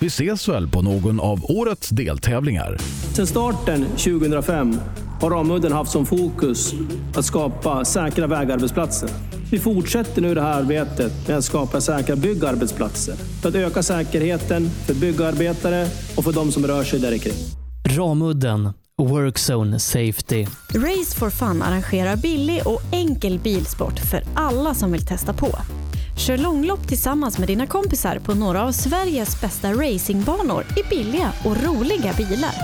Vi ses väl på någon av årets deltävlingar. Sedan starten 2005 har Ramudden haft som fokus att skapa säkra vägarbetsplatser. Vi fortsätter nu det här arbetet med att skapa säkra byggarbetsplatser för att öka säkerheten för byggarbetare och för de som rör sig där kring. Ramudden Workzone Safety. Race for Fun arrangerar billig och enkel bilsport för alla som vill testa på. Kör långlopp tillsammans med dina kompisar på några av Sveriges bästa racingbanor i billiga och roliga bilar.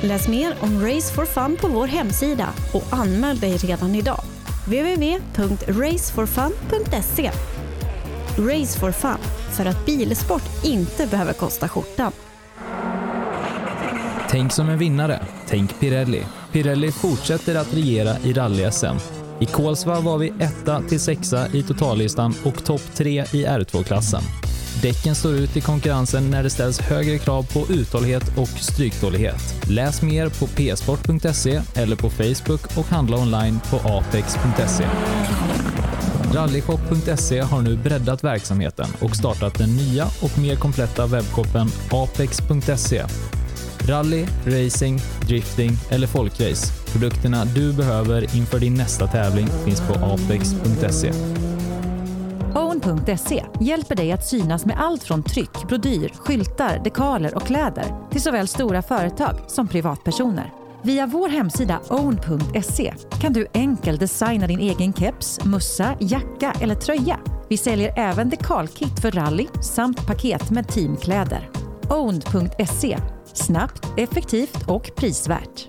Läs mer om Race for Fun på vår hemsida och anmäl dig redan idag. www.raceforfun.se Race for Fun, för att bilsport inte behöver kosta skjortan. Tänk som en vinnare. Tänk Pirelli. Pirelli fortsätter att regera i rally-SM. I Kolsva var vi etta till sexa i totallistan och topp tre i R2-klassen. Däcken står ut i konkurrensen när det ställs högre krav på uthållighet och stryktålighet. Läs mer på psport.se eller på Facebook och handla online på apex.se. Rallyshop.se har nu breddat verksamheten och startat den nya och mer kompletta webbshoppen apex.se. Rally, racing, drifting eller folkrace. Produkterna du behöver inför din nästa tävling finns på apex.se. Own.se hjälper dig att synas med allt från tryck, brodyr, skyltar, dekaler och kläder till såväl stora företag som privatpersoner. Via vår hemsida own.se kan du enkelt designa din egen keps, mussa, jacka eller tröja. Vi säljer även dekalkit för rally samt paket med teamkläder. Own.se Snabbt, effektivt och prisvärt.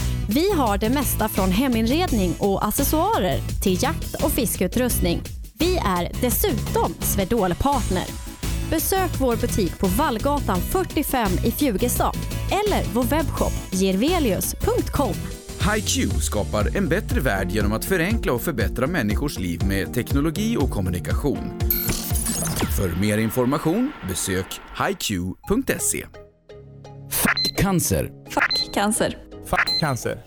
Vi har det mesta från heminredning och accessoarer till jakt och fiskeutrustning. Vi är dessutom Swedol-partner. Besök vår butik på Vallgatan 45 i Fjugestad eller vår webbshop girvelius.com. HiQ skapar en bättre värld genom att förenkla och förbättra människors liv med teknologi och kommunikation. För mer information besök hiq.se. Cancer. Fuck cancer. Fuck cancer.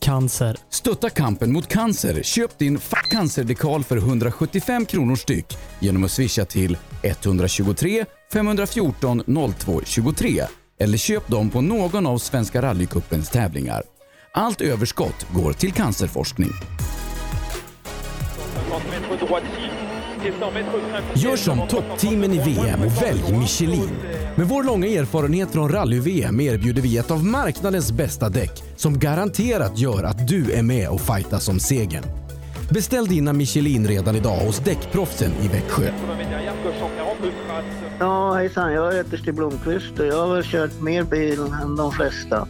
Cancer. Stötta kampen mot cancer. Köp din Fuck cancer-dekal för 175 kronor styck genom att swisha till 123 514 02 23 eller köp dem på någon av Svenska rallycupens tävlingar. Allt överskott går till cancerforskning. Gör som toppteamen i VM och välj Michelin. Med vår långa erfarenhet från rally-VM erbjuder vi ett av marknadens bästa däck som garanterat gör att du är med och fightas om segern. Beställ dina Michelin redan idag hos Däckproffsen i Växjö. Ja, hejsan. Jag heter Stig Blomqvist och jag har väl kört mer bil än de flesta.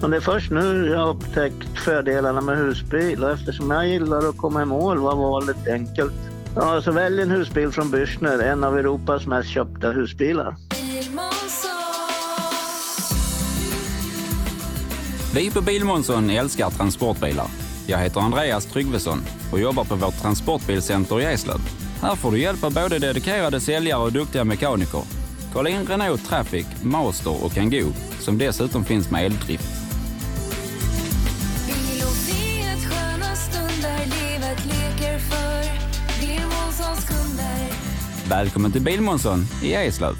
Men det är först nu jag har upptäckt fördelarna med husbil och eftersom jag gillar att komma i mål var valet enkelt. Ja, så välj en husbil från Bürstner, en av Europas mest köpta husbilar. Vi på Bilmånsson älskar transportbilar. Jag heter Andreas Tryggvesson och jobbar på vårt transportbilcenter i Eslöv. Här får du hjälp av både dedikerade säljare och duktiga mekaniker. Kolla in Renault Traffic, Master och Kangoo som dessutom finns med eldrift. Välkommen till Bilmånsson i Eslöv.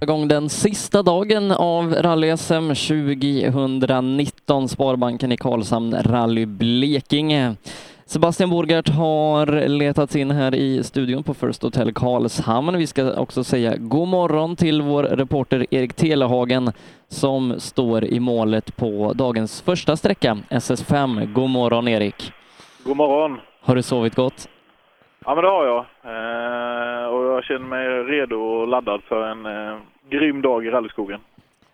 igång den sista dagen av rally-SM 2019, Sparbanken i Karlshamn, Rally Blekinge. Sebastian Borgart har letats in här i studion på First Hotel Karlshamn. Vi ska också säga god morgon till vår reporter Erik Telehagen som står i målet på dagens första sträcka, SS5. God morgon Erik! God morgon! Har du sovit gott? Ja, men det har jag. Eh, och jag känner mig redo och laddad för en eh, grym dag i rallyskogen.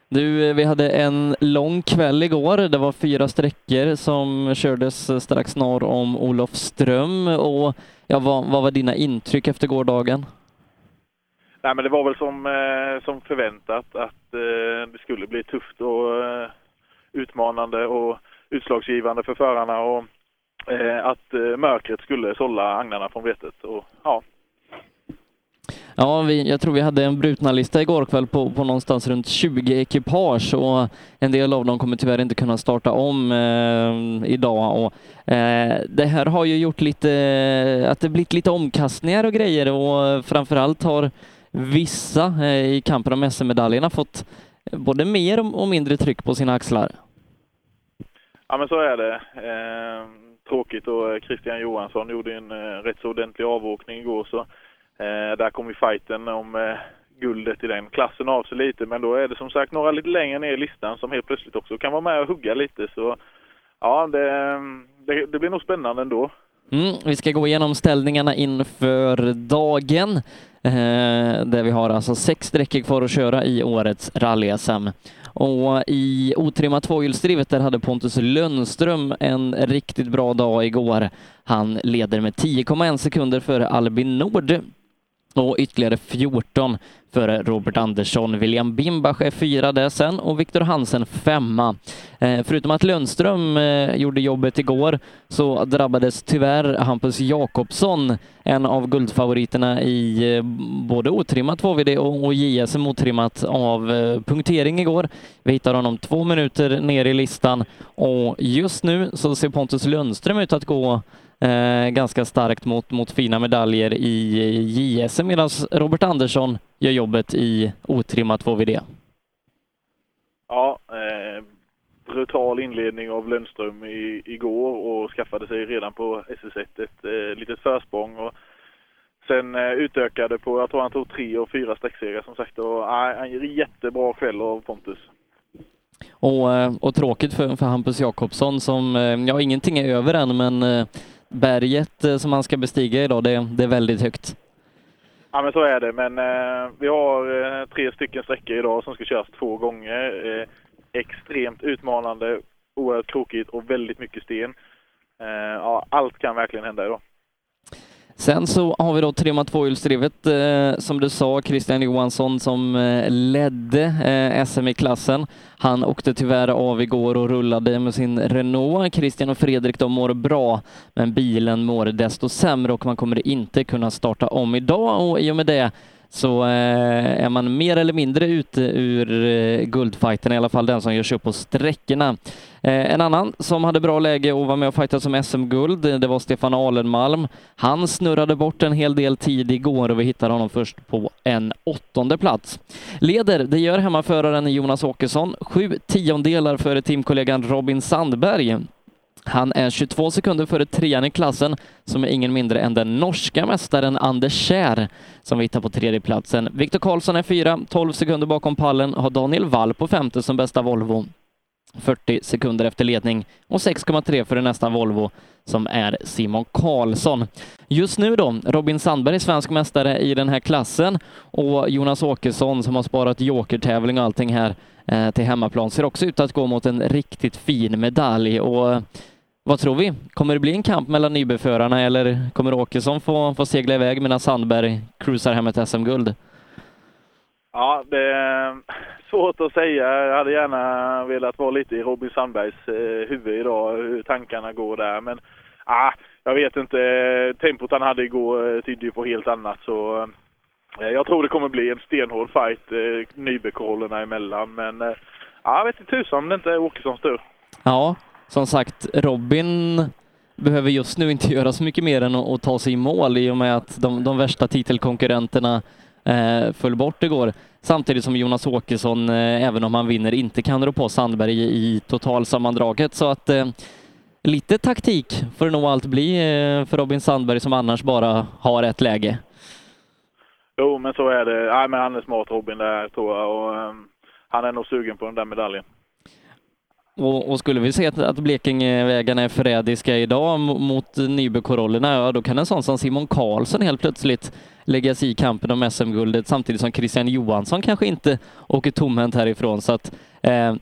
Du, vi hade en lång kväll igår. Det var fyra sträckor som kördes strax norr om Olofström. Och ja, vad, vad var dina intryck efter gårdagen? Nej, men det var väl som, eh, som förväntat att eh, det skulle bli tufft och eh, utmanande och utslagsgivande för förarna och eh, att eh, mörkret skulle sålla agnarna från vetet. Och, ja, Ja, vi, jag tror vi hade en brutna lista igår kväll på, på någonstans runt 20 ekipage och en del av dem kommer tyvärr inte kunna starta om eh, idag. Och, eh, det här har ju gjort lite, att det blivit lite omkastningar och grejer och framförallt har vissa eh, i kampen om SM-medaljerna fått både mer och mindre tryck på sina axlar. ja men så är det. Tråkigt och eh, Christian Johansson gjorde en eh, rätt så ordentlig avåkning igår så Eh, där kom ju fighten om eh, guldet i den klassen av sig lite. Men då är det som sagt några lite längre ner i listan som helt plötsligt också kan vara med och hugga lite. Så ja, det, det, det blir nog spännande ändå. Mm, vi ska gå igenom ställningarna inför dagen. Eh, där vi har alltså sex sträckor kvar att köra i årets rally-SM. Och i otrimmat tvåhjulsdrivet där hade Pontus Lönnström en riktigt bra dag igår. Han leder med 10,1 sekunder före Albin Nord och ytterligare 14 för Robert Andersson. William Bimbach är fyra där sen och Viktor Hansen femma. Eh, förutom att Lundström eh, gjorde jobbet igår så drabbades tyvärr Hampus Jakobsson, en av guldfavoriterna i eh, både otrimmat 2VD och JSM otrimmat av eh, punktering igår. Vi hittar honom två minuter ner i listan och just nu så ser Pontus Lundström ut att gå eh, ganska starkt mot, mot fina medaljer i JSM medan Robert Andersson gör jobbet i otrimmat 2VD. Ja, eh, brutal inledning av Lundström i, igår och skaffade sig redan på SS1 ett eh, litet försprång. Och sen eh, utökade på, jag tror han tog tre och fyra sträckserier som sagt. Och, eh, en jättebra kväll av Pontus. Och, eh, och tråkigt för, för Hampus Jakobsson som, eh, ja ingenting är över än men eh, berget eh, som han ska bestiga idag, det, det är väldigt högt. Ja men så är det, men eh, vi har eh, tre stycken sträckor idag som ska köras två gånger. Eh, extremt utmanande, oerhört krokigt och väldigt mycket sten. Eh, ja, allt kan verkligen hända idag. Sen så har vi då trimmat tvåhjulsdrivet, eh, som du sa, Christian Johansson som eh, ledde eh, SM i klassen. Han åkte tyvärr av igår och rullade med sin Renault. Christian och Fredrik de mår bra, men bilen mår desto sämre och man kommer inte kunna starta om idag och i och med det så eh, är man mer eller mindre ute ur eh, guldfighten, i alla fall den som görs upp på sträckorna. Eh, en annan som hade bra läge och var med och fightade som SM-guld, det var Stefan Alenmalm. Han snurrade bort en hel del tid igår och vi hittade honom först på en åttonde plats. Leder, det gör hemmaföraren Jonas Åkesson, sju tiondelar före teamkollegan Robin Sandberg. Han är 22 sekunder före trean i klassen, som är ingen mindre än den norska mästaren Anders Kjär, som vi hittar på tredjeplatsen. Viktor Karlsson är fyra, 12 sekunder bakom pallen, har Daniel Wall på femte som bästa Volvo. 40 sekunder efter ledning och 6,3 för nästa Volvo som är Simon Karlsson. Just nu då, Robin Sandberg är svensk mästare i den här klassen och Jonas Åkesson som har sparat jokertävling och allting här Eh, till hemmaplan ser också ut att gå mot en riktigt fin medalj och eh, vad tror vi? Kommer det bli en kamp mellan nybeförarna eller kommer Åkesson få, få segla iväg medan Sandberg cruisar hem ett SM-guld? Ja, det är svårt att säga. Jag hade gärna velat vara lite i Robin Sandbergs eh, huvud idag, hur tankarna går där. Men ah, jag vet inte. Tempot han hade igår tydde ju på helt annat. Så Eh, jag tror det kommer bli en stenhård fight eh, nybekorollerna emellan. Men eh, jag vet inte tusan om det inte är Åkessons tur. Ja, som sagt, Robin behöver just nu inte göra så mycket mer än att, ta sig i mål i och med att de, de värsta titelkonkurrenterna eh, föll bort igår. Samtidigt som Jonas Åkesson, eh, även om han vinner, inte kan rå på Sandberg i, i totalsammandraget. Så att eh, lite taktik får det nog allt bli eh, för Robin Sandberg som annars bara har ett läge. Jo, men så är det. Nej, men han är smart Robin där tror jag och um, han är nog sugen på den där medaljen. Och, och skulle vi se att, att Blekingevägarna är förrädiska idag mot Nybekorollerna, ja då kan en sån som Simon Karlsson helt plötsligt lägga sig i kampen om SM-guldet samtidigt som Christian Johansson kanske inte åker tomhänt härifrån. Så att eh,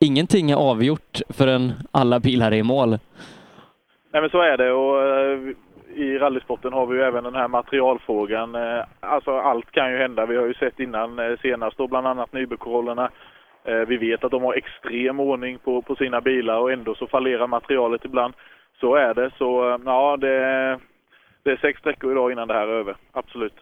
ingenting är avgjort förrän alla bilar är i mål. Nej men så är det och eh, i rallysporten har vi ju även den här materialfrågan. Eh, alltså allt kan ju hända. Vi har ju sett innan eh, senast då bland annat Nybekorollerna eh, vi vet att de har extrem ordning på, på sina bilar och ändå så fallerar materialet ibland. Så är det. Så ja, det, det är sex sträckor idag innan det här är över. Absolut.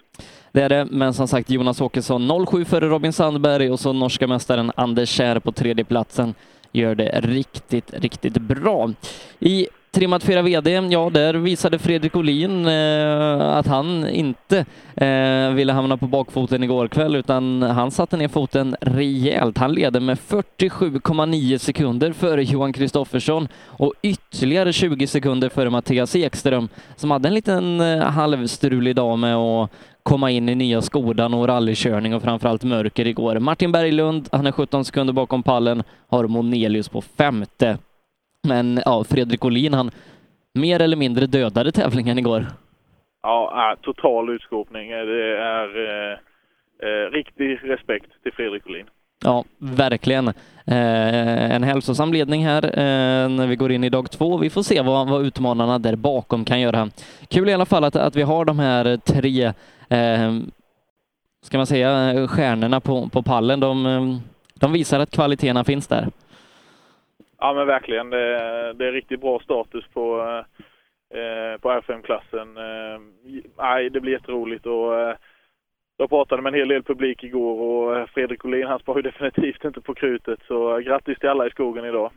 Det är det, men som sagt Jonas Åkesson 07 före Robin Sandberg och så norska mästaren Anders Kjär på tredje platsen gör det riktigt, riktigt bra. I Trimmat 4 VD, ja där visade Fredrik Olin eh, att han inte eh, ville hamna på bakfoten igår kväll utan han satte ner foten rejält. Han leder med 47,9 sekunder före Johan Kristoffersson och ytterligare 20 sekunder före Mattias Ekström som hade en liten eh, halvstrulig dag med att komma in i nya Skodan och rallykörning och framförallt mörker igår. Martin Berglund, han är 17 sekunder bakom pallen, har Monelius på femte men ja, Fredrik Olin, han mer eller mindre dödade tävlingen igår. Ja, total utskåpning. Det är eh, eh, riktig respekt till Fredrik Olin. Ja, verkligen. Eh, en hälsosam ledning här eh, när vi går in i dag två. Vi får se vad, vad utmanarna där bakom kan göra. Kul i alla fall att, att vi har de här tre, eh, ska man säga, stjärnorna på, på pallen. De, de visar att kvaliteterna finns där. Ja men verkligen. Det, det är riktigt bra status på, eh, på R5-klassen. Eh, det blir jätteroligt och eh, jag pratade med en hel del publik igår och Fredrik Olin han sparar ju definitivt inte på krutet så grattis till alla i skogen idag.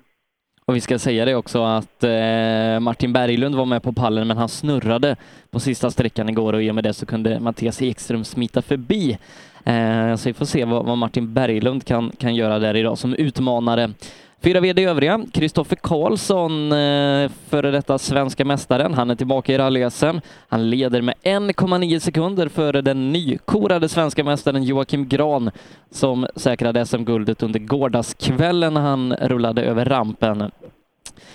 Och vi ska säga det också att eh, Martin Berglund var med på pallen men han snurrade på sista sträckan igår och i och med det så kunde Mattias Ekström smita förbi. Eh, så vi får se vad, vad Martin Berglund kan, kan göra där idag som utmanare. Fyra VD övriga. Kristoffer Karlsson, eh, före detta svenska mästaren. Han är tillbaka i rally -SM. Han leder med 1,9 sekunder före den nykorade svenska mästaren Joakim Gran som säkrade SM-guldet under gårdagskvällen när han rullade över rampen.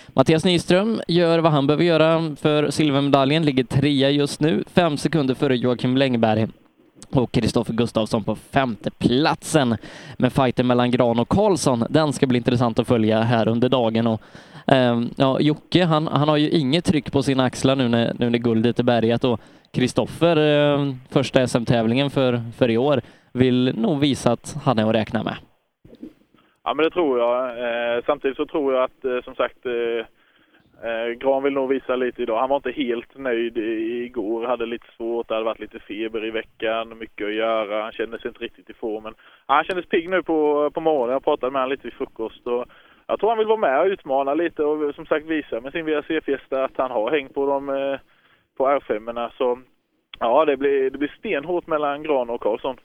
Mattias Nyström gör vad han behöver göra för silvermedaljen, ligger trea just nu, fem sekunder före Joakim Längberg och Kristoffer Gustafsson på femte platsen. Men fighten mellan Gran och Karlsson, den ska bli intressant att följa här under dagen. Och, eh, ja, Jocke, han, han har ju inget tryck på sina axlar nu när, nu när guldet är bärgat och Kristoffer, eh, första SM-tävlingen för, för i år, vill nog visa att han är att räkna med. Ja, men det tror jag. Eh, samtidigt så tror jag att, eh, som sagt, eh, eh, Gran vill nog visa lite idag. Han var inte helt nöjd igår, hade lite svårt, det hade varit lite feber i veckan, mycket att göra. Han kände sig inte riktigt i form. Men han kändes pigg nu på, på morgonen. Jag pratade med honom lite vid frukost. Och jag tror han vill vara med och utmana lite och som sagt visa med sin VRC-fiesta att han har häng på dem eh, på R5. Så ja, det blir, det blir stenhårt mellan Gran och Karlsson.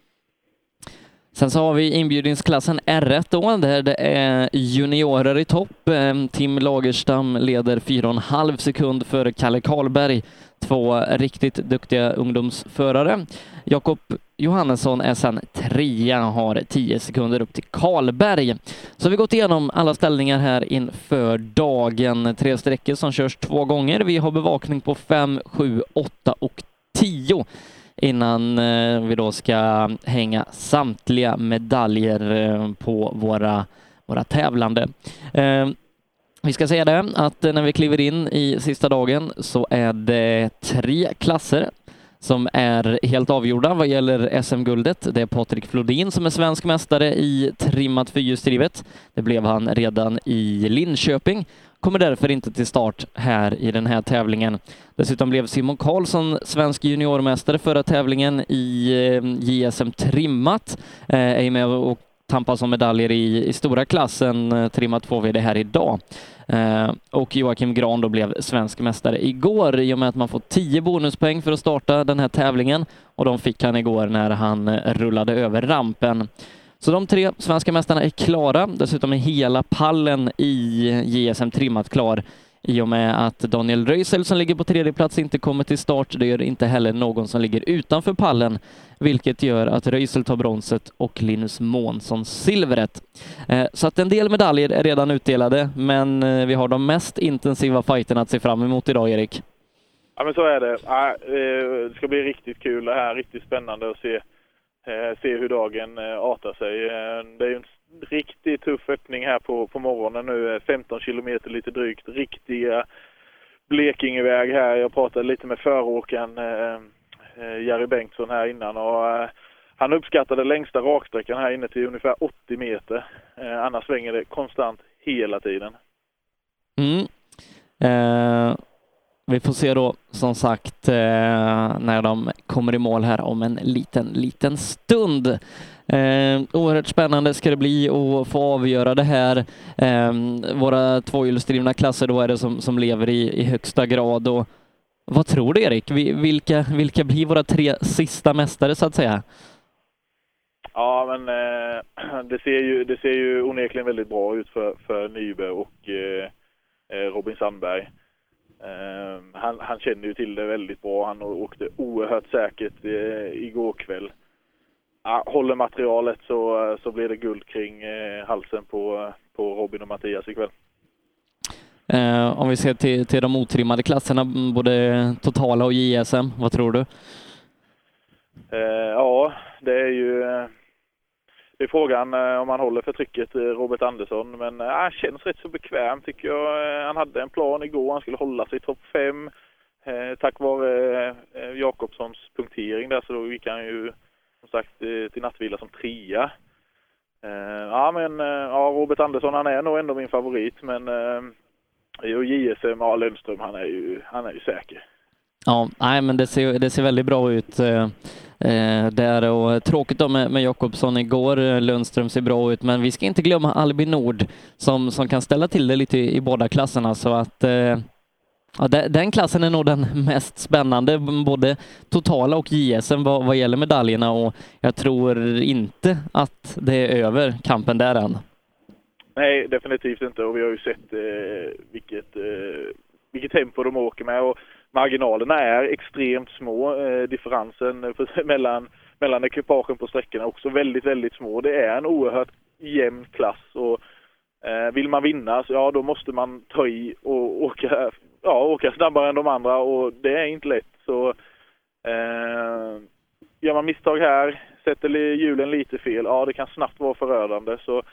Sen så har vi inbjudningsklassen R1 då, där det är juniorer i topp. Ehm, Tim Lagerstam leder 4,5 sekund före Kalle Karlberg. Två riktigt duktiga ungdomsförare. Jakob Johannesson är sen trea, har 10 sekunder upp till Karlberg. Så har vi gått igenom alla ställningar här inför dagen. Tre sträckor som körs två gånger. Vi har bevakning på 5, 7, 8 och 10 innan eh, vi då ska hänga samtliga medaljer eh, på våra, våra tävlande. Eh, vi ska säga det att när vi kliver in i sista dagen så är det tre klasser som är helt avgjorda vad gäller SM-guldet. Det är Patrik Flodin som är svensk mästare i trimmat fyrhjulsdrivet. Det blev han redan i Linköping kommer därför inte till start här i den här tävlingen. Dessutom blev Simon Karlsson svensk juniormästare förra tävlingen i eh, JSM trimmat, Är är med och tampas om medaljer i, i stora klassen, eh, trimmat 2VD här idag. Eh, och Joakim Gran då blev svensk mästare igår i och med att man får 10 bonuspoäng för att starta den här tävlingen och de fick han igår när han rullade över rampen. Så de tre svenska mästarna är klara. Dessutom är hela pallen i JSM trimmat klar i och med att Daniel Röisel som ligger på tredje plats inte kommer till start. Det gör inte heller någon som ligger utanför pallen, vilket gör att Röisel tar bronset och Linus Månsson silvret. Eh, så att en del medaljer är redan utdelade, men eh, vi har de mest intensiva fighterna att se fram emot idag, Erik. Ja men så är det. Ja, eh, det ska bli riktigt kul det här, riktigt spännande att se, se hur dagen artar sig. Det är ju inte riktigt tuff öppning här på, på morgonen nu, eh, 15 kilometer lite drygt. Riktiga Blekingeväg här. Jag pratade lite med föråkaren eh, eh, Jerry Bengtsson här innan och han uppskattade längsta raksträckan här inne till ungefär 80 meter. Annars svänger det konstant hela tiden. Mm. Eh, vi får se då som sagt eh, när de kommer i mål här om en liten, liten stund. Eh, oerhört spännande ska det bli att få avgöra det här. Eh, våra tvåhjulsdrivna klasser då är det som, som lever i, i högsta grad. Och vad tror du Erik? Vilka, vilka blir våra tre sista mästare så att säga? Ja, men eh, det, ser ju, det ser ju onekligen väldigt bra ut för, för Nyberg och eh, eh Robin Sandberg. Eh, han, han känner ju till det väldigt bra. Han åkte oerhört säkert eh, igår kväll. Uh, håller materialet så, så blir det guld kring eh, halsen på, på Robin och Mattias ikväll. Uh, om vi ser till, till de otrimmade klasserna, både totala och JSM, vad tror du? ja, det är ju det är frågan eh, om han håller för trycket, Robert Andersson. Men eh, han känns rätt så bekväm tycker jag. Eh, han hade en plan igår, han skulle hålla sig i topp fem. Tack vare Jakobssons punktering där så gick han ju som sagt eh, till nattvila som trea. Eh, ja men eh, ja, Robert Andersson han är nog ändå min favorit men och JSM, ja Lundström han är ju, han är ju säker. Ja, nej men det ser, det ser väldigt bra ut eh, där och tråkigt då med, med Jakobsson igår. Lundström ser bra ut, men vi ska inte glömma Albin Nord som, som kan ställa till det lite i, i båda klasserna så att eh, Ja, den klassen är nog den mest spännande, både totala och JSM vad, vad gäller medaljerna och jag tror inte att det är över kampen där än. Nej, definitivt inte och vi har ju sett eh, vilket, eh, vilket tempo de åker med och marginalerna är extremt små. Eh, differensen mellan, mellan ekipagen på sträckorna är också väldigt, väldigt små. Det är en oerhört jämn klass och eh, vill man vinna så ja, då måste man ta i och åka, ja, åka snabbare än de andra och det är inte lätt. Så eh, gör man misstag här, sätter hjulen lite fel, ja det kan snabbt vara förödande. Så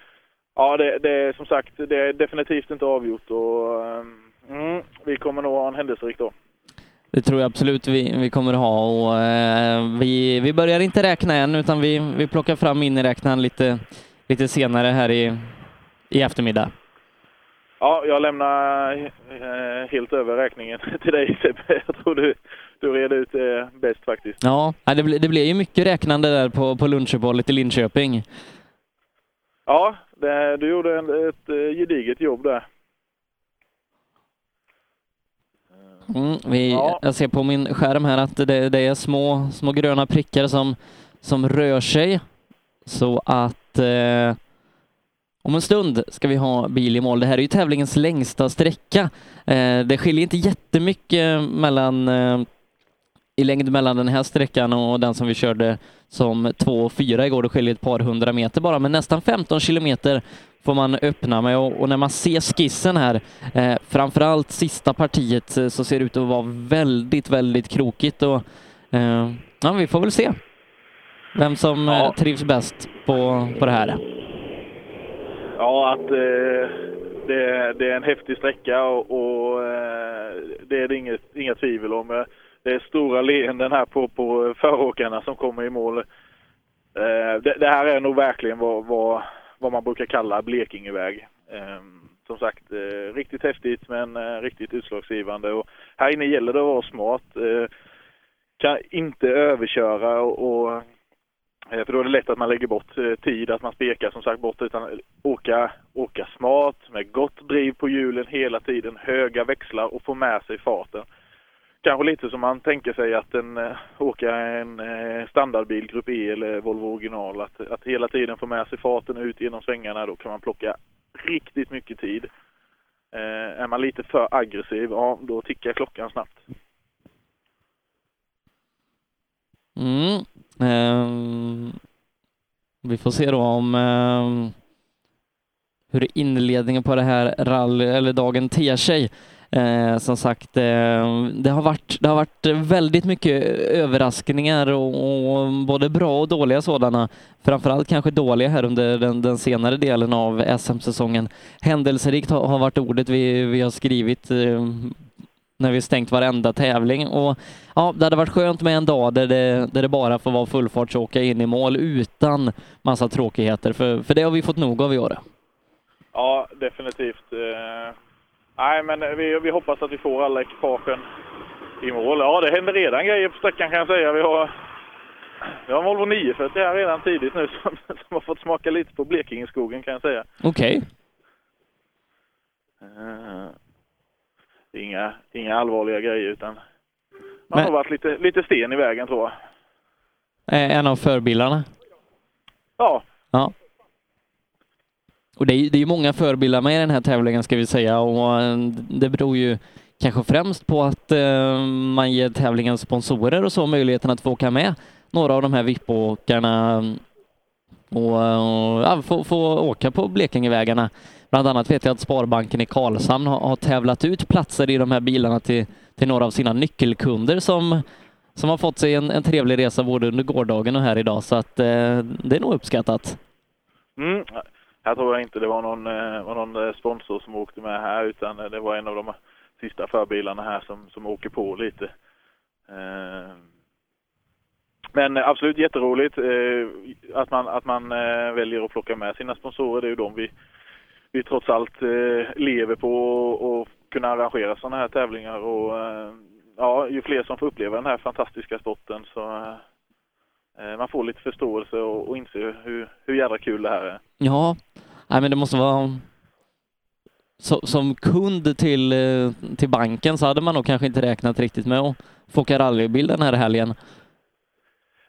ja, det, det är som sagt, det är definitivt inte avgjort och eh, mm, vi kommer nog ha en händelserik dag. Det tror jag absolut vi, vi kommer ha och eh, vi, vi börjar inte räkna än utan vi, vi plockar fram miniräknaren lite, lite senare här i, i eftermiddag. Ja, jag lämnar eh, helt över räkningen till dig Sebbe. Jag tror du, du reder ut det bäst faktiskt. Ja, det, ble, det blev ju mycket räknande där på, på lunchuppehållet i Linköping. Ja, det, du gjorde en, ett eh, gediget jobb där. Mm, vi, ja. Jag ser på min skärm här att det, det, är små, små gröna prickar som, som rör sig. Så att eh, om en stund ska vi ha bil i mål. Det här är ju tävlingens längsta sträcka. Eh, det skiljer inte jättemycket mellan eh, i längd mellan den här sträckan och den som vi körde som 2 och 4 igår. Det skiljer ett par hundra meter bara, men nästan 15 kilometer får man öppna med och, när man ser skissen här, eh, framförallt sista partiet, eh, så ser det ut att vara väldigt, väldigt krokigt och ja, vi får väl se vem som ja. trivs bäst på, på det här. Ja, att eh, det, det, är en häftig sträcka och, och eh, det är det inget, inga tvivel om. Eh, det är stora leenden här på, på föråkarna som kommer i mål. Eh, det, det, här är nog verkligen vad, vad vad man brukar kalla Blekingeväg. Ehm, som sagt, eh, riktigt häftigt men eh, riktigt utslagsgivande. Och här inne gäller det att vara smart. Eh, kan inte överköra och, Eh, för då är det lätt att man lägger bort eh, tid, att man spekar som sagt bort, utan åka, åka smart med gott driv på hjulen hela tiden, höga växlar och få med sig farten kanske lite som man tänker sig att en, eh, åka en standardbil, Grupp E eller Volvo original. Att, att hela tiden få med sig farten ut genom svängarna. Då kan man plocka riktigt mycket tid. är man lite för aggressiv, ja då tickar klockan snabbt. Mm. Ehm, vi får se då om ehm, hur inledningen på det här rally, eller dagen ter sig. Eh, som sagt, eh, det, har varit, det har varit väldigt mycket överraskningar och, och både bra och dåliga sådana. Framförallt kanske dåliga här under den, den senare delen av SM-säsongen. Händelserikt har, har, varit ordet vi, vi har skrivit eh, när vi stängt varenda tävling. Och ja, det hade varit skönt med en dag där det, där det bara får vara fullfartsåka in i mål utan massa tråkigheter, för, för det har vi fått nog av i år. Ja, definitivt. Eh, nej, men vi, vi hoppas att vi får alla ekipagen i mål. Ja, det händer redan grejer på sträckan kan jag säga. Vi har, vi har en Volvo 940 här redan tidigt nu som, som har fått smaka lite på Blekingeskogen kan jag säga. Okej. Okay. Eh, inga, inga allvarliga grejer utan det har varit lite, lite sten i vägen tror jag. En av förbilarna? Ja. Ja. Och det är, det är många förbilar med i den här tävlingen ska vi säga och eh, det beror ju kanske främst på att eh, man ger tävlingens sponsorer och så möjligheten att få åka med några av de här VIP-åkarna och, och ja, få, få åka på Blekingevägarna. Bland annat vet jag att Sparbanken i Karlshamn har, har tävlat ut platser i de här bilarna till, till några av sina nyckelkunder som, som har fått sig en, en trevlig resa både under gårdagen och här idag så att eh, det är nog uppskattat. Mm. Här tror jag inte det var någon, eh, var någon eh, sponsor som åkte med här utan eh, det var en av de sista förbilarna här som, som åker på lite. Eh, men absolut jätteroligt att man, att man väljer att plocka med sina sponsorer. Det är ju de vi, vi trots allt eh, lever på att kunna arrangera sådana här tävlingar. Och, eh, ja, ju fler som får uppleva den här fantastiska sporten så eh, man får lite förståelse och, och inser hur, hur jävla kul det här är. Ja, nej men det måste vara mm, så, som kund till, till banken så hade man nog kanske inte räknat riktigt med att få åka rallybil den här helgen.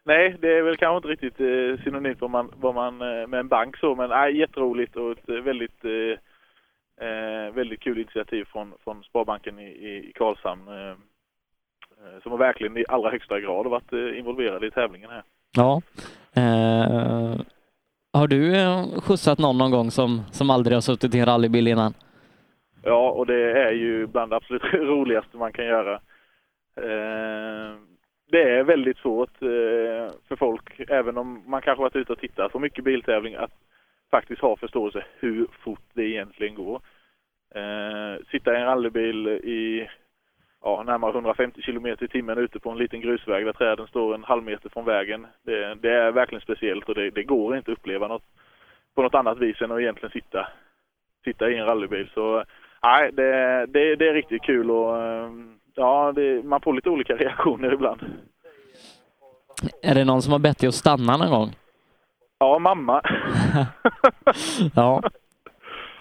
Nej, det är väl kanske inte riktigt eh, synonymt vad man, vad man, eh, med en bank så, men nej, jätteroligt och ett väldigt, eh, väldigt kul initiativ från, från Sparbanken i, i Karlshamn. Eh, som har verkligen i allra högsta grad varit involverade i tävlingen här. Ja. Eh, har du eh, skjutsat någon någon gång som, som aldrig har suttit i en rallybil innan? Ja, och det är ju bland det absolut roligaste man kan göra. Det är väldigt svårt eh, för folk, även om man kanske varit ute och tittat på mycket biltävling, att faktiskt ha förståelse hur fort det egentligen går. Eh, sitta i en rallybil i ja, närmare 150 km i timmen ute på en liten grusväg där träden står en halv meter från vägen. Det, det är verkligen speciellt och det, det, går inte att uppleva något på något annat vis än att egentligen sitta, sitta i en rallybil. Så nej, det, det, det är riktigt kul och ehm, ja, man får lite olika reaktioner ibland. Är det någon som har bett dig att stanna någon gång? Ja, mamma. ja.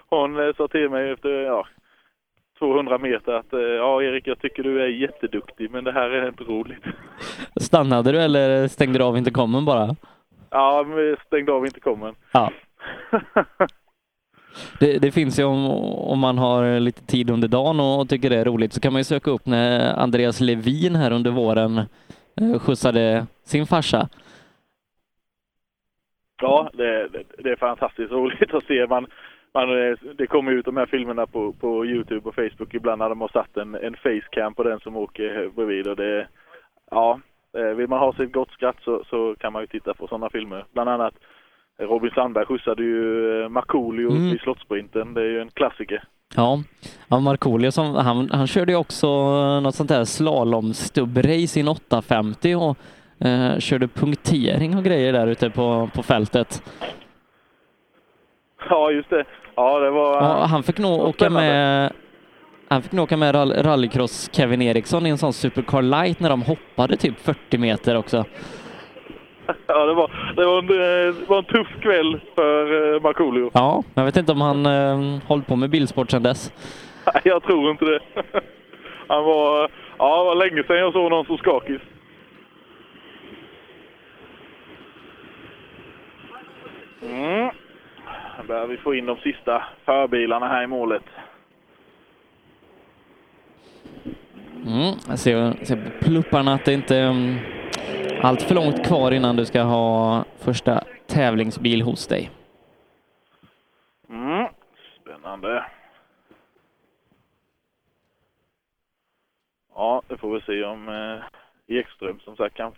Hon eh, sa till mig efter, ja, 200 meter att eh, ja Erik jag tycker du är jätteduktig men det här är inte roligt. Stannade du eller stängde du av intercomen bara? Ja, vi stängde av intercomen. Ja. Det, det, finns ju om, om man har lite tid under dagen och tycker det är roligt så kan man ju söka upp när Andreas Levin här under våren eh, skjutsade sin farsa. Ja, det, det, det är fantastiskt roligt att se. Man, man, eh, det kommer ut de här filmerna på, på Youtube och Facebook ibland när de har satt en, en facecam på den som åker bredvid och det, ja, eh, vill man ha sitt gott skratt så, så kan man ju titta på sådana filmer. Bland annat Robin Sandberg skjutsade ju eh, Markoolio mm. i Slottsprinten, det är ju en klassiker. Ja, ja Markoolio som, han, han körde ju också något sånt här slalomstubbrace i 850 och eh, körde punktering och grejer där ute på, på fältet. Ja, just det. Ja, det var... Ja, han fick nog åka med han fick nog åka med rallycross Kevin Eriksson i en sån Supercar Light när de hoppade typ 40 meter också. Ja, det var, det var, en, det var en tuff kväll för eh, Markoolio. Ja, jag vet inte om han eh, hållit på med bilsport sedan dess. Nej, jag tror inte det. Han var, ja, det var länge sedan jag såg någon så skakig. Mm. Nu börjar vi få in de sista förbilarna här i målet. Mm, jag ser, ser på plupparna att det inte är um, allt för långt kvar innan du ska ha första tävlingsbil hos dig. Mm. Spännande. Ja, det får vi se om eh, Ekström som sagt kan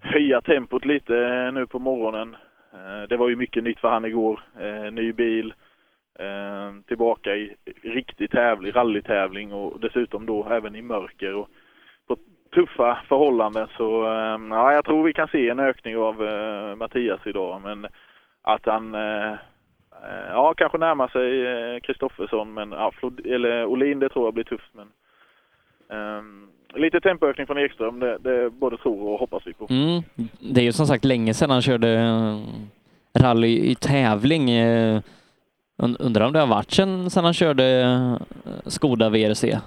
höja tempot lite eh, nu på morgonen. Eh, det var ju mycket nytt för han igår. Eh, ny bil, eh, Ehm, tillbaka i riktig tävling, rallytävling och dessutom då även i mörker. Och på tuffa förhållanden så eh, ja, jag tror vi kan se en ökning av eh, Mattias idag. Men att han eh, eh, ja, kanske närmar sig Kristoffersson, men ja, eller Olin det tror jag blir tufft. Men, um, lite tempoökning från Ekström, det, det både tror och hoppas vi på. Mm. Det är ju som sagt länge sedan han körde rally i tävling. Undrar om det har varit sedan, sedan han körde Skoda VRC?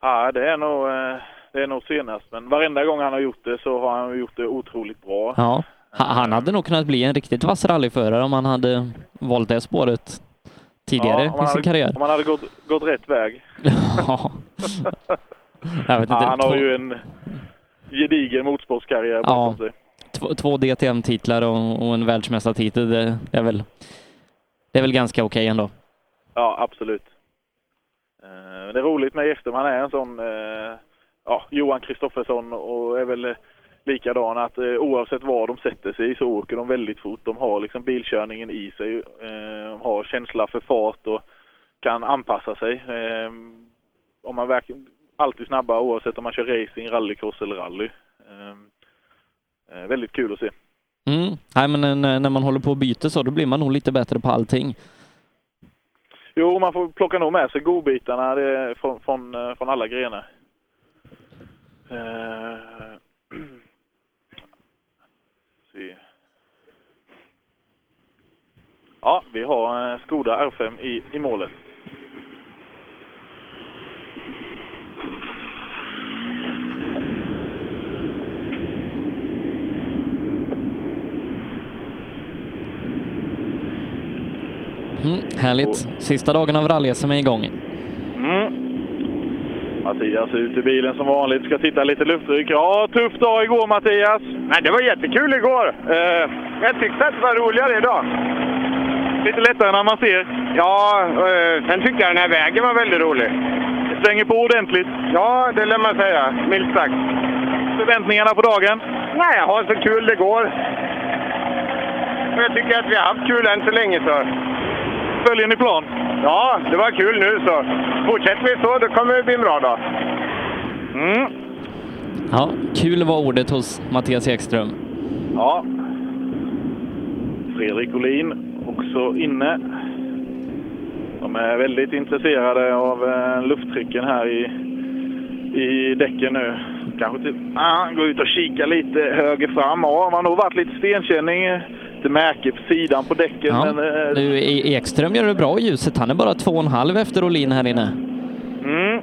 Ja, det är nog, det är nog senast, men varenda gång han har gjort det så har han gjort det otroligt bra. Ja, han hade nog kunnat bli en riktigt vass rallyförare om han hade valt det spåret tidigare ja, i sin hade, karriär. Om han hade gått, gått rätt väg. ja. Jag vet inte. Ja, han har ju en gedigen motorsportskarriär bakom ja. sig. Två, två DTM-titlar och, och, en världsmästartitel, det, är väl, det är väl ganska okej okay ändå. Ja, absolut. Eh, det är roligt med Ekström, han är en sån, eh, ja, Johan Kristoffersson och är väl eh, likadan att oavsett var de sätter sig så åker de väldigt fort. De har liksom bilkörningen i sig, De har känsla för fart och kan anpassa sig. Om man verkligen alltid snabba oavsett om man kör racing, rallycross eller rally. Eh, eh, väldigt kul att se. Mm. Nej, men när, när man håller på och byter så, då blir man nog lite bättre på allting. Jo, man får plocka nog med sig godbitarna från, från, eh, från alla grenar. Eh. Ja, vi har eh, Skoda R5 i, i målet. Mm, härligt. Sista dagen av rally-SM är igång. Mm. Mattias ut ur bilen som vanligt, ska titta lite lufttryck. Ja, tuff dag igår Mattias! Nej, det var jättekul igår. Uh, jag tyckte att det var roligare idag. Lite lättare när man ser? Ja, uh, sen tyckte jag den här vägen var väldigt rolig. Det svänger på ordentligt? Ja, det lär man säga, milt sagt. Förväntningarna på dagen? Nej, jag har så kul det går. Och jag tycker att vi har haft kul än så länge så. Följer ni plan? Ja, det var kul nu så. Fortsätter vi så, då kommer det bli en bra dag. Mm. Ja, kul var ordet hos Mattias Ekström. Ja. Fredrik Olin också inne. De är väldigt intresserade av eh, lufttrycken här i, i däcken nu. Kanske till, ah, gå ut och kika lite höger fram. Ja, man har nog varit lite stenkänning lite märke på sidan på däcken. Ja. Men, eh... du, e- Ekström gör det bra i ljuset. Han är bara två och en halv efter Olin här inne. Mm.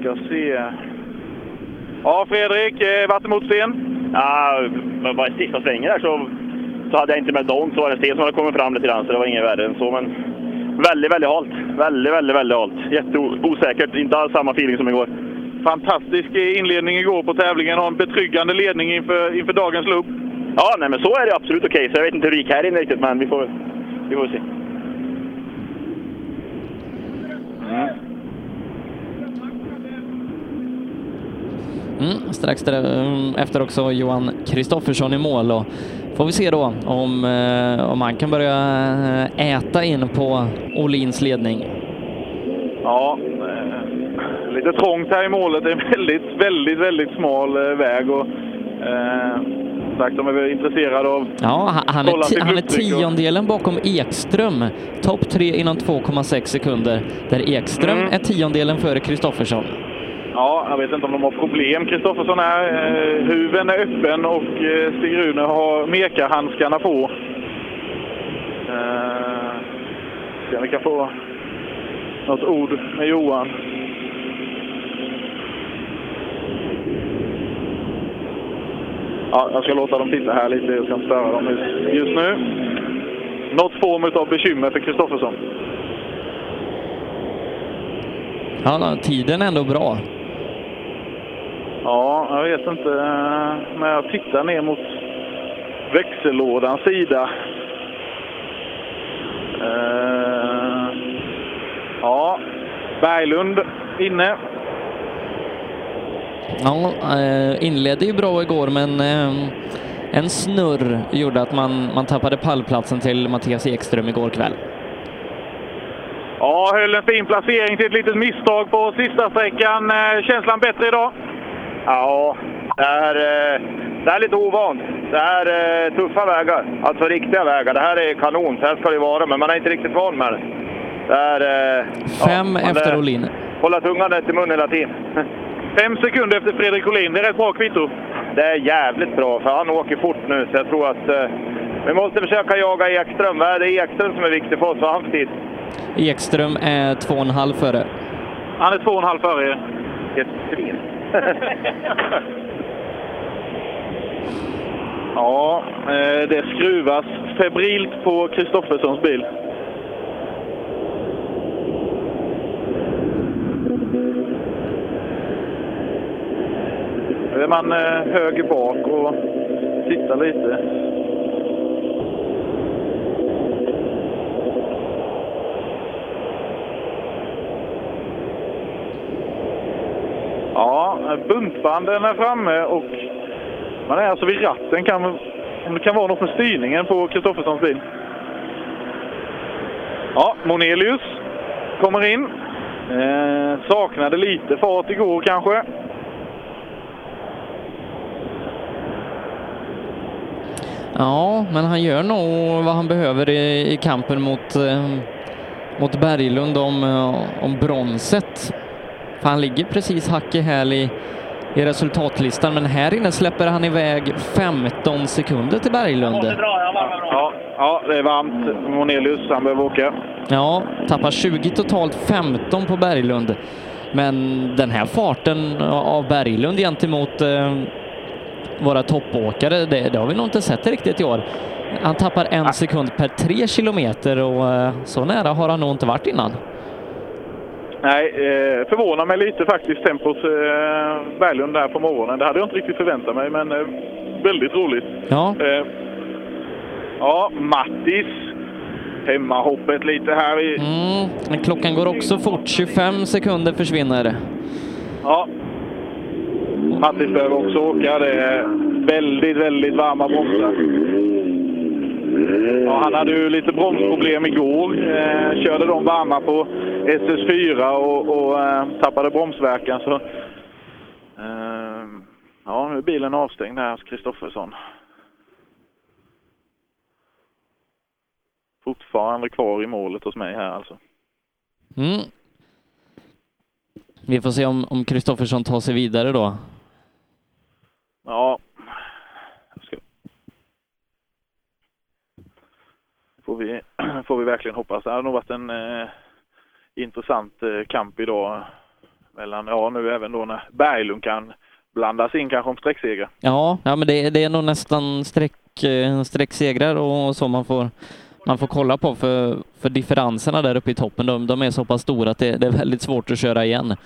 Ska se. Ja, Fredrik, eh, vattenmotsten? Ja, bara i sista svängen där så, så hade jag inte med dem, så var det sten som hade kommit fram lite grann, så det var inget värre än så. Men väldigt, väldigt halt. Väldigt, väldigt, väldigt halt. Jätteosäkert. Inte alls samma feeling som igår. Fantastisk inledning igår på tävlingen och en betryggande ledning inför, inför dagens lopp. Ja, nej, men så är det absolut okej. Okay. Så jag vet inte hur det gick här inne riktigt, men vi får, vi får se. Mm. Mm, strax där, mm, efter också Johan Kristoffersson i mål och får vi se då om, eh, om han kan börja eh, äta in på Olins ledning. Ja, eh, lite trångt här i målet. Det är en väldigt, väldigt, väldigt smal väg. Och, eh, sagt, de är väl intresserade av Ja, han är, han är tiondelen bakom Ekström. Topp tre inom 2,6 sekunder. Där Ekström mm. är tiondelen före Kristoffersson. Ja, jag vet inte om de har problem. Kristoffersson är, eh, huven är öppen och eh, Stig Rune har mekahandskarna på. Eh, se om vi kan få något ord med Johan. Ja, jag ska låta dem titta här lite. Jag ska inte störa dem just nu. Något form av bekymmer för Kristoffersson. Ja, tiden är ändå bra. Ja, jag vet inte. När jag tittar ner mot växellådans sida. Eh, ja, Berglund inne. Ja, eh, inledde ju bra igår, men eh, en snurr gjorde att man, man tappade pallplatsen till Mattias Ekström igår kväll. Ja, höll en fin placering till ett litet misstag på sista sträckan. Eh, Känslan bättre idag? Ja, det är, eh, det är lite ovant. Det är eh, tuffa vägar, alltså riktiga vägar. Det här är kanon, så här ska det vara, men man är inte riktigt van med det. Det är... eh, Fem man efter är- Olin. Hålla tungan rätt i mun hela tiden. Fem sekunder efter Fredrik Olin. Det är rätt bra kvitto. Det är jävligt bra, för han åker fort nu, så jag tror att eh, vi måste försöka jaga Ekström. Vad är det Ekström som är viktig för oss? Vad har han för tid? Ekström är två och en halv före. Han är två och en halv före er. Ett svin. Ja, eh, det skruvas febrilt på Kristofferssons bil. Nu är man eh, höger bak och tittar lite. Ja, buntbanden är framme och man är alltså vid ratten. Kan, om det kan vara något med styrningen på Kristofferssons bil. Ja, Monelius kommer in. Eh, saknade lite fart igår kanske. Ja, men han gör nog vad han behöver i, i kampen mot, eh, mot Berglund om, eh, om bronset. För han ligger precis hack i häl i, i resultatlistan, men här inne släpper han iväg 15 sekunder till Berglund. Ja, ja, det är varmt. Monelius, han behöver åka. Ja, tappar 20 totalt, 15 på Berglund. Men den här farten av Berglund gentemot eh, våra toppåkare, det, det har vi nog inte sett riktigt i år. Han tappar en sekund per tre kilometer och eh, så nära har han nog inte varit innan. Nej, eh, förvånar mig lite faktiskt tempot eh, Berglund där på morgonen. Det hade jag inte riktigt förväntat mig, men väldigt roligt. Ja. Ja, Mattis. Hemmahoppet lite här. I, Mm, men klockan går också fort, 25 sekunder försvinner. Ja. Mattis behöver också åka. Det är väldigt, väldigt varma bromsar. Ja, han hade ju lite bromsproblem igår. Eh, körde de varma på SS4 och, och eh, tappade bromsverkan. Så, eh, ja, nu är bilen avstängd här hos Kristoffersson. Fortfarande kvar i målet hos mig här alltså. Mm. Vi får se om om Kristoffersson tar sig vidare då. Ja. Ska... Får, vi, får vi verkligen hoppas. Det har nog varit en eh, intressant eh, kamp idag. Mellan, ja nu även då när Berglund kan blandas in kanske om sträcksegrar. Ja, ja men det, det är nog nästan streck, eh, sträcksegrar och så man får, man får kolla på för, för differenserna där uppe i toppen, de, de är så pass stora att det, det är väldigt svårt att köra igen.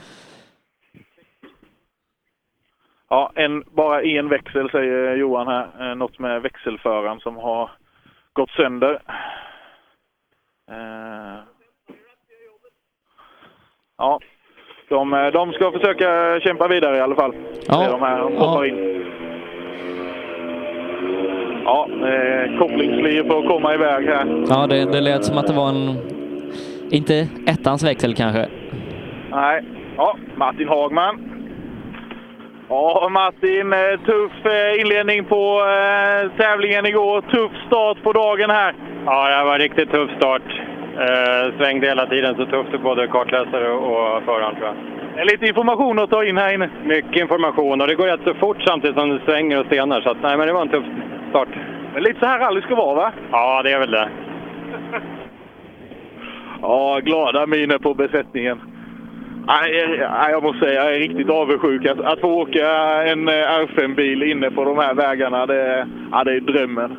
Ja, en, bara en växel säger Johan här. Eh, något med växelföraren som har gått sönder. Eh, ja, de, eh, de ska försöka kämpa vidare i alla fall. Ja. Det är de här de hoppar Ja. in. Ja, eh, kopplingslir på att komma iväg här. Ja, det, det lät som att det var en, inte ettans växel kanske. Nej. Ja, Martin Hagman. Ja, Martin, eh, tuff eh, inledning på eh, tävlingen igår. Tuff start på dagen här. Ja, det var en riktigt tuff start. Svängde hela tiden, så tufft för både kartläsare och föraren tror jag. Det är lite information att ta in här inne. Mycket information och det går rätt så fort samtidigt som det svänger och stenar. Så att, nej, men det var en tuff start. Men lite så här rally ska vara, va? Ja, det är väl det. Ja, glada miner på besättningen. Nej, jag- måste säga jag är riktigt avundsjuk att, att få åka en eh, R5-bil inne på de här vägarna. Det, ja, det är drömmen.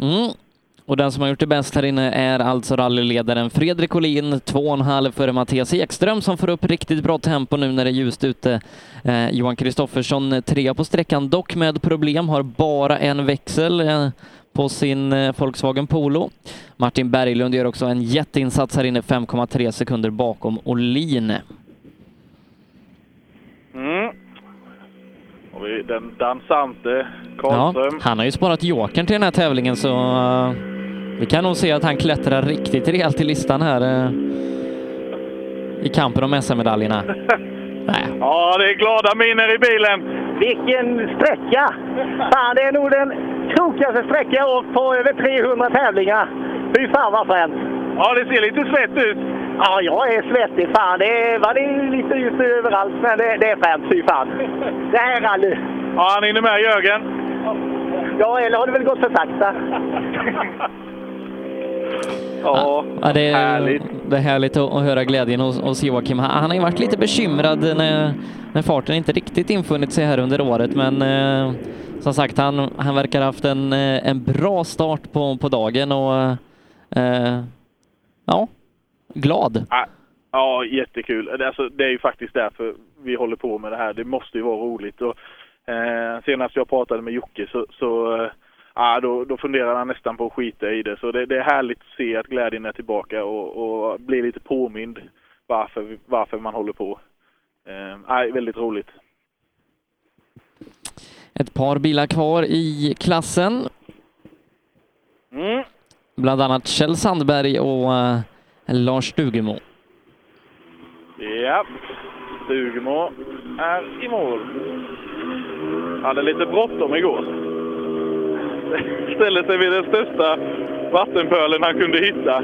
Mm. Och den som har gjort det bäst här inne är alltså rallyledaren Fredrik Olin, 2,5 före Mattias Ekström som får upp riktigt bra tempo nu när det är ljust ute. Eh, Johan Kristoffersson trea på sträckan, dock med problem, har bara en växel eh, på sin eh, Volkswagen Polo. Martin Berglund gör också en jätteinsats här inne, 5,3 sekunder bakom Olin. Mm. Och vi, den dansante Ja, Karlström. han har ju sparat jokern till den här tävlingen så eh, vi kan nog se att han klättrar riktigt rejält i listan här eh, i kampen om SM-medaljerna. Ja, det är glada miner i bilen. Vilken sträcka! Fan, det är nog den krokigaste sträckan jag åkt på över 300 tävlingar. Fy fan vad fränt! Ja, det ser lite svett ut. Ja, jag är svettig. Fan, det är, va, det är lite ljust överallt, men det, det är fränt. Fy fan. Det här är rally. Ja, han hinner med Jörgen. Ja, eller har det väl gått för sakta? Ja, Ja, det, är, härligt. det är härligt att, att höra glädjen hos, hos Joakim. Han, han har ju varit lite bekymrad när, när farten inte riktigt infunnit sig här under året, men eh, som sagt, han, han verkar ha haft en, eh, en bra start på, på dagen och eh, ja, glad. Ja, Ja, jättekul. Det- Alltså, det är ju faktiskt därför vi håller på med det här. Det måste ju vara roligt. Och, eh, senast jag pratade med Jocke så, så eh, ja, då, då funderade han nästan på att skita i det. Så det, det är härligt att se att glädjen är tillbaka och, och bli lite påmind varför, varför man håller på. Eh, ja, väldigt roligt. Ett par bilar kvar i klassen, Mm. bland annat Kjell Sandberg och eh, Lars Stugemo. Ja, Stugemo är i mål. Hade lite bråttom igår. Ställde sig vid den största vattenpölen han kunde hitta.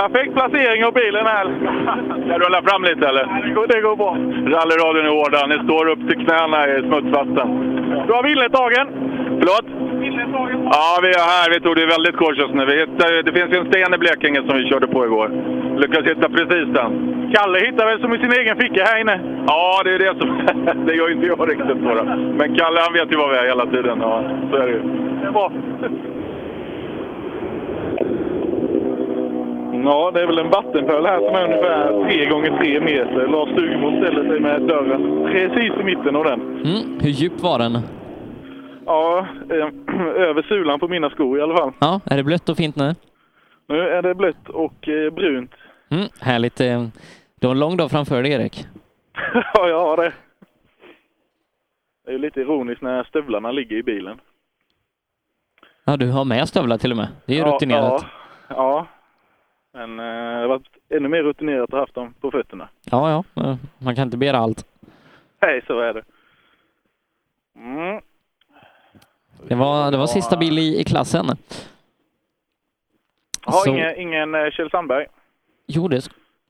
Perfekt placering av bilen här. Ska du hålla fram lite eller? Det går, det går bra. Rallyradion är hårda. Ni står upp till knäna i smutsvatten. Du har villetagen. Förlåt? Ja, vi är här. Vi tog det väldigt kort just nu. Vi hittade, det finns ju en sten i Blekinge som vi körde på igår. Lyckades hitta precis den. Kalle hittar väl som i sin egen ficka här inne? Ja, det är det som... det gör inte jag riktigt då. Men Kalle han vet ju var vi är hela tiden. Ja, så är det ju. Det är bra. Ja, det är väl en vattenpöl här som är ungefär 3 gånger 3 meter. Lars Stugemo ställer sig med dörren precis i mitten av den. Mm, hur djup var den? Ja, eh, över sulan på mina skor i alla fall. Ja, är det blött och fint nu? Nu är det blött och eh, brunt. Mm, härligt. eh, Du har en lång dag framför dig, Erik. ja, jag har det. Det är lite ironiskt när stövlarna ligger i bilen. Ja, du har med stövlar till och med. Det är ju ja, rutinerat. Ja, ja. Men eh, det har varit ännu mer rutinerat att ha haft dem på fötterna. Ja, ja. eh, Man kan inte begära allt. Nej, så är det. Mm. Det var, det var sista bil i, i klassen. Har Så- ingen, ingen eh, Kjell Sandberg. Jo, det,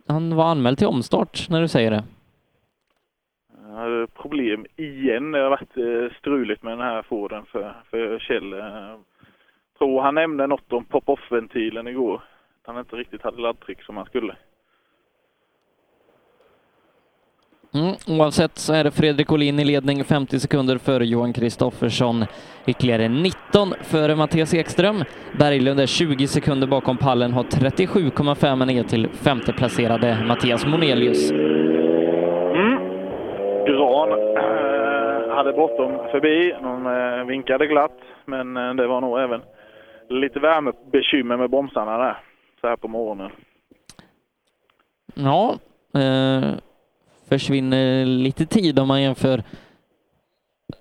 han var anmäld till omstart när du säger det. Jag hade problem igen. Det har varit struligt med den här Forden för, för Kjell. Eh, tror han nämnde något om pop-off-ventilen igår. Att han inte riktigt hade laddtryck som han skulle. Mm, oavsett så är det Fredrik Olin i ledning 50 sekunder före Johan Kristoffersson. Ytterligare 19 före Mattias Ekström. Berglund är 20 sekunder bakom pallen, har 37,5 ner till femteplacerade Mattias Monelius. Mm. Gran eh, hade bråttom förbi. De eh, vinkade glatt, men eh, det var nog även lite värmebekymmer med bromsarna där, så här på morgonen. Ja, eh, försvinner lite tid om man jämför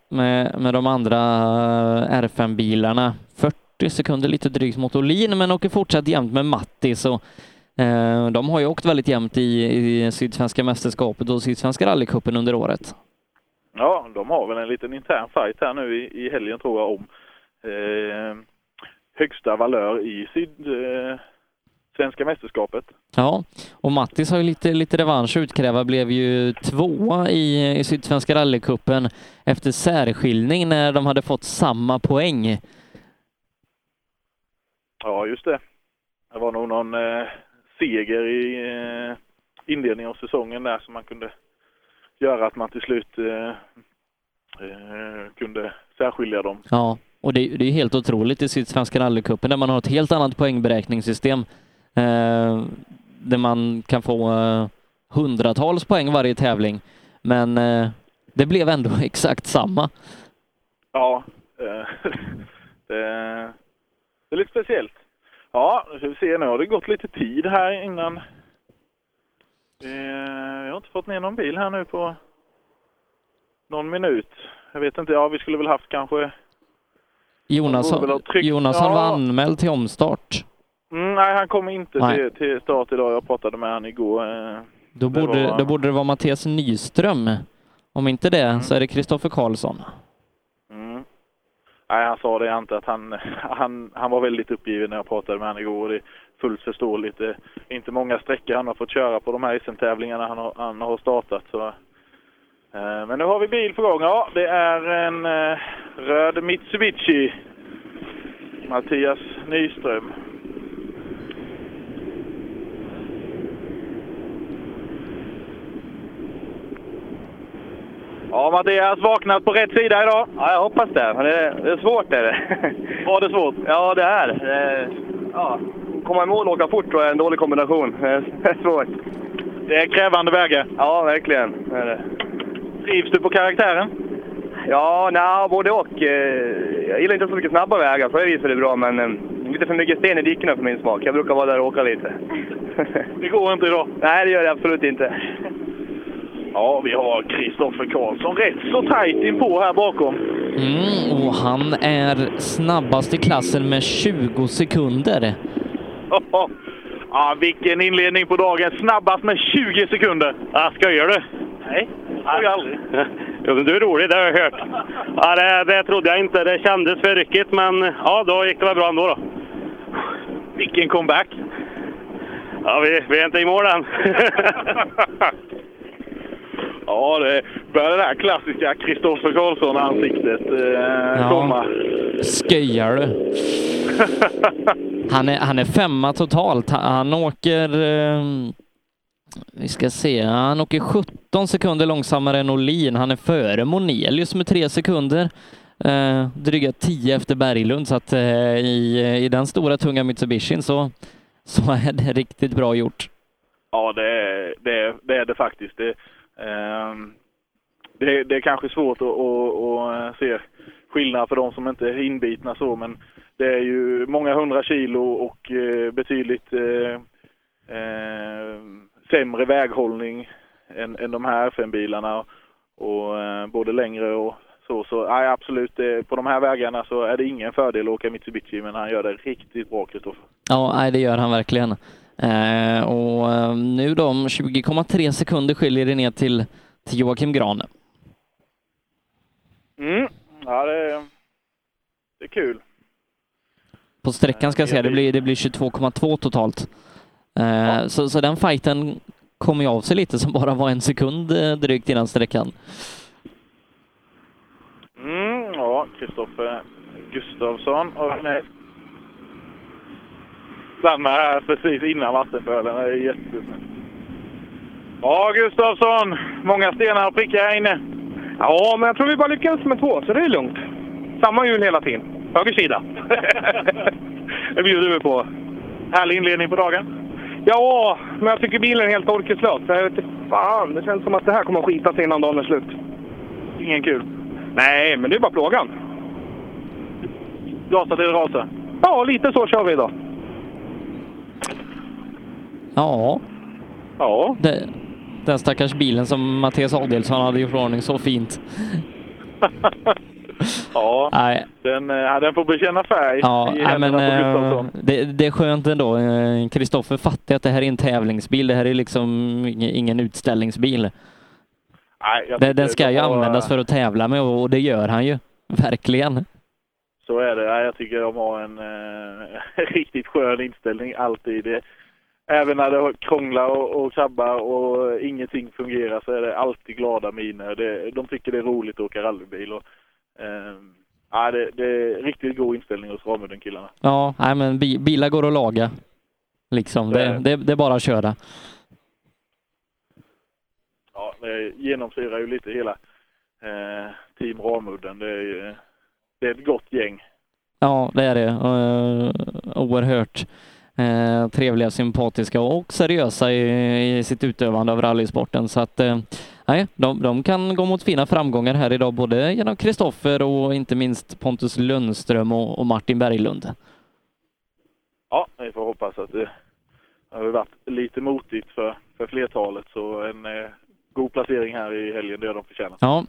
med, med de andra eh, R5-bilarna. 40 sekunder lite drygt mot Olin, men åker fortsatt jämnt med Matti. Så, eh, de har ju åkt väldigt jämnt i, i Sydsvenska mästerskapet och Sydsvenska rallycupen under året. Ja, de har väl en liten intern fight här nu i, i helgen tror jag om eh, högsta valör i syd, eh, svenska mästerskapet. Ja, och Mattis har ju lite, lite revansch att utkräva, blev ju tvåa i, i Sydsvenska rallycupen efter särskiljning när de hade fått samma poäng. Ja, just det. Det var nog någon eh, seger i eh, inledningen av säsongen där som man kunde göra att man till slut eh, eh, kunde särskilja dem. Ja, Och det, det är helt otroligt i Sydsvenska rallycupen där man har ett helt annat poängberäkningssystem. Eh, där man kan få eh, hundratals poäng varje tävling. Men eh, det blev ändå exakt samma. Ja, eh, det, är lite speciellt. Ja, nu ska vi se. Nu har det gått lite tid här innan. Eh, Jag har inte fått ner någon bil här nu på någon minut. Jag vet inte, ja vi skulle väl haft kanske... Jonas, tryckt- Jonasson var Ja. anmäld till omstart. Mm, nej, han kommer inte Nej. till, till start idag. Jag pratade med han igår. eh, Då det borde, var- då borde det vara Mattias Nyström. Om inte det så är det Kristoffer Karlsson. Mm. Nej, han sa det antar att han, han, han var väldigt uppgiven när jag pratade med honom igår. Det är fullt förståeligt. Det är inte många sträckor han har fått köra på de här SM-tävlingarna han har, han har startat. Så. Eh, Men nu har vi bil på gång. Ja, det är en eh, röd Mitsubishi. Mattias Nyström. Ja, Mattias, vaknat på rätt sida idag? Ja, jag hoppas det. Men det, är svårt. Är det. Var det svårt? Ja, det är det. Ja, komma i mål och åka fort tror jag är en dålig kombination. Det är svårt. Det är krävande vägar. Ja, verkligen. Det är det. Trivs du på karaktären? Ja, nej, både och. Eh, Jag gillar inte så mycket snabba vägar, på det viset är det bra, men eh, lite för mycket sten i dikena för min smak. Jag brukar vara där och åka lite. Det går inte idag? Nej, det gör det absolut inte. Ja, vi har Kristoffer Karlsson rätt så tajt inpå här bakom. Mm, och han är snabbast i klassen med 20 sekunder. Ja, vilken inledning på dagen. Snabbast med 20 sekunder. Ja, skojar du? Nej, det jag aldrig. Jo, men du är rolig, det har jag hört. Ja, det, det trodde jag inte. Det kändes för ryckigt, men ja, då gick det väl bra ändå då. Vilken comeback! Ja, vi, vi är inte i mål än. Ja, det börjar det där klassiska Kristoffer Karlsson-ansiktet eh, komma. Skojar du? Han är, han är femma totalt. Han, åker... Eh, vi ska se. Han åker 17 sekunder långsammare än Olin. Han är före Monelius med tre sekunder. Eh, dryga 10 efter Berglund, så att eh, i, i den stora tunga Mitsubishin så, så är det riktigt bra gjort. Ja, det är det, är, det, är det faktiskt. Det, Ehm, det, det är kanske svårt att, att, att se skillnad för de som inte är inbitna så, men det är ju många hundra kilo och eh, betydligt eh, eh, sämre väghållning än, än de här FM-bilarna. Och både längre och så. Så nej, absolut, på de här vägarna så är det ingen fördel att åka Mitsubishi, men han gör det riktigt bra, Kristoffer. Ja, nej, det gör han verkligen. Eh, och eh, nu om 20,3 sekunder skiljer det ner till, till Joakim Gran. Mm. Ja, det, det är kul. På sträckan ska jag säga, det blir, det blir 22,2 totalt. Eh, så, så den fighten kom ju av sig lite som bara var en sekund eh, drygt innan sträckan. Mm, ja, Kristoffer Gustafsson. Och nej. Stannar här precis innan vattenpölen. Det är jättedumt. Ja, Gustafsson. Många stenar att pricka här inne. Ja, men jag tror vi bara lyckades med två, så det är lugnt. Samma hjul hela tiden. Höger sida. det bjuder vi på. Härlig inledning på dagen. Ja, men jag tycker bilen är helt orkeslös. Jag vet fan, det känns som att det här kommer att skita sig innan dagen är slut. Ingen kul. Nej, men det är bara plågan. Gasa till rasa. Ja, lite så kör vi idag. Ja. Ja. Det, den stackars bilen som Mattias Adelsson hade gjort ordning så fint. Ja, Nej. den, eh, den får bekänna färg Ja, i nej, men på eh, det, det är skönt ändå. Eh, Kristoffer fattar att det här är en tävlingsbil. Det här är liksom ing- ingen utställningsbil. Nej, Den, den ska ju användas för att tävla med och det gör han ju. Verkligen. Så är det. Jag tycker de har en eh, riktigt skön inställning alltid. Även när det krånglar och, och krabbar och ingenting fungerar så är det alltid glada miner. Det, de tycker det är roligt att åka rallybil. Och, eh, ja, det, det är riktigt god inställning hos Ramudden-killarna. Ja, nej, men bi, bilar går att laga. Liksom. Det, det. det, är bara att köra. Ja, det genomsyrar ju lite hela eh, Team Ramudden. Det är, ju- det är ett gott gäng. Ja, det är det. Uh, oerhört uh, trevliga, sympatiska och seriösa i, i sitt utövande av rallysporten. Så att nej, de, de, kan gå mot fina framgångar här idag, både genom Kristoffer och inte minst Pontus Lundström och, och Martin Berglund. Ja, vi får hoppas att det har varit lite motigt för, för flertalet, så en eh, god placering här i helgen, det har de förtjänat. Ja,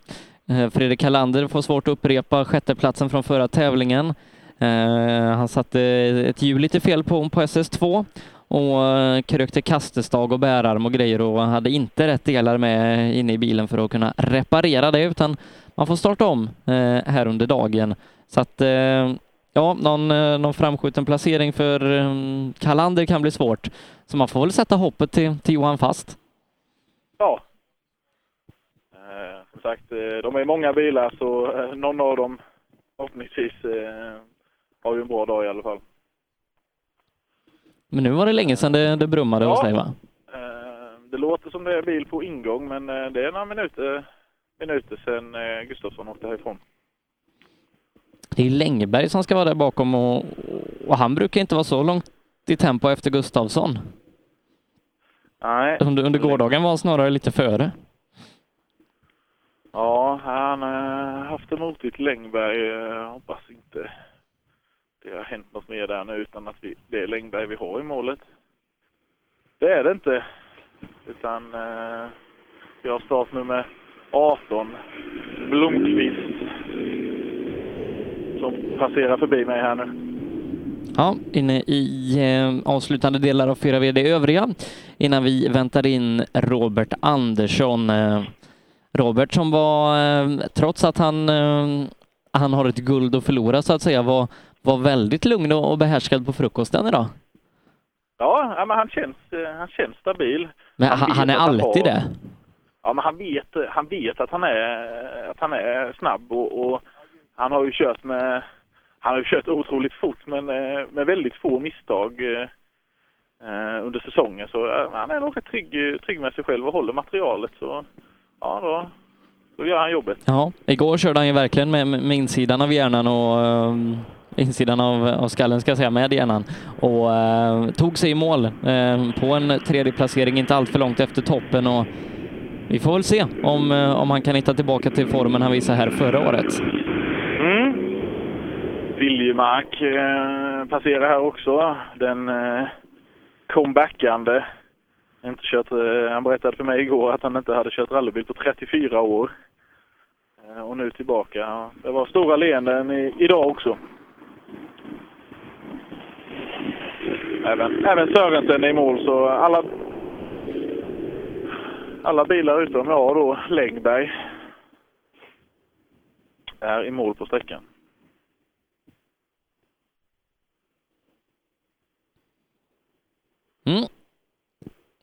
Fredrik Hallander får svårt att upprepa sjätteplatsen från förra tävlingen. Eh, han satte ett hjul lite fel på, på SS2 och eh, krökte kastestag och bärarm och grejer och hade inte rätt delar med inne i bilen för att kunna reparera det utan man får starta om eh, här under dagen. Så att ja, någon, någon framskjuten placering för Kalander kan bli svårt. Så man får väl sätta hoppet till, till Johan Fast. Ja. som sagt, de är många bilar så någon av dem förhoppningsvis har ju en bra dag i alla fall. Men nu var det länge sedan det, det brummade ja. hos dig va? Eh, det låter som det är bil på ingång men eh, det är några minuter, minuter sedan eh, Gustafsson åkte härifrån. Det är Längberg som ska vara där bakom och, och han brukar inte vara så långt i tempo efter Gustafsson. Nej. Under, under gårdagen var han snarare lite före. Ja, han har haft det motigt Längberg. Hoppas inte det har hänt något mer där nu utan att vi, det är Längberg vi har i målet. Det är det inte. Utan eh, vi har startnummer 18, Blomqvist, som passerar förbi mig här nu. Ja, inne i eh, avslutande delar av 4 VD övriga innan vi väntar in Robert Andersson. Eh, Robert som var, eh, trots att han, eh, han har ett guld att förlora så att säga, var var väldigt lugn och behärskad på frukosten idag. Ja, men han känns, eh, han känns stabil. Men han, han är alltid det? Ja, men han vet, han vet att han är, att han är snabb och, och han har ju kört med han har ju kört otroligt fort men eh, med väldigt få misstag eh, under säsongen. Så han är nog rätt trygg, trygg med sig själv och håller materialet. Så ja, då, då gör han jobbet. Ja, igår körde han ju verkligen med, med insidan av hjärnan och um insidan av, av skallen ska jag säga, med hjärnan och eh, tog sig i mål eh, på en tredje placering inte allt för långt efter toppen och vi får väl se om, eh, om han kan hitta tillbaka till formen han visade här förra året. Mm. Viljemark eh, passerar här också. Den eh, comebackande. Inte kört, eh, han berättade för mig igår att han inte hade kört rallybil på 34 år. Eh, och nu tillbaka. Det var stora leenden i, idag också. Även, även Sörensen är i mål, så alla, alla bilar utom jag då, Längberg, är i mål på sträckan. Mm.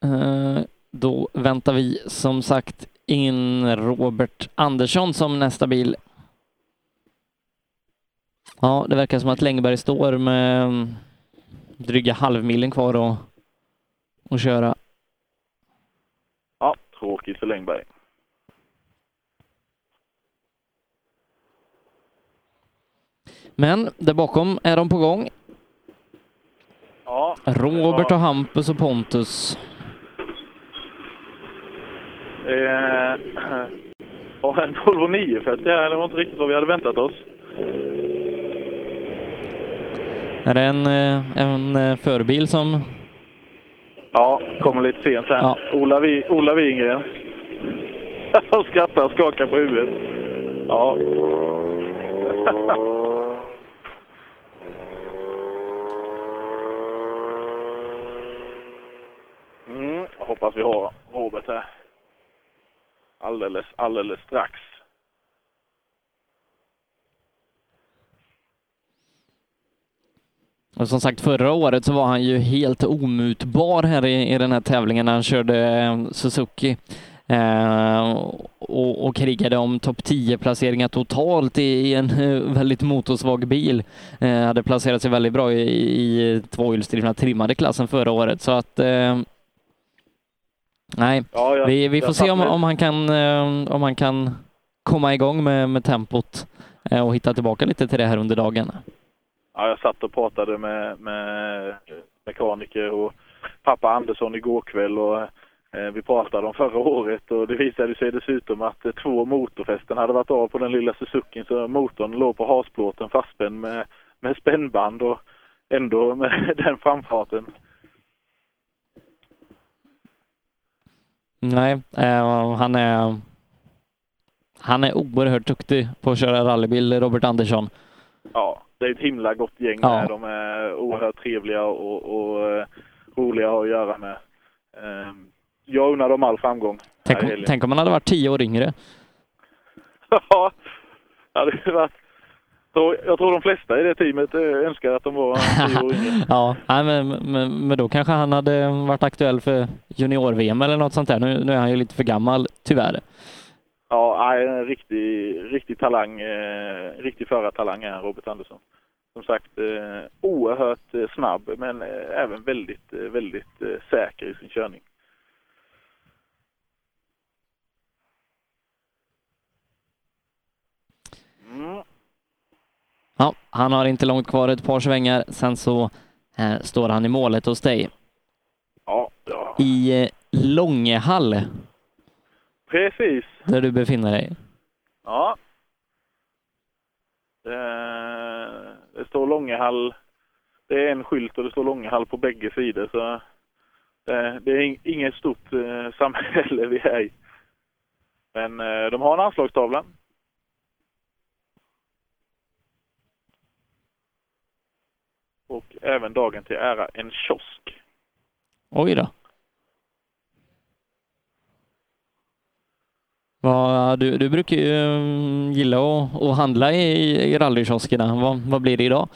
Eh, då väntar vi som sagt in Robert Andersson som nästa bil. Ja, det verkar som att Längberg står med dryga halvmilen kvar att, att köra. Ja, tråkigt för Längberg. Men där bakom är de på gång. Ja. Robert och Hampus och Pontus. Eh, ja, en Volvo 940 här, det var inte riktigt vad vi hade väntat oss. Är det en, eh, en eh, förbil som... Ja, kommer lite sent här. Ja. Ola, Vi, Ola Wingren. Han skrattar och skakar på huvudet. Ja. Mm, hoppas vi har Robert här. Alldeles, alldeles strax. Och som sagt, förra året så var han ju helt omutbar här i, i den här tävlingen när han körde eh, Suzuki. Eh, och, och krigade om topp 10 placeringar totalt i, i en eh, väldigt motorsvag bil. Eh, hade placerat sig väldigt bra i, i tvåhjulsdrivna trimmade klassen förra året så att eh, Nej, ja, jag, vi, vi får se om, om, han kan, om han kan komma igång med, med tempot och hitta tillbaka lite till det här under dagen. Ja, jag satt och pratade med, med mekaniker och pappa Andersson igår kväll och eh, vi pratade om förra året och det visade sig dessutom att eh, två motorfästen hade varit av på den lilla Suzukin så motorn låg på hasplåten fastspänd med, med spännband och ändå med den framfarten. Nej, eh, han är han är oerhört duktig på att köra rallybil, Robert Andersson. Ja, det är ett himla gott gäng Ja. där. De är oerhört trevliga och, och eh, roliga att ha att göra med. Eh, Jag unnar dem all framgång. Tänk om, tänk om han hade varit tio år yngre. Ja, det hade varit... Jag tror de flesta i det teamet eh, önskar att de var tio år yngre. Ja, men, men, men då kanske han hade varit aktuell för junior-VM eller något sånt där. Nu, nu är han ju lite för gammal, tyvärr. Ja, en riktig, riktig talang, eh, riktig förartalang är Robert Andersson. Som sagt, eh, oerhört eh, snabb men eh, även väldigt, eh, väldigt eh, säker i sin körning. Mm. Ja, han har inte långt kvar, ett par svängar. Sen så eh, står han i målet hos dig. Ja, ja. I eh, Långehall, Precis. där du befinner dig. Ja. Det, det står Långehall. Det är en skylt och det står Långehall på bägge sidor. Så det, det är ing- inget stort eh, samhälle vi är i. Men eh, de har en anslagstavla. Och även dagen till ära en kiosk. Oj då. Vad, du, du brukar ju mm, gilla att, att handla i, i rallykioskerna. Vad, vad blir det idag?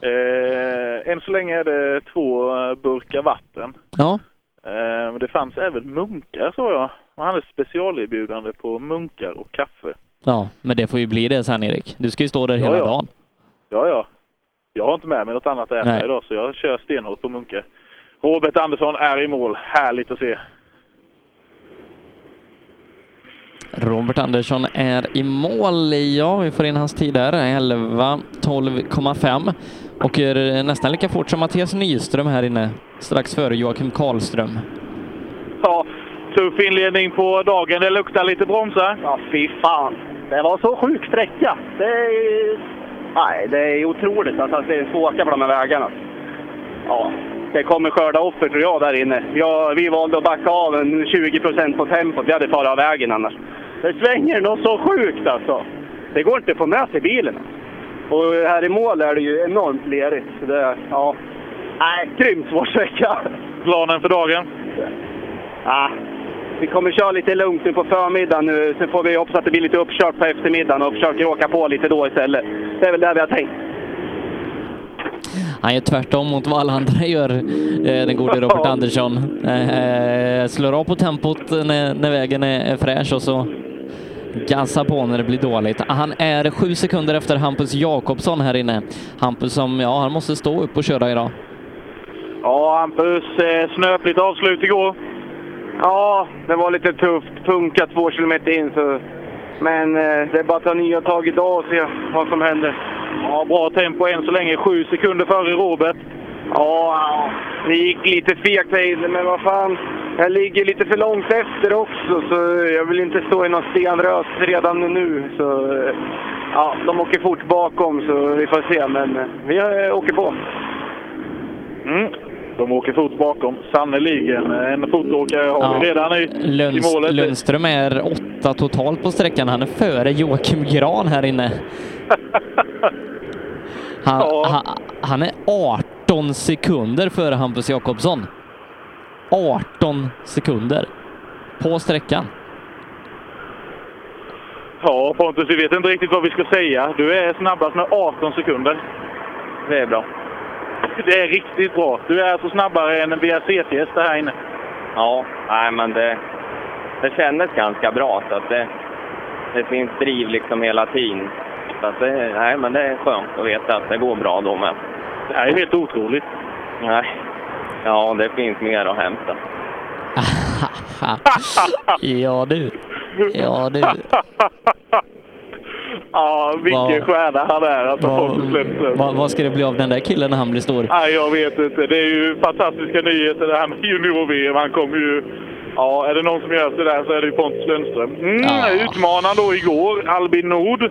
Eh, än så länge är det två burkar vatten. Ja. Eh, det fanns även munkar såg jag. Man hade specialerbjudande på munkar och kaffe. Ja, men det får ju bli det sen Erik. Du ska ju stå där Ja, hela ja. dagen. Ja, ja. Jag har inte med mig något annat att äta Nej. idag så jag kör stenhårt på munkar. Robert Andersson är i mål. Härligt att se. Robert Andersson är i mål. Ja, vi får in hans tid där. 11, 12,5. Och är nästan lika fort som Mattias Nyström här inne. Strax före Joakim Karlström. Ja, tuff inledning på dagen. Det luktar lite bromsar. Ja, fy fan. Det var så sjuk sträcka. Det är, nej, det är otroligt alltså, att det är så åka på de här vägarna. Ja, det kommer skörda offer tror jag där inne. Ja, vi valde att backa av en 20 procent på tempot. Vi hade farit av vägen annars. Det svänger något så sjukt alltså. Det går inte att få med sig bilen. Och här i mål är det ju enormt lerigt. Så det, ja. Nej, grymt svår sträcka. Planen för dagen? Ja, vi kommer köra lite lugnt nu på förmiddagen nu. Sen får vi hoppas att det blir lite uppkört på eftermiddagen och försöker åka på lite då istället. Det är väl det vi har tänkt. Han gör tvärtom mot vad alla andra gör, eh, den gode Robert Andersson. Eh, slår av på tempot när, när vägen är, är fräsch och så gassar på när det blir dåligt. Han är sju sekunder efter Hampus Jakobsson här inne. Hampus som, ja, han måste stå upp och köra idag. Ja, Hampus, eh, snöpligt avslut igår. Ja, det var lite tufft. Punka två kilometer in. Så... Men eh, det är bara att ta nya tag idag och se vad som händer. Ja, bra tempo än så länge. Sju sekunder före Robert. Ja, det gick lite fegt men vad fan. Jag ligger lite för långt efter också, så jag vill inte stå i någon stenrös redan nu. Så, ja, de åker fort bakom, så vi får se. Men vi eh, åker på. Mm. De åker fort bakom. Sannerligen. En fotåkare har vi redan i, i Lunds, målet. Lundström är åtta totalt på sträckan. Han är före Joakim Gran här inne. Han, han, han är 18 sekunder före Hampus Jakobsson. 18 sekunder på sträckan. Ja, Pontus, vi vet inte riktigt vad vi ska säga. Du är snabbast med 18 sekunder. Det är bra. Det är riktigt bra. Du är alltså snabbare än en VRC-test här inne. Ja, nej men det, det kändes ganska bra. Så att det, det finns driv liksom hela tiden. Så att det, nej, men det är skönt att veta att det går bra då med. Det här är helt otroligt. Nej. Ja, det finns mer att hämta. ja du. Ja du. Ja, vilken Vad- stjärna han är, alltså Vad- Pontus Lundström. Vad, ska det bli av den där killen när han blir stor? Nej, jag vet inte. Det är ju fantastiska nyheter det här med junior-VM. Han kommer ju... Ja, är det någon som gör det där så är det ju Pontus Lundström. Mm, Ja. Utmanaren då igår, Albin Nord.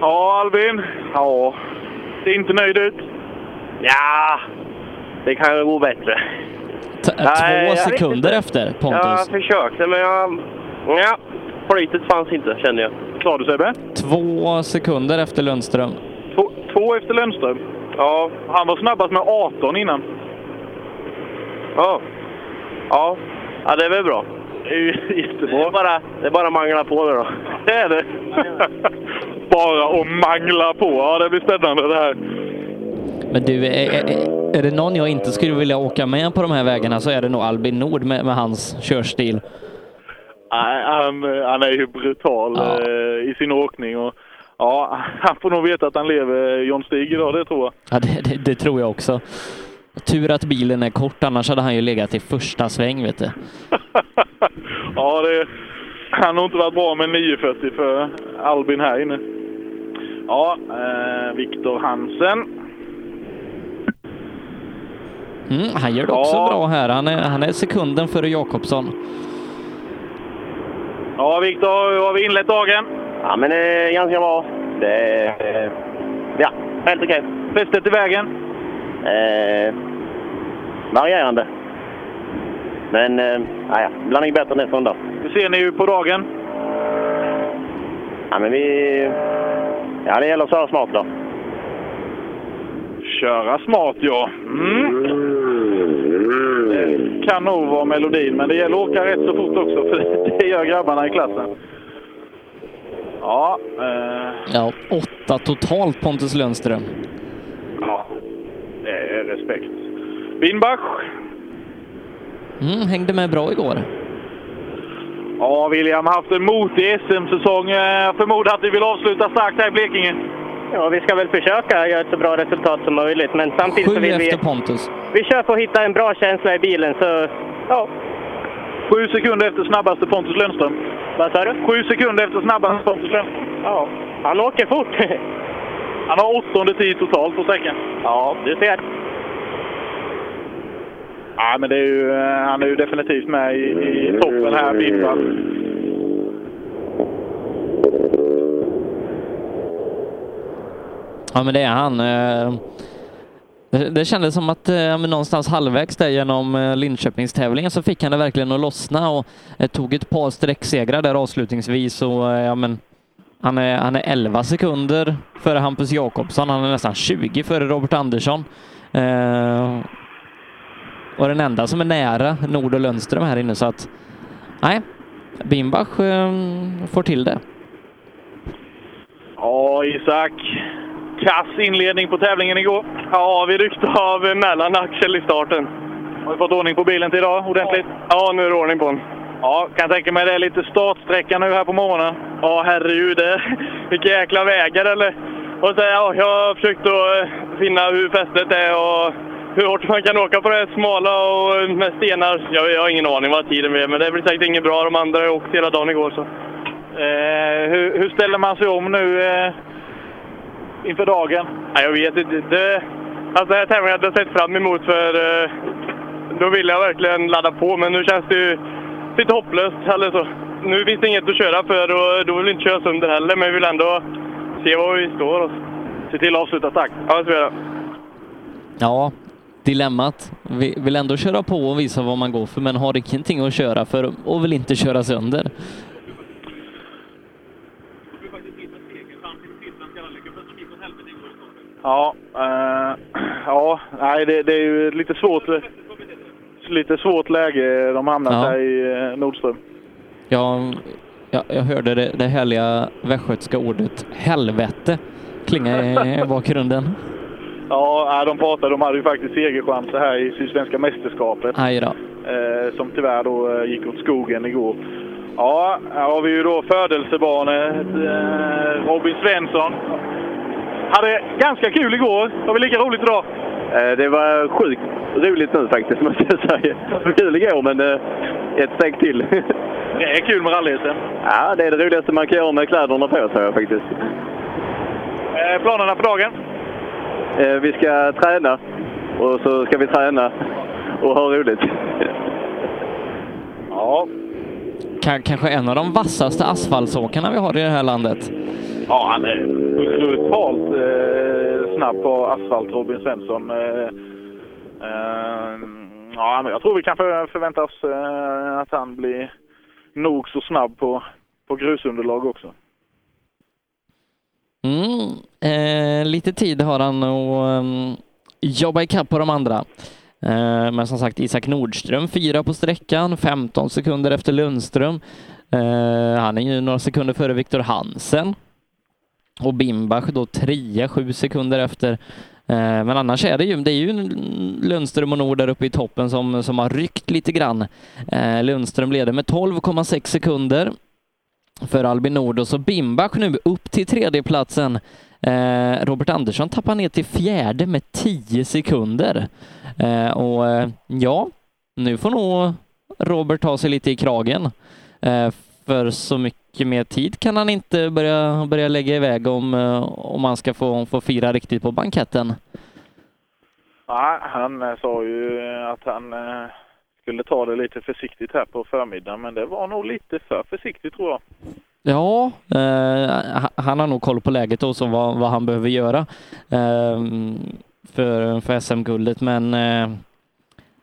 Ja, Albin. Ja. Ser inte nöjd ut. Ja, det kan ju gå bättre. T- två sekunder efter Pontus. Jag försökte, men jag... Ja, flytet fanns inte, kände jag. Sa du Sebbe? Två sekunder efter Lundström. Två, två efter Lundström. Ja, han var snabbast med 18 innan. Ja. Ja, ja det är väl bra. Det är jättebra. Det är bara, det är bara att mangla på det då. Det är det. Bara att mangla på. Ja, det blir spännande det här. Men du, är, är, är det någon jag inte skulle vilja åka med på de här vägarna så är det nog Albin Nord med, med hans körstil. Nej, han, han är ju brutal eh, i sin åkning. Och, ja, han får nog veta att han lever John Stig idag, det tror jag. Ja, det, det, det tror jag också. Tur att bilen är kort, annars hade han ju legat i första sväng, vet du. Ja, det, han har inte varit bra med 940 för Albin här inne. Ja, eh, Viktor Hansen. Mm, han gör det också Ja. bra här. Han är, han är sekunden före Jakobsson. Ja, Viktor, hur har vi inlett dagen? Ja, men det är ganska bra. Det är... eh, Ja, helt okej. Fästet i vägen? Eh, varierande. Men, eh, ja, det bättre nästa dag. Hur ser ni ut på dagen? Ja, men vi... Ja, det gäller att köra smart då. Köra smart, ja. Mm. Kan nog vara melodin, men det gäller att åka rätt så fort också, för det gör grabbarna i klassen. Ja, eh, Ja, åtta totalt Pontus Lundström. ja det är respekt. Winbach. Mm, hängde med bra igår. Ja, William har haft en motig SM-säsong. Jag förmodar att vi vill avsluta starkt här i Blekinge. Ja, vi ska väl försöka göra ett så bra resultat som möjligt, men samtidigt så Sju vill vi... efter Pontus. Vi kör för att hitta en bra känsla i bilen, så ja. Sju sekunder efter snabbaste Pontus Lundström. Vad sa du? Sju sekunder efter snabbaste Pontus Lundström. Ja, han åker fort. Han har åttonde tid totalt på sträckan. Ja, du ser. Ja, men det är ju, eh, han är ju definitivt med i, i toppen här, Winbach. Ja, men det är han. Eh, det, kändes som att eh, men någonstans halvvägs där genom eh, Linköpingstävlingen så fick han det verkligen att lossna och eh, tog ett par sträcksegrar där avslutningsvis och eh, ja, men han är, han är 11 sekunder före Hampus Jakobsson. Han är nästan 20 före Robert Andersson. Eh, och den enda som är nära Nord och Lundström här inne så att nej, Bimbach eh, får till det. Ja, Isak. Kass inledning på tävlingen igår. Ja, vi ryckte av mellanaxel i starten. Har du fått ordning på bilen till idag ordentligt? Ja, nu är det ordning på den. Ja, kan tänka mig det är lite startsträcka nu här på morgonen. Ja, herregud. Det, vilka jäkla vägar eller? Och så, ja, jag har försökt att eh, finna hur fästet är och hur hårt man kan åka på det smala och med stenar. Jag, jag har ingen aning vad tiden blir, men det blir säkert inget bra. De andra har åkt hela dagen igår. Så. Eh, hur, hur ställer man sig om nu eh, inför dagen? Ja, jag vet inte. Det, alltså, den här tävlingen hade jag sett fram emot för eh, då ville jag verkligen ladda på. Men nu känns det ju lite hopplöst. Eller så. Nu finns det inget att köra för och då vill vi inte köra sönder heller. Men vi vill ändå se var vi står. Och se till att avsluta starkt. Ja, det ska vi göra. Ja, dilemmat. Vi vill ändå köra på och visa vad man går för, men har ingenting att köra för och vill inte köra sönder. Ja, eh, ja nej, det, det är ju lite svårt, lite svårt läge de hamnat Ja. här i eh, Nordström. Jag, jag, jag hörde det, det härliga västgötska ordet helvete klinga i bakgrunden. Ja, de pratade, de hade ju faktiskt segerchanser här i Sydsvenska mästerskapet. Aj då. eh, som tyvärr då eh, gick åt skogen igår. Ja, här har vi ju då födelsebarnet eh, Robin Svensson. Hade ganska kul igår. Har vi lika roligt idag? Eh, Det var sjukt roligt nu faktiskt, måste jag säga. Det var kul igår, men eh, ett steg till. Det är kul med rally Ja, det är det roligaste man kan göra med kläderna på sig faktiskt. eh, Planerna för dagen? Vi ska träna och så ska vi träna och ha roligt. Ja. Ka- kanske en av de vassaste asfaltsåkarna vi har i det här landet. Ja, han är brutalt eh, snabb på asfalt, Robin Svensson. Eh, eh, ja, men jag tror vi kan för, förvänta oss eh, att han blir nog så snabb på, på grusunderlag också. Mm, eh, lite tid har han att um, jobba ikapp på de andra. Eh, men som sagt, Isak Nordström fyra på sträckan, 15 sekunder efter Lundström. Eh, han är ju några sekunder före Viktor Hansen. Och Bimbach då trea, sju sekunder efter. Eh, men annars är det ju, det är ju Lundström och Nord där uppe i toppen som, som har ryckt lite grann. Eh, Lundström leder med 12,6 sekunder för Albin Nord och så Bimbach nu upp till tredjeplatsen. Eh, Robert Andersson tappar ner till fjärde med 10 sekunder. Och ja, nu får nog Robert ta sig lite i kragen. För så mycket mer tid kan han inte börja, börja lägga iväg om, eh, om han ska få, få fira riktigt på banketten. Nej, han eh, sa ju att han eh, skulle ta det lite försiktigt här på förmiddagen, men det var nog lite för försiktigt tror jag. Ja, eh, ha- han har nog koll på läget och vad, vad han behöver göra eh, för, för SM-guldet, men eh,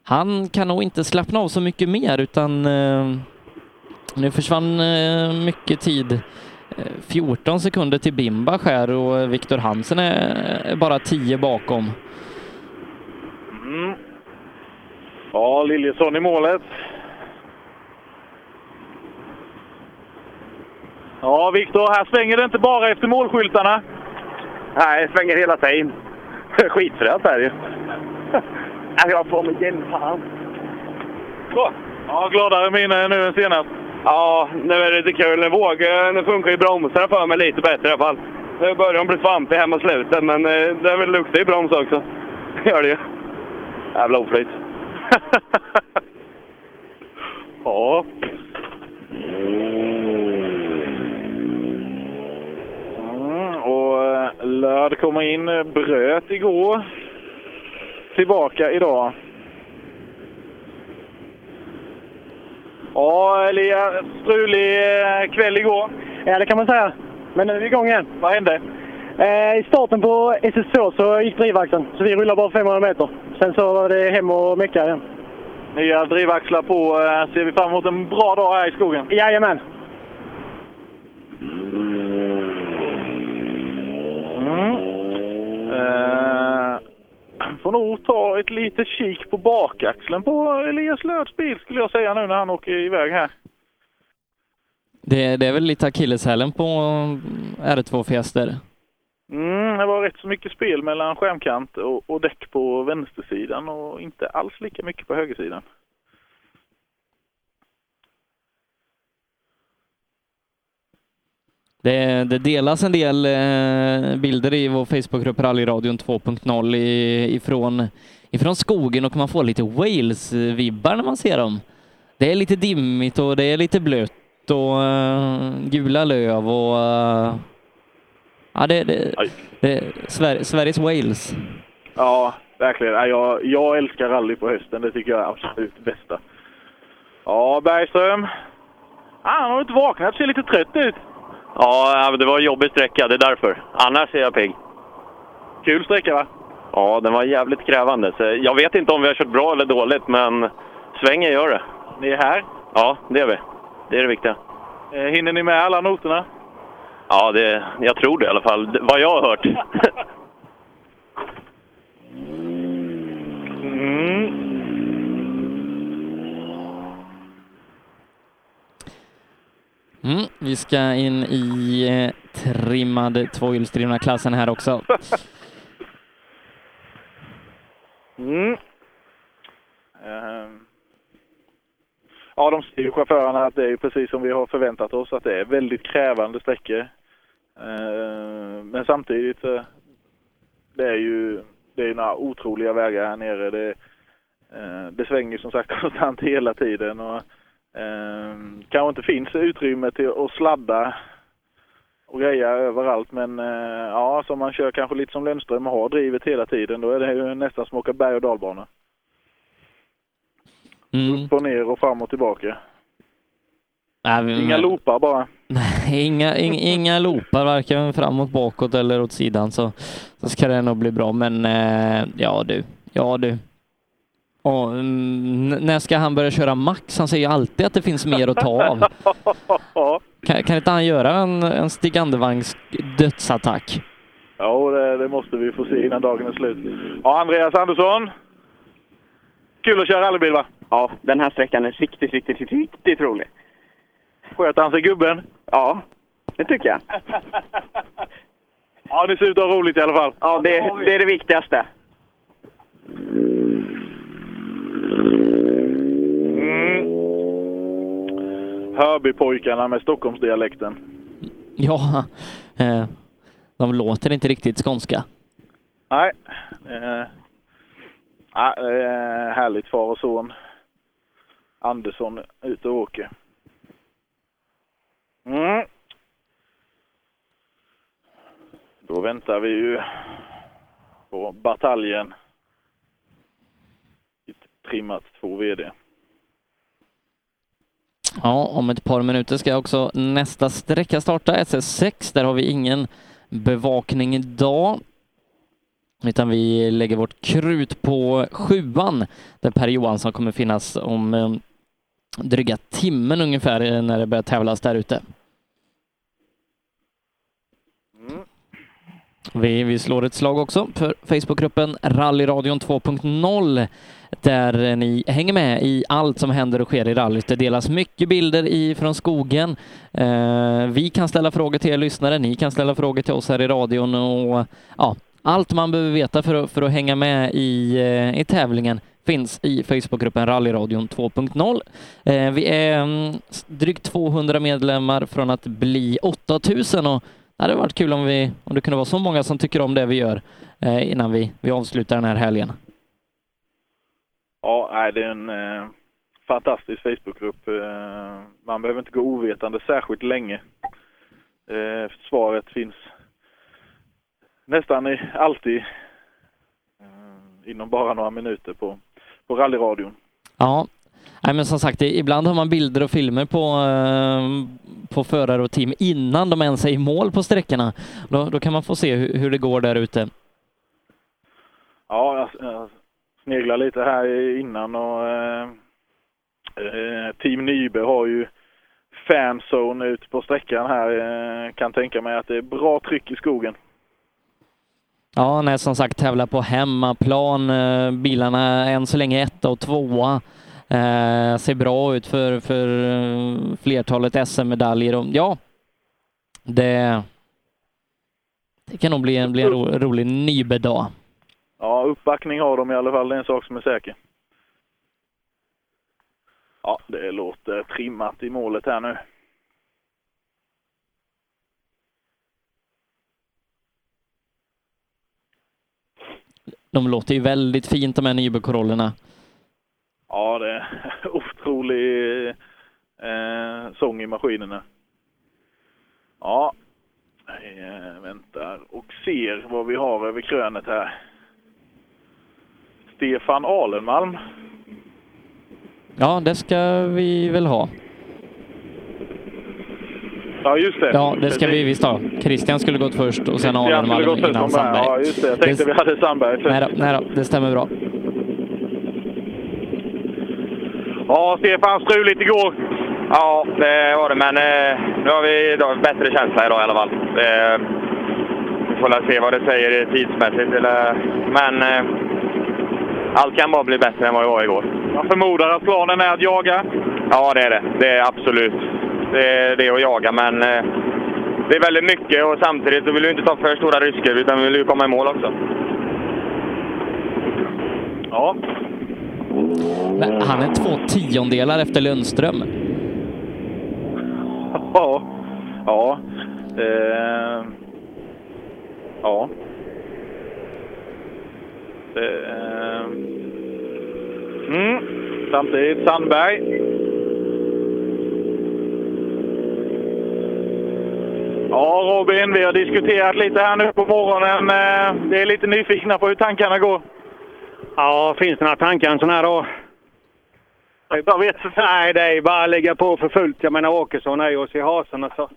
han kan nog inte slappna av så mycket mer utan eh, nu försvann eh, mycket tid. Eh, 14 sekunder till Bimbach här och Viktor Hansen är, bara 10 bakom. Mm. Ja, Liljesson i målet. Ja, Viktor, här svänger det inte bara efter målskyltarna. Nej, det svänger hela tiden. Skitfränt är det ju. Jag får mig igen, fan. Så. Ja, gladare minne nu än senast. Ja, nu är det lite kul. Vågen, nu funkar ju bromsarna för mig lite bättre i alla fall. Nu börjar de bli svampiga mot slutet, men eh, det är väl luktar ju broms också. Gör det ju. Jävla oflyt. Ja. Mm, och eh, Lörd kommer in, bröt igår. Tillbaka idag. Ja, Elia, strulig eh, kväll igår. Ja, det kan man säga. Men nu är vi igång igen. Vad hände? Eh, I starten på SS2 så gick drivaxeln, så vi rullade bara 500 meter. Sen så var det hem och mecka igen. Nya drivaxlar på. eh, Ser vi fram emot en bra dag här i skogen? Jajamän! Mm. Får nog ta ett litet kik på bakaxeln på Elias Lööds bil skulle jag säga nu när han åker iväg här. Det, det är väl lite akilleshälen på R2 Fiester. Mm, det var rätt så mycket spel mellan skärmkant och, och däck på vänstersidan och inte alls lika mycket på högersidan. Det, det delas en del eh, bilder i vår Facebookgrupp Rallyradion 2.0 i- ifrån, ifrån skogen och man får lite Wales-vibbar när man ser dem. Det är lite dimmigt och det är lite blött och eh, gula löv och eh, ja, det, det, det Sver, Sveriges Wales. Ja, verkligen. Ja, Jag, jag älskar rally på hösten. Det tycker jag är absolut bästa. Ja, Bergström. Ah, han har inte vaknat. Ser lite trött ut. Ja, det var en jobbig sträcka, det är därför. Annars är jag pigg. Kul sträcka va? Ja, den var jävligt krävande. Så jag vet inte om vi har kört bra eller dåligt, men svängen gör det. Ni är här. Ja, det är vi. Det är det viktiga. Eh, hinner ni med alla noterna? Ja, det, jag tror det i alla fall. Det- Vad jag har hört. Mm. Mm, vi ska in i eh, trimmad tvåhjulsdrivna klassen här också. Mm. Ehm. Ja, de säger ju chaufförerna att det är ju precis som vi har förväntat oss, att det är väldigt krävande sträckor. Uh, Men samtidigt, uh, det är ju det är några otroliga vägar här nere. Det, uh, det svänger som sagt konstant hela tiden. Och, eh, kanske inte finns utrymme till att sladda och greja överallt. Men eh, ja, som man kör kanske lite som Lundström och har drivet hela tiden, då är det ju nästan som att åka berg och dalbana. Mm. Upp och ner och fram och tillbaka. Nej, men- Inga loopar bara. Nej, inga, inga, inga loopar, varken framåt, bakåt eller åt sidan, så, så ska det nog bli bra. Men eh, ja du, ja du. Och, n- när ska han börja köra max? Han säger ju alltid att det finns mer att ta av. Kan, kan inte han göra en, en Stig Andervangs dödsattack? Ja, det, det måste vi få se innan dagen är slut. Ja, Andreas Andersson. Kul att köra rallybil va? Ja, den här sträckan är riktigt, riktigt, riktigt rolig. Sköter han sig gubben? Ja, det tycker jag. Ja, ni ser ut att ha roligt i alla fall. Ja, det, det är det viktigaste. Mm. Hörbypojkarna med Stockholmsdialekten. Ja, eh, de låter inte riktigt skånska. Nej. Eh, det är härligt far och son. Andersson ute och åker. Mm. Då väntar vi ju på bataljen. Ett trimmat 2 VD. Ja, om ett par minuter ska också nästa sträcka starta, SS6. Där har vi ingen bevakning idag. Utan vi lägger vårt krut på sjuan, där Per Johansson kommer finnas om eh, dryga timmen ungefär eh, när det börjar tävlas där ute. Vi, vi slår ett slag också för Facebookgruppen Rallyradion 2.0 där ni hänger med i allt som händer och sker i rallyt. Det delas mycket bilder i, från skogen. Eh, vi kan ställa frågor till er lyssnare, ni kan ställa frågor till oss här i radion och ja, allt man behöver veta för, att- för att hänga med i, eh, i tävlingen finns i Facebookgruppen Rallyradion 2.0. Eh, vi är mm, drygt 200 medlemmar från att bli 8000 och det hade varit kul om, vi, om det kunde vara så många som tycker om det vi gör innan vi, vi avslutar den här helgen. Ja, det är en eh, fantastisk Facebookgrupp. Eh, man behöver inte gå ovetande särskilt länge. Eh, svaret finns nästan alltid eh, inom bara några minuter på, på rallyradion. Ja, Nej, men som sagt, ibland har man bilder och filmer på, eh, på förare och team innan de ens är i mål på sträckorna. Då, då kan man få se hur, hur det går där ute. Ja, jag, jag sneglar lite här innan och eh, eh, Team Nybe har ju fanzone ut på sträckan här. Eh, kan tänka mig att det är bra tryck i skogen. Ja, nej, som sagt tävlar på hemmaplan. Bilarna Bilarna än så länge etta och tvåa. Eh, ser bra ut för, för eh, flertalet SM-medaljer. Ja, det, det kan nog bli en, bli en ro, rolig Nybe-dag. Ja, uppbackning har de i alla fall. Det är en sak som är säker. Ja, det låter trimmat i målet här nu. De låter ju väldigt fint de här Nybe-korollerna. Ja, det är otrolig eh, sång i maskinerna. Ja, jag väntar och ser vad vi har över krönet här. Stefan Alenmalm. Ja, det ska vi väl ha. Ja, just det. Ja, det ska vi visst ha. Christian skulle gått först och sen Alenmalm innan. Sandberg. Ja, just det. Jag tänkte vi hade Sandberg. Nej då, nej då, det stämmer bra. Ja, Stefan struligt igår. Ja, det var det, men eh, nu har vi idag bättre känsla idag i alla fall. Eh, vi får väl se vad det säger tidsmässigt. Eller, men eh, allt kan bara bli bättre än vad det var igår. Jag förmodar att planen är att jaga. Ja, det är det. Det är absolut. Det är det att jaga, men eh, det är väldigt mycket och samtidigt så vill vi inte ta för stora risker utan vi vill ju komma i mål också. Ja. Men han är två tiondelar efter Lundström. Ja. Ja. Eh, ja. Eh, Mm. Samtidigt Sandberg. Ja, Robin, vi har diskuterat lite här nu på morgonen. Eh, vi är lite nyfikna på hur tankarna går. Ja, finns det några tankar en sån här dag? Jag vet Nej, det är bara att lägga på för fullt. Jag menar, Åkesson är ju oss i hasen. Alltså.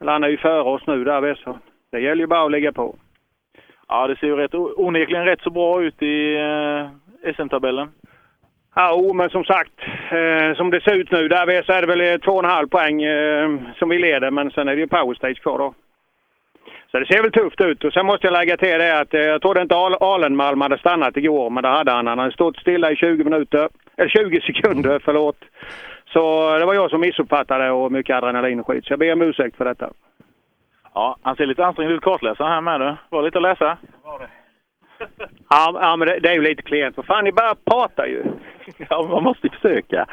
Han är ju före oss nu där, Wesson. Det gäller ju bara att lägga på. Ja, det ser ju rätt, onekligen rätt så bra ut i eh, SM-tabellen. Ja, o, men som sagt, eh, som det ser ut nu där så är det väl eh, två och en halv poäng eh, som vi leder, men sen är det ju power stage kvar då. Så det ser väl tufft ut. Och sen måste jag lägga till det att eh, jag trodde inte Al- Alenmalm hade stannat igår, men det hade han. Han hade stått stilla i 20 minuter, eller 20 sekunder, förlåt. Så det var jag som missuppfattade och mycket adrenalin och skit. Så jag ber om ursäkt för detta. Ja, han ser lite ansträngd ut kartläsaren här med du. Var lite att läsa. Ja, ja men det, det är ju lite klent. För fan, ni bara pratar ju. Ja, man måste ju försöka.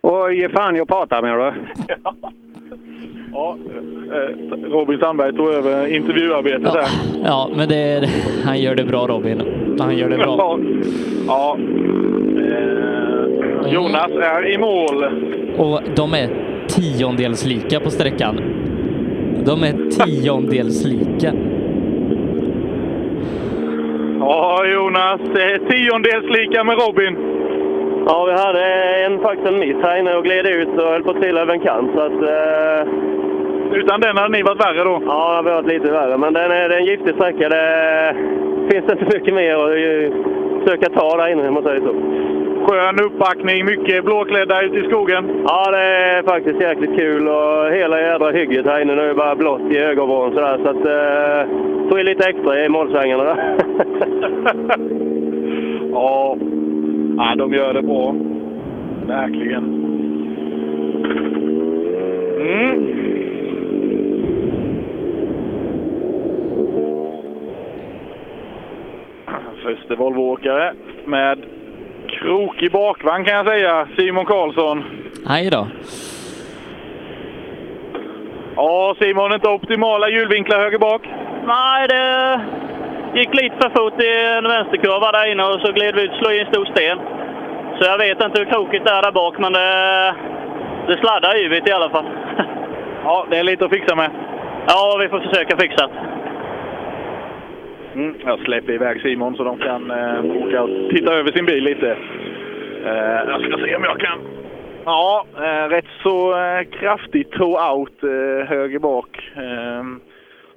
Och ge fan i att prata menar du? Ja, eh, Robin Sandberg tog över intervjuarbetet här. Ja, men det, han gör det bra Robin. Han gör det bra. Ja. Eh, Jonas är i mål. Och de är tiondels lika på sträckan. De är tiondels lika. Ja, Jonas. eh, Tiondels lika med Robin. Ja, vi hade en, faktiskt en miss här inne och gled ut och höll på att trilla över en kant. Så att, eh... Utan den hade ni varit värre då? Ja, det hade varit lite värre. Men den är, det är en giftig sträcka. Det finns inte mycket mer att ju försöka ta där inne, om man säger så. Skön uppbackning, mycket blåklädda ute i skogen. Ja, det är faktiskt jäkligt kul och hela jädra hygget här inne nu är bara blått i ögonvrån sådär. Så att, eh, tog i lite extra i målsvängarna där. Ja. ja, de gör det bra. Verkligen. Mm. Förste Volvo-åkare med krokig bakvagn kan jag säga, Simon Karlsson. Aj då. Ja, Simon, inte optimala hjulvinklar höger bak. Nej, det gick lite för fort i en vänsterkurva där inne och så gled vi ut och slog i en stor sten. Så jag vet inte hur krokigt det är där bak, men det, det sladdar yvigt i alla fall. Ja, det är lite att fixa med. Ja, vi får försöka fixa. Mm, jag släpper iväg Simon så de kan eh, åka och titta över sin bil lite. Eh, jag ska se om jag kan... Ja, eh, rätt så eh, kraftig toe-out eh, höger bak. Eh,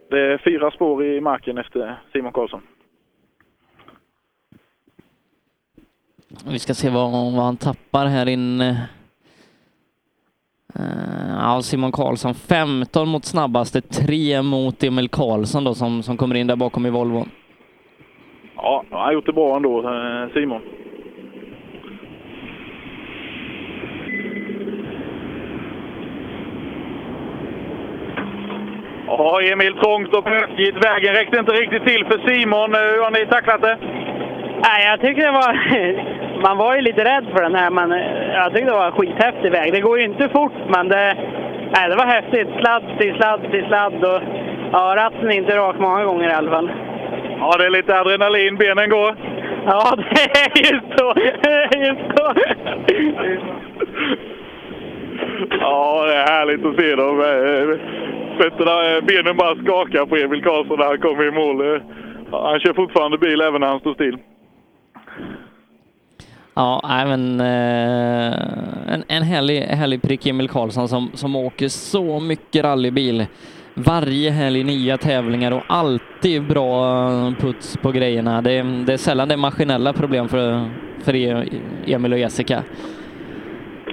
det är fyra spår i marken efter Simon Karlsson. Vi ska se vad, vad han tappar här inne. Eh, Ja, Simon Karlsson 15 mot snabbaste, 3 mot Emil Karlsson då som, som kommer in där bakom i Volvon. Ja, han har gjort det bra ändå, eh, Simon. Ja, Emil trångt och bökigt. Vägen räckte inte riktigt till för Simon. Eh, Hur har ni tacklat det? Nej, jag tycker det var... Man var ju lite rädd för den här, men eh, jag tyckte det var en skithäftig väg. Det går ju inte fort, men det, nej, det var häftigt. Sladd till sladd till sladd och ja, ratten är inte rak många gånger i alla fall. Ja, det är lite adrenalin. Benen går. Ja, det är just så. Just så. Ja, det är härligt att se dem. Eh, Fötterna, eh, benen bara skakar på Emil Karlsson när han kommer i mål. Han kör fortfarande bil även när han står still. Ja, nej, men eh, en, en härlig, härlig prick Emil Karlsson som, som åker så mycket rallybil. Varje helg nya tävlingar och alltid bra puts på grejerna. Det, är- det är sällan det är maskinella problem för, för E- Emil och Jessica.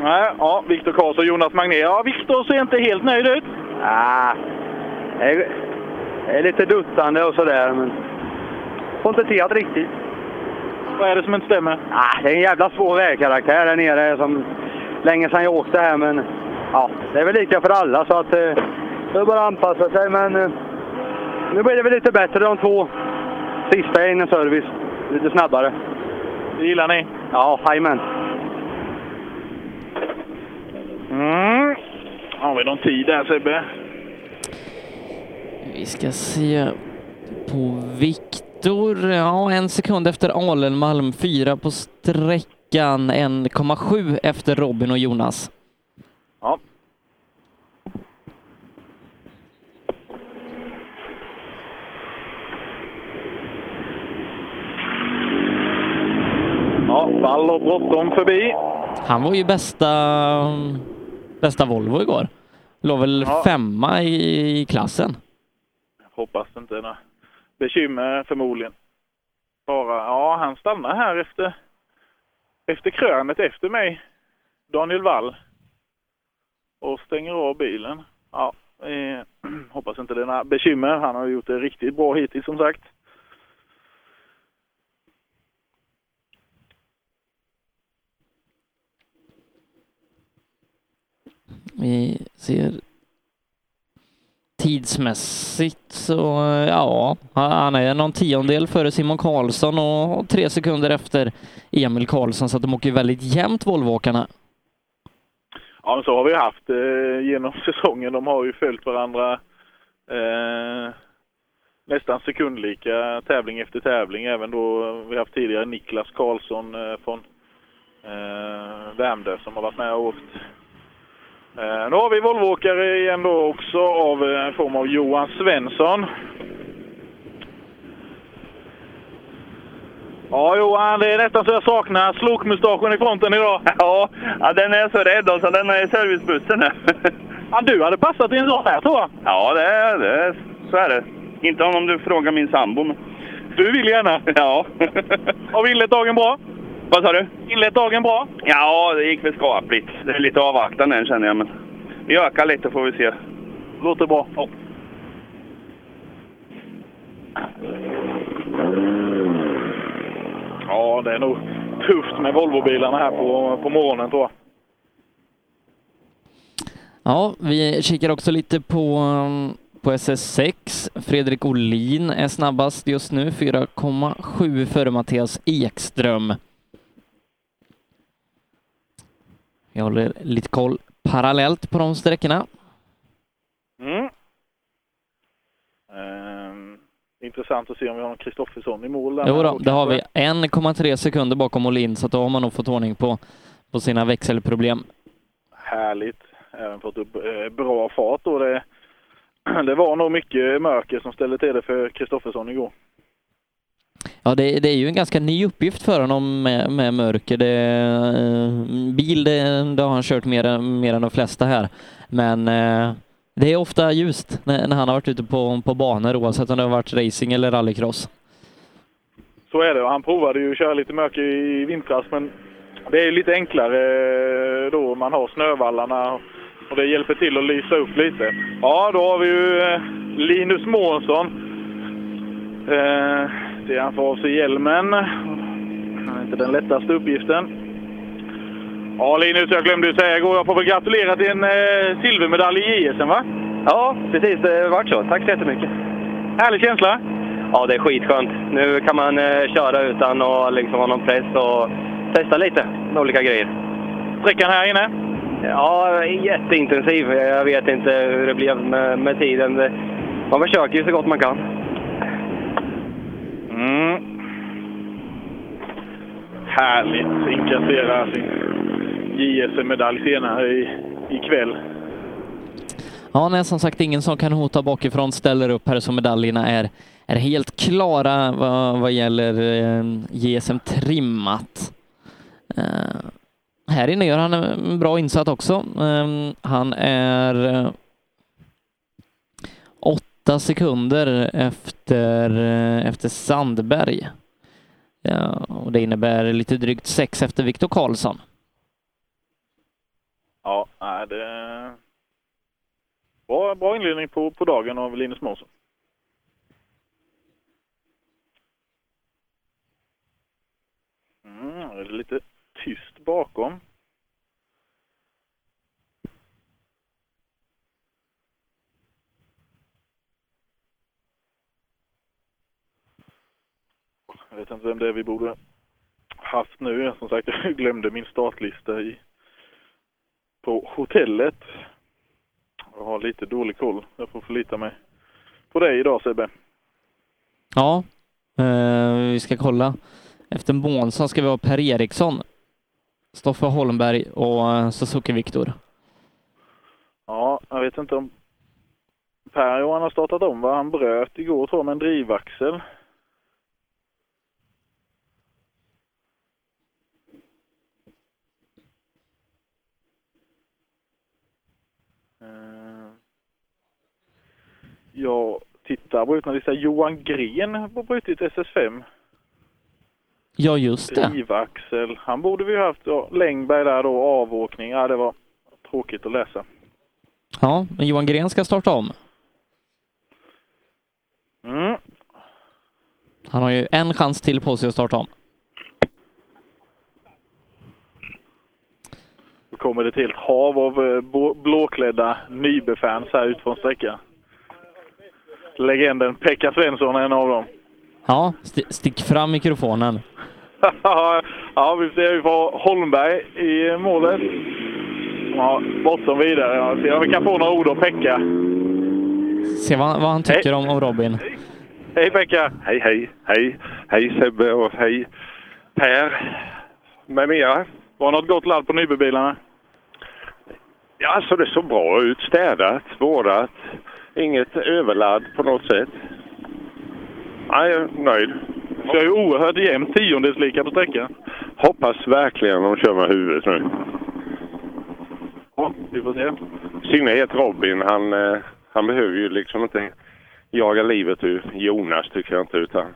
Nej, ja, Viktor Karlsson och Jonas Magnér. Ja, Viktor ser inte helt nöjd ut. Ah, det är, det är lite duttande och sådär, men får inte till det riktigt. Vad är det som inte stämmer? Ah, det är en jävla svår vägkaraktär där nere. Som länge sedan jag åkte här, men ja, det är väl lika för alla. Så att eh, det är bara att anpassa sig. Men eh, nu blir det väl lite bättre de två sista i service. Lite snabbare. Det gillar ni? Ja, jajamän. Mm. Har vi någon tid där Sebbe? Vi ska se på Nestor, ja, en sekund efter Alenmalm, fyra på sträckan, 1,7 efter Robin och Jonas. Ja. Ja, Wall och bråttom förbi. Han var ju bästa, bästa Volvo igår. Låg väl ja. femma i, i klassen. Jag hoppas inte det bekymmer förmodligen. Bara, ja, han stannar här efter, efter krönet efter mig, Daniel Wall. Och stänger av bilen. Ja, eh, hoppas inte det är några bekymmer. Han har gjort det riktigt bra hittills som sagt. Vi ser tidsmässigt så, ja, han är någon tiondel före Simon Karlsson och tre sekunder efter Emil Karlsson, så att de åker ju väldigt jämnt Volvoåkarna. Ja, men så har vi haft eh, genom säsongen. De har ju följt varandra eh, nästan sekundlika tävling efter tävling. Även då vi haft tidigare Niklas Karlsson eh, från eh, Värmdö som har varit med och åkt. Eh, nu har vi Volvoåkare igen då också av eh, en form av Johan Svensson. Ja Johan, det är nästan så jag saknar slokmustaschen i fronten idag. Ja, ja, den är jag så rädd om, så den är i servicebussen nu. Ja, du hade passat i en sån här tror jag. Ja, det är, det så är det. Inte om du frågar min sambo. Men... Du vill gärna? Ja. Har vi inlett dagen bra? Vad sa du? Inlett dagen bra? Ja, det gick väl skapligt. Det är lite avvaktande än känner jag, men vi ökar lite får vi se. Låter bra. Ja. Ja, det är nog tufft med Volvobilarna här på, på morgonen tror jag. Ja, vi kikar också lite på, på SS6. Fredrik Olin är snabbast just nu, 4,7 före Mattias Ekström. Jag håller lite koll parallellt på de sträckorna. Mm. Ehm, intressant att se om vi har någon Kristoffersson i mål. Jo då, det har vi 1,3 sekunder bakom Olin, så då har man nog fått ordning på, på sina växelproblem. Härligt. Även fått upp eh, bra fart då. Det, det var nog mycket mörker som ställde till det för Kristoffersson igår. Ja, det, det är ju en ganska ny uppgift för honom med, med mörker. Det, eh, bil, det, det har han kört mer, än- mer än de flesta här. Men eh, det är ofta ljust när, när han har varit ute på, på banor oavsett om det har varit racing eller rallycross. Så är det. Han provade ju att köra lite mörker i vintras men det är ju lite enklare eh, då man har snövallarna och det hjälper till att lysa upp lite. Ja, då har vi ju eh, Linus Månsson. Eh, det han får av sig hjälmen. Det är inte den lättaste uppgiften. Ja, Linus, jag glömde säga igår, jag får väl gratulera till en eh, silvermedalj i JSM va? Ja, precis. Det vart så. Tack så jättemycket. Härlig känsla? Ja, det är skitskönt. Nu kan man eh, köra utan att liksom, ha någon press och testa lite med olika grejer. Sträckan här inne? Ja, jätteintensiv. Jag vet inte hur det blev med, med tiden. Man försöker ju så gott man kan. Mm. Härligt. Inkassera sin JSM-medalj senare i, ikväll. Ja, nej, som sagt ingen som kan hota bakifrån ställer upp här så medaljerna är, är helt klara vad, vad gäller eh, trimmat. Eh, här inne gör han en bra insats också. Eh, han är eh, åtta sekunder efter, eh, efter Sandberg. Ja, och det innebär lite drygt sex efter Viktor Karlsson. Ja, nej, det... Bra, bra inledning på, på dagen av Linus Månsson. Mm, det är lite tyst bakom. Jag vet inte vem det är vi borde haft nu. Som sagt, jag glömde min startlista i, på hotellet. Jag har lite dålig koll. Jag får förlita mig på dig idag Sebbe. Ja, eh, vi ska kolla. Efter Månsson ska vi ha Per Eriksson, Stoffe Holmberg och eh, Suzuki Viktor. Ja, jag vet inte om Per Johan har startat om va? Han bröt igår tror jag med en drivaxel. Eh, Jag tittar på lista. Johan Gren har brutit SS5. Ja, just det. Drivaxel. Han borde vi ha haft. Ja, Längberg där då, avåkning. Ja, det var tråkigt att läsa. Ja, men Johan Gren ska starta om. Mm. Han har ju en chans till på sig att starta om. Då kommer det helt hav av eh, blå- blåklädda Nybe-fans här ut från sträckan. Legenden Pekka Svensson är en av dem. Ja, st- stick fram mikrofonen. ja, vi ser ju på Holmberg i målet. Ja, bortom vidare. Ja, se om vi kan få några ord av Pekka. Se vad, vad han tycker om, om Robin. Hej Pekka! Hej, hej, hej, hej Sebbe och hej Per med mera. Var något gott ladd på Nybe-bilarna? Ja, alltså det såg bra ut. Städat, vårdat. Inget överladd på något sätt. Nej, jag är nöjd. Är ju oerhört jämnt, tiondels lika på sträckan. Hoppas verkligen de kör med huvudet nu. Ja, vi får se. I synnerhet Robin, han, eh, han behöver ju liksom inte jaga livet ur Jonas tycker jag inte utan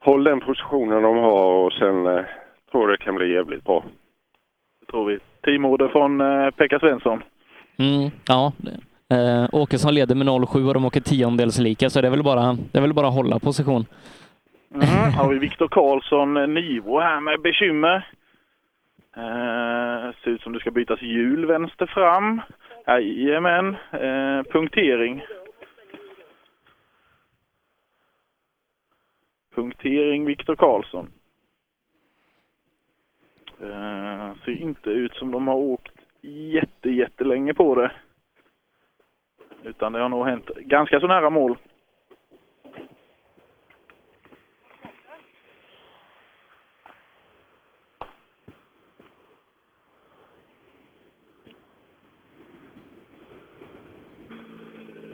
håll den positionen de har och sen eh, tror jag det kan bli jävligt bra. Det tror vi. Teamorder från eh, Pekka Svensson. Mm, ja. Eh, Åkesson leder med 0,7 och de åker tiondels lika, så det är väl bara, det är väl bara att hålla position. Mm. har vi Viktor Karlsson, eh, Nivo här med bekymmer. Eh, ser ut som det ska bytas hjul vänster fram. Jajamän. Eh, punktering. Punktering Viktor Karlsson. Eh, ser inte ut som de har åkt jätte, jättelänge på det. Utan det har nog hänt ganska så nära mål.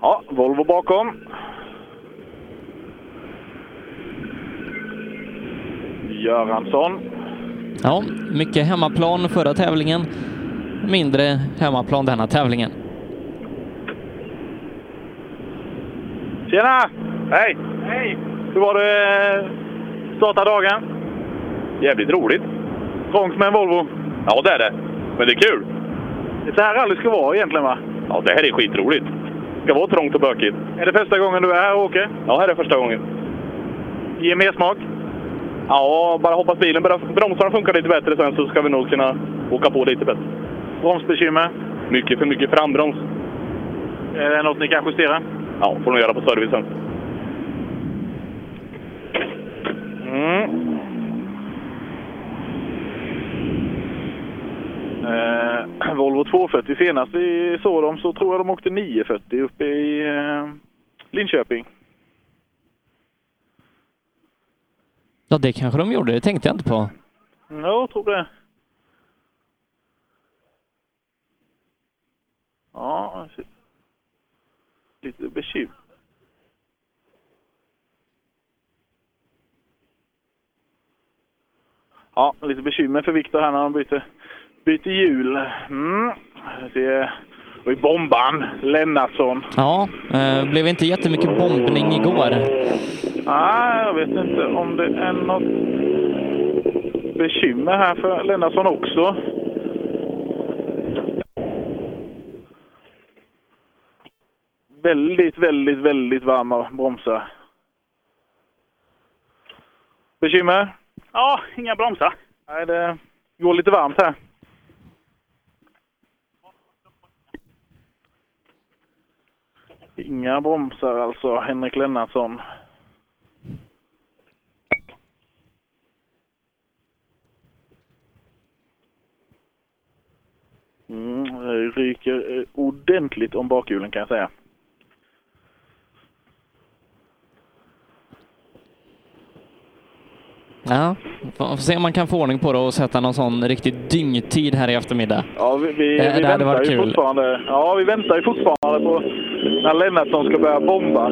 Ja, Volvo bakom. Göransson. Ja, mycket hemmaplan förra tävlingen. Mindre hemmaplan denna tävlingen. Tjena! Hej! Hej! Hur var det starta dagen? Jävligt roligt. Trångt med en Volvo. Ja, det är det. Men det är kul. Det är så här rally ska vara egentligen va? Ja, det här är skitroligt. Det ska vara trångt och bökigt. Är det första gången du är här och åker? Ja, här är första gången. Ge mer smak? Ja, bara hoppas bilen börjar... Bromsarna funkar lite bättre sen så ska vi nog kunna åka på lite bättre. Bromsbekymmer? Mycket för mycket frambroms. Är det något ni kan justera? Ja, får nog göra på servicen. Mm. Eh, Volvo 240 senast vi såg dem så tror jag de åkte 940 uppe i eh, Linköping. Ja, det kanske de gjorde. Det tänkte jag inte på. Ja, jag tror det. Ja, lite bekymmer. Ja, lite bekymmer för Viktor här när han byter, byter hjul. Mm. Det och i bomban, Lennartsson. Ja, eh, blev inte jättemycket bombning igår. Nej, jag vet inte om det är något bekymmer här för Lennartsson också. Väldigt, väldigt, väldigt varma bromsar. Bekymmer? Ja, inga bromsar. Nej, det går lite varmt här. Inga bromsar alltså, Henrik Lennartsson. Mm, ryker eh, ordentligt om bakhjulen kan jag säga. Ja, får se om man kan få ordning på det och sätta någon sån riktig dyngtid här i eftermiddag. Ja, vi, vi, Eh, vi det hade väntar ju kul. fortfarande. Ja, vi väntar ju fortfarande på när Lennartsson ska börja bomba.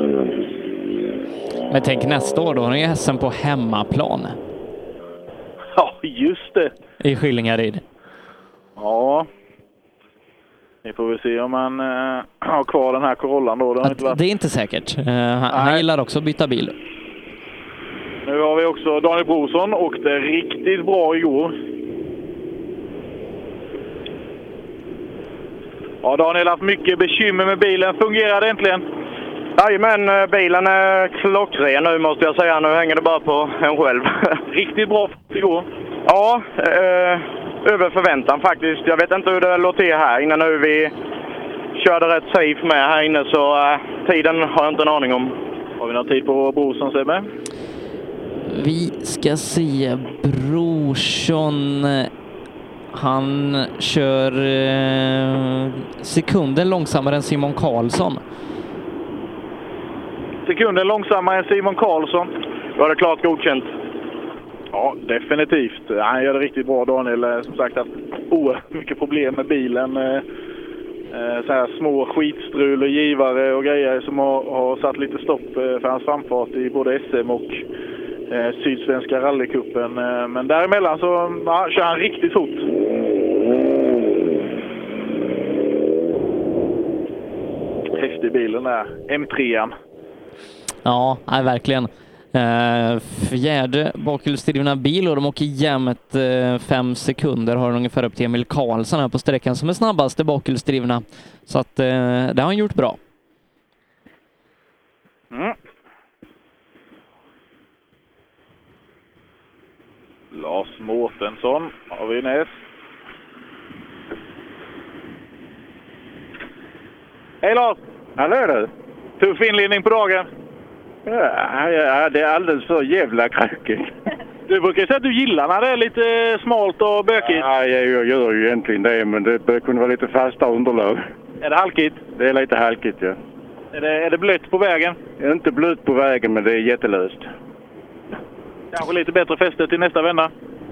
Men tänk nästa år, då har ni SM på hemmaplan Ja, just det. i Skillingaryd. Ja. Vi får väl se om han eh, har kvar den här Corollan då. Varit... Det är inte säkert. Eh, han, han gillar också att byta bil. Nu har vi också Daniel Brorsson åkte riktigt bra igår. Ja, Daniel har haft mycket bekymmer med bilen. Fungerar det äntligen? Jajamän, eh, bilen är klockren nu måste jag säga. Nu hänger det bara på en själv. Riktigt bra igår. Ja, eh, över förväntan faktiskt. Jag vet inte hur det låter till här inne nu. Vi körde rätt safe med här inne så eh, tiden har jag inte en aning om. Har vi någon tid på Brorsson Sebbe? Vi ska se Brorsson. Han kör eh, sekunden långsammare än Simon Karlsson. Sekunden långsammare än Simon Karlsson. Var det klart godkänt? Ja, definitivt. Han gör det riktigt bra, Daniel. Eh, Som sagt, haft oerhört mycket problem med bilen. Eh, eh, Så här små skitstrul och givare och grejer som har, har satt lite stopp eh, för hans framfart i både SM och eh, Sydsvenska rallycupen. Eh, Men däremellan så ja, kör han riktigt fort. Häftig bilen där. M3an. Ja, nej, verkligen. Eh, fjärde bakhjulsdrivna bil och de åker jämnt eh, fem sekunder har de ungefär upp till Emil Karlsson här på sträckan som är snabbaste bakhjulsdrivna. Så att eh, det har han gjort bra. Mm. Lars Mårtensson har vi näst. Hej Lars! Hallå du! Tuff inledning på dagen. Ja, ja, det är alldeles för jävla krökigt. Du brukar säga att du gillar när det är lite smalt och bökigt. Ja, jag, gör ju egentligen det, men det kunna vara lite fasta underlag. Är det halkigt? Det är lite halkigt, ja. Är det, är det blött på vägen? Det är inte blött på vägen, men det är jättelöst. Kanske lite bättre fäste till nästa vända.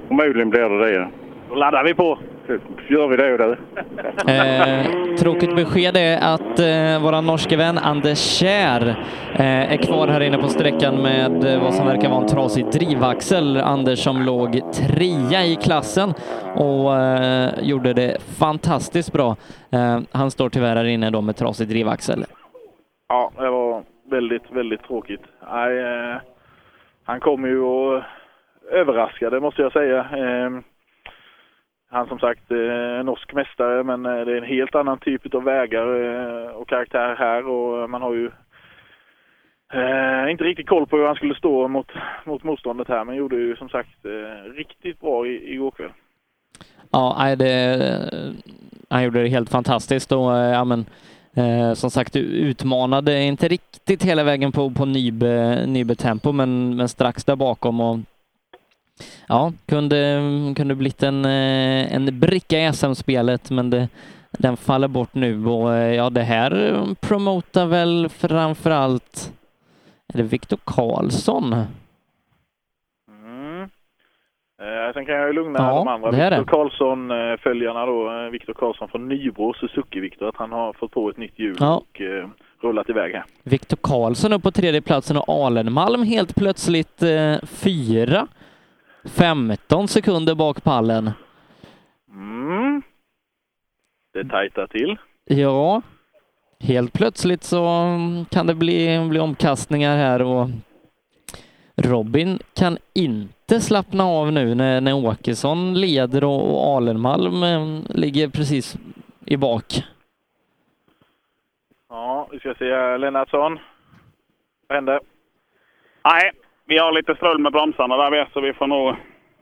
Förmodligen blir det det. Då laddar vi på. Gör vi det du? Eh, tråkigt besked är att eh, vår norske vän Anders Kjär eh, är kvar här inne på sträckan med eh, vad som verkar vara en trasig drivaxel. Anders som låg trea i klassen och eh, gjorde det fantastiskt bra. Eh, han står tyvärr här inne då med trasig drivaxel. Ja, det var väldigt, väldigt tråkigt. Eh, han kom ju och överraskade måste jag säga. Ehm, han som sagt eh, är norsk mästare men eh, det är en helt annan typ av vägar eh, och karaktär här och man har ju inte riktigt koll på hur han skulle stå mot, mot motståndet här men gjorde ju som sagt riktigt bra i, igår kväll. Ja, det, han gjorde det helt fantastiskt och ja, men, eh, som sagt utmanade inte riktigt hela vägen på, på Nybe, Nybe tempo men, men strax där bakom och ja, kunde, kunde blivit en, eh, en bricka i SM-spelet men det, den faller bort nu och eh, ja, det här promotar väl framför allt är det Viktor Karlsson? Eh, sen kan jag ju lugna Ja, de andra Viktor. Karlsson-följarna då. Eh, Viktor Karlsson från Nybro, Suzuki-Viktor, att han har fått på ett nytt hjul Ja. och eh, rullat iväg här. Viktor Karlsson upp på tredje platsen och Alenmalm helt plötsligt eh, fyra. 15 sekunder bak pallen. Mm. Det tajtar till. Ja, helt plötsligt så mm, kan det bli, bli omkastningar här och Robin kan inte slappna av nu när, när Åkesson leder och, och Alenmalm eh, ligger precis i bak. Ja, vi ska se. Lennartsson. Vad hände? Nej, vi har lite strul med bromsarna där vi så vi får nog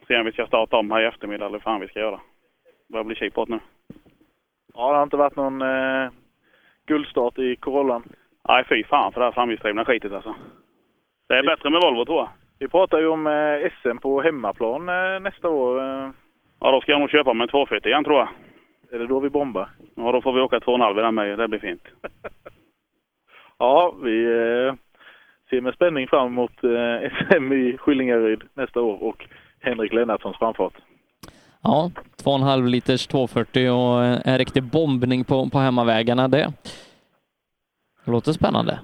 se om vi ska starta om här i eftermiddag eller vad fan vi ska göra. Det börjar bli kipåt nu. Ja, det har inte varit någon eh, guldstart i Corollan. Nej, fy fan för det här framhjulsdrivna skitet alltså. Det är bättre med Volvo tror jag. Vi pratar ju om eh, SM på hemmaplan eh, nästa år. Eh, Ja, då ska jag nog köpa mig en 240 igen tror jag. är det då vi bombar? Ja, då får vi åka 2,5 i den med. Det blir fint. Ja, vi ser med spänning fram emot SM i Skillingaryd nästa år och Henrik Lennartssons framfart. Ja, 2,5 liters 240 och en riktig bombning på, på hemmavägarna. Det låter spännande.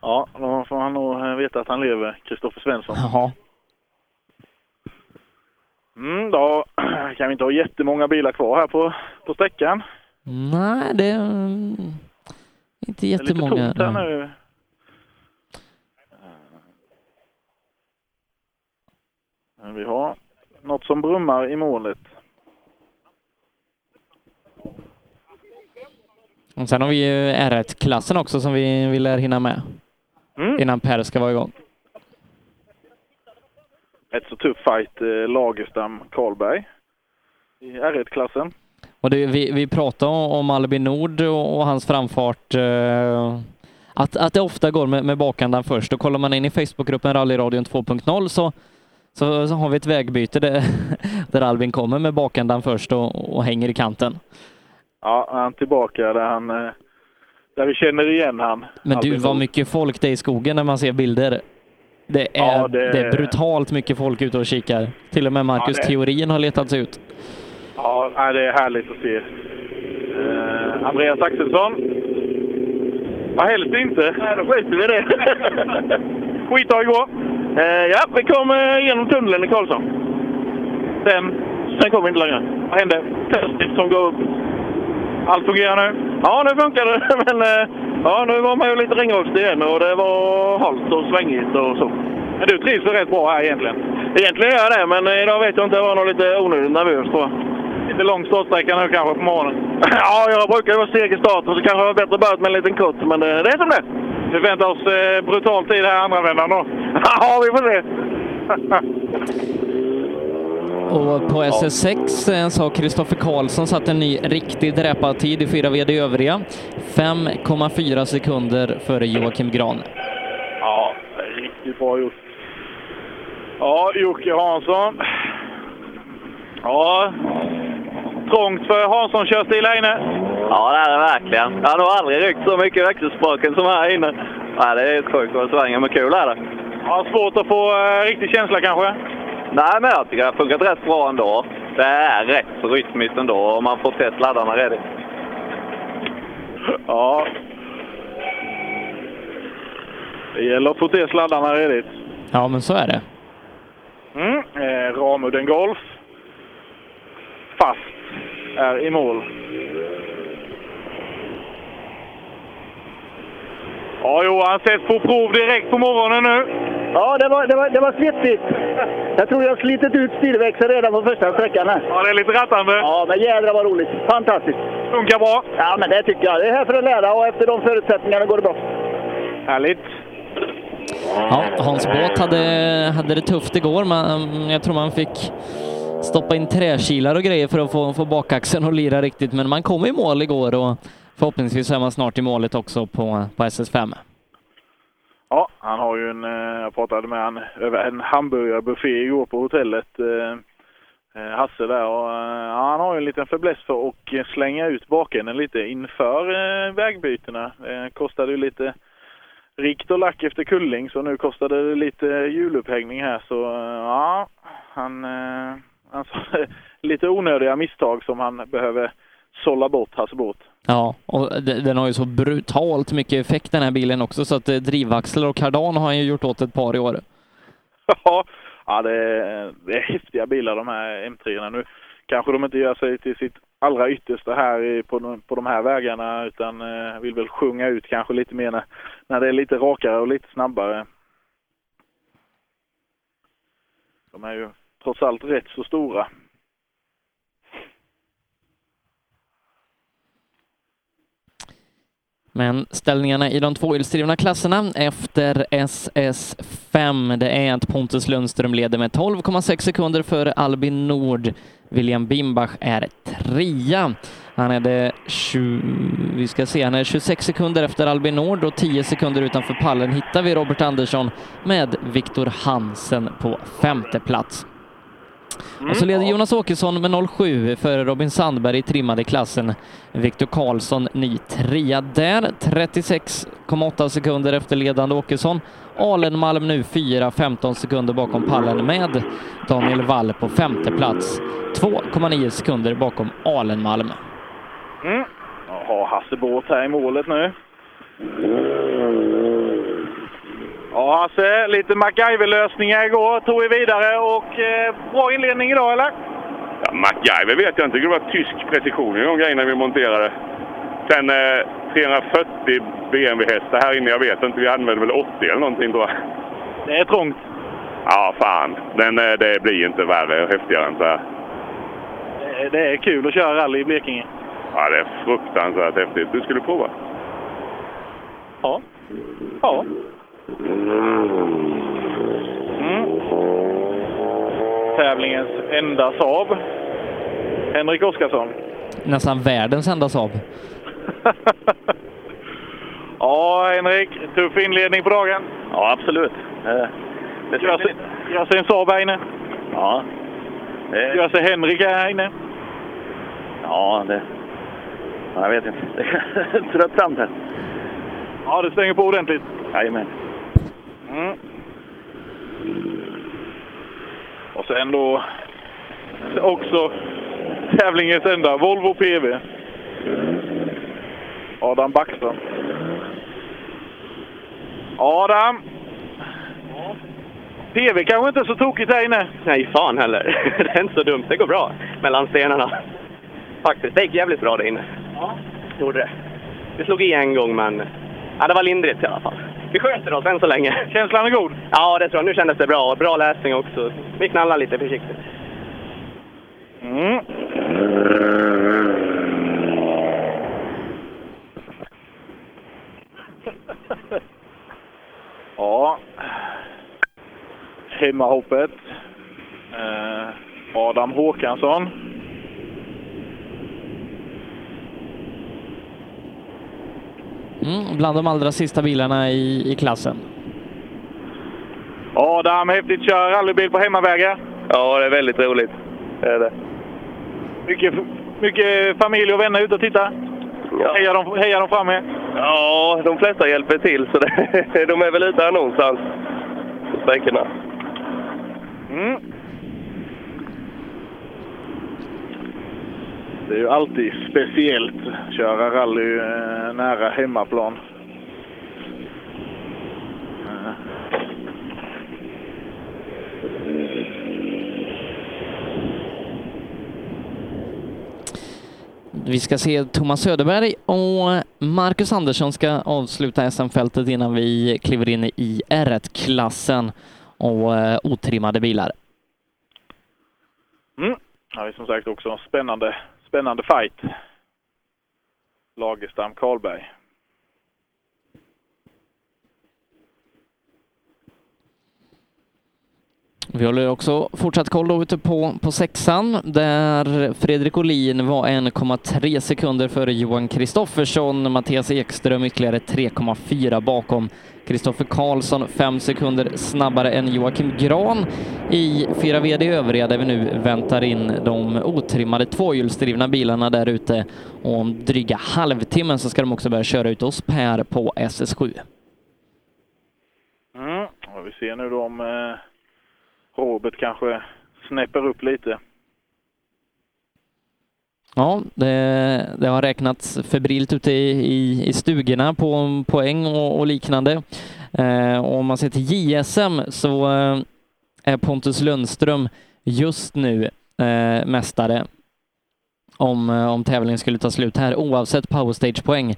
Ja, då får han nog eh, veta att han lever, Kristoffer Svensson. Jaha. Mm, då kan vi inte ha jättemånga bilar kvar här på, på sträckan. Nej, det är mm, inte Det är lite jättemånga. tomt här nu. Men vi har något som brummar i målet. Och sen har vi ju R1-klassen också som vi vill hinna med. Mm. Innan Per ska vara igång. Rätt så tuff fight, eh, Lagerstam Karlberg i R1-klassen. Och det, vi, vi pratade om Albin Nord och, och hans framfart. Eh, att, att det ofta går med, med bakandan först. Och kollar man in i Facebookgruppen Rallyradion 2.0 så, så, så har vi ett vägbyte där, där Albin kommer med bakandan först och, och hänger i kanten. Ja, han är tillbaka där han... Där vi känner igen han. Men du, vad mycket folk det är i skogen när man ser bilder. Det är, Ja, det- det... är brutalt mycket folk ute och kikar. Till och med Marcus Ja, det- Teorin har letats ut. Ja, det är härligt att se. Eh, Andreas Axelsson. Ja, helst inte. Nej, då skiter vi i det. Skitdag igår. Eh, ja, vi kom eh, genom tunneln i Karlsson. Sen? Sen kom vi inte längre. Vad hände? Testet som går upp. Allt fungerar nu? Ja, nu funkar det. Men eh, ja, nu var man ju lite ringrostig igen och det var halt och svängigt och så. Men du trivs rätt bra här egentligen? Egentligen gör jag det, men eh, idag vet jag inte. Jag var nog lite onödigt nervös tror jag. Lite lång startsträcka nu kanske på morgonen? Ja, jag brukar ju vara seg i starten så kanske jag var bättre börjat med en liten kort. Men det, det är som det Vi väntar oss eh, brutal tid här andra vändan då. Ja, vi får se. Och på SS6 eh, så har Kristoffer Karlsson satt en ny riktig dräpad tid i fyra VD övriga. 5,4 sekunder före Joakim Gran. Ja, riktigt bra gjort. Ja, Jocke Hansson. Ja, trångt för Hansson körstil här inne. Ja, det är det verkligen. Jag har nog aldrig ryckt så mycket växelspaken som här inne. Ja, det är helt sjukt vad det svänger, men kul är det. Ja, svårt att få eh, riktig känsla kanske? Nej, men jag tycker det har funkat rätt bra ändå. Det är rätt rytmiskt ändå och man får se sladdarna redan. Ja. Det gäller att få till sladdarna redigt. Ja, men så är det. Mm. Eh, Ramudden Golf. Fast är i mål. Ja, Johan, sätt på prov direkt på morgonen nu. Ja, det var, det var, det var svettigt. Jag tror jag har slitit ut styrväxeln redan på första sträckan här. Ja, det är lite rattande. Ja, men jädrar vad roligt. Fantastiskt. Funkar bra. Ja, men det tycker jag. Det är här för att lära och efter de förutsättningarna går det bra. Härligt. Ja, Hans båt hade, hade det tufft igår, men jag tror man fick stoppa in träkilar och grejer för att få, få bakaxeln att lira riktigt. Men man kom i mål igår och förhoppningsvis är man snart i målet också på, på SS5. Ja, han har ju en, eh, jag pratade med han över en hamburgarbuffé igår på hotellet. Eh, eh, Hasse där och ja, han har ju en liten fäbless för att slänga ut bakänden lite inför vägbytena. Det kostade ju lite rikt och lack efter kulling så nu kostade det lite hjulupphängning här så ja, han, han sa lite onödiga misstag som han behöver sålla bort Hasse båt. Ja, och de- den har ju så brutalt mycket effekt den här bilen också så att eh, drivaxlar och kardan har han ju gjort åt ett par i år. Ja, ja det, är, det är häftiga bilar de här M3. Nu kanske de inte gör sig till sitt allra yttersta här på, de- på de här vägarna utan eh, vill väl sjunga ut kanske lite mer när, när det är lite rakare och lite snabbare. De är ju trots allt rätt så stora. Men ställningarna i de två tvåhjulsdrivna klasserna efter SS5, det är att Pontus Lundström leder med 12,6 sekunder före Albin Nord. William Bimbach är trea. Han är det 20, vi ska se, han är 26 sekunder efter Albin Nord och 10 sekunder utanför pallen hittar vi Robert Andersson med Viktor Hansen på femte plats. Och så leder Jonas Åkesson med 07 före Robin Sandberg i trimmade klassen. Viktor Karlsson ny trea där, 36,8 sekunder efter ledande Åkesson. Alenmalm nu 4, 15 sekunder bakom pallen med Daniel Wall på femte plats. 2,9 sekunder bakom Alenmalm. Mm. Har Hasse båt här i målet nu. Ja Hasse, lite MacGyver-lösningar igår. Tog vi vidare och eh, bra inledning idag eller? Ja, MacGyver vet jag inte. Det var tysk precision i de grejerna vi monterade. Sen eh, 340 BMW-hästar här inne. Jag vet inte. Vi använde väl 80 eller någonting tror jag. Det är trångt. Ja, fan. Men eh, det blir inte värre och häftigare än så här. Det- Det är kul att köra rally i Blekinge. Ja, det är fruktansvärt häftigt. Du skulle prova. Ja. Ja. Mm. Tävlingens enda Saab. Henrik Oskarsson. Nästan världens enda Saab. Ja, Henrik. Tuff inledning på dagen. Ja, absolut. Eh, det Gör sig, gör sig en Saab här inne. Ja. Det, Gör sig Henrik här inne. ja, det... ja, Jag vet inte. Det är tröttsamt här. Ja, det stänger på ordentligt. Jajamän. Mm. Och sen då också tävlingens enda Volvo PV. Adam Backström. Adam! PV kanske inte är så tokigt här inne. Nej, fan heller. Det är inte så dumt. Det går bra mellan stenarna. Faktiskt. Det gick jävligt bra där inne. Ja. Gjorde det. Vi slog i en gång, men ja, det var lindrigt i alla fall. Vi sköter oss än så länge. Känslan är god? Ja, det tror jag. Nu kändes det bra. Bra läsning också. Vi knallar lite försiktigt. Mm. ja. Hemmahoppet. Eh, Adam Håkansson. Mm, bland de allra sista bilarna i, i klassen. Adam, häftigt kör rallybil på hemmavägar. Ja, det är väldigt roligt. Det är det. Mycket, mycket familj och vänner ute och tittar. Hejar de, hejar de framme? Ja, de flesta hjälper till, så det, de är väl ute här någonstans på sträckorna. Mm. Det är ju alltid speciellt att köra rally eh, nära hemmaplan. Eh. Vi ska se Thomas Söderberg och Marcus Andersson ska avsluta SM-fältet innan vi kliver in i R1-klassen och eh, otrimmade bilar. Mm. Ja, det är som sagt också spännande, spännande fight. Lagerstam Karlberg. Vi håller också fortsatt koll då ute på, på sexan där Fredrik Olin var 1,3 sekunder före Johan Kristoffersson, Mattias Ekström ytterligare 3,4 bakom. Kristoffer Karlsson fem sekunder snabbare än Joakim Gran i 4 VD övriga där vi nu väntar in de otrimmade tvåhjulsdrivna bilarna där ute. Och om dryga halvtimmen så ska de också börja köra ut oss Per på SS7. Mm. Vi ser nu då om eh, Robert kanske snäpper upp lite. Ja, det, det har räknats febrilt ute i, i, i stugorna på poäng och, och liknande. Eh, och om man ser till JSM så eh, är Pontus Lundström just nu eh, mästare om, eh, om tävlingen skulle ta slut här oavsett powerstage-poäng.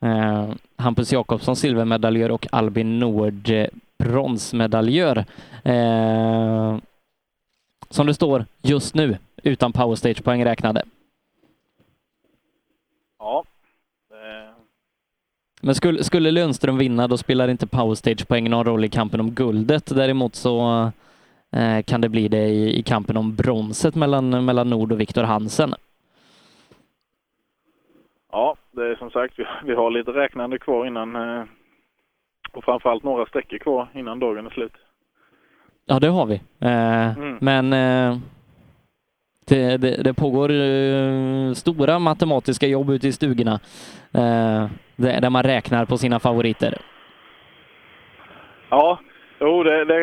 Eh, Hampus Jakobsson silvermedaljör och Albin Nord eh, bronsmedaljör. Eh, som det står just nu utan powerstage-poäng räknade. Ja. Eh, men skulle, skulle Lundström vinna då spelar inte powerstage-poäng någon roll i kampen om guldet. Däremot så eh, kan det bli det i, i kampen om bronset mellan, mellan Nord och Viktor Hansen. Ja, det är som sagt, vi, vi har lite räknande kvar innan eh, och framförallt några sträckor kvar innan dagen är slut. Ja, det har vi. Eh, Mm. Men eh, det, det, det pågår eh, stora matematiska jobb ute i stugorna eh, där, där man räknar på sina favoriter. Ja, jo det, det,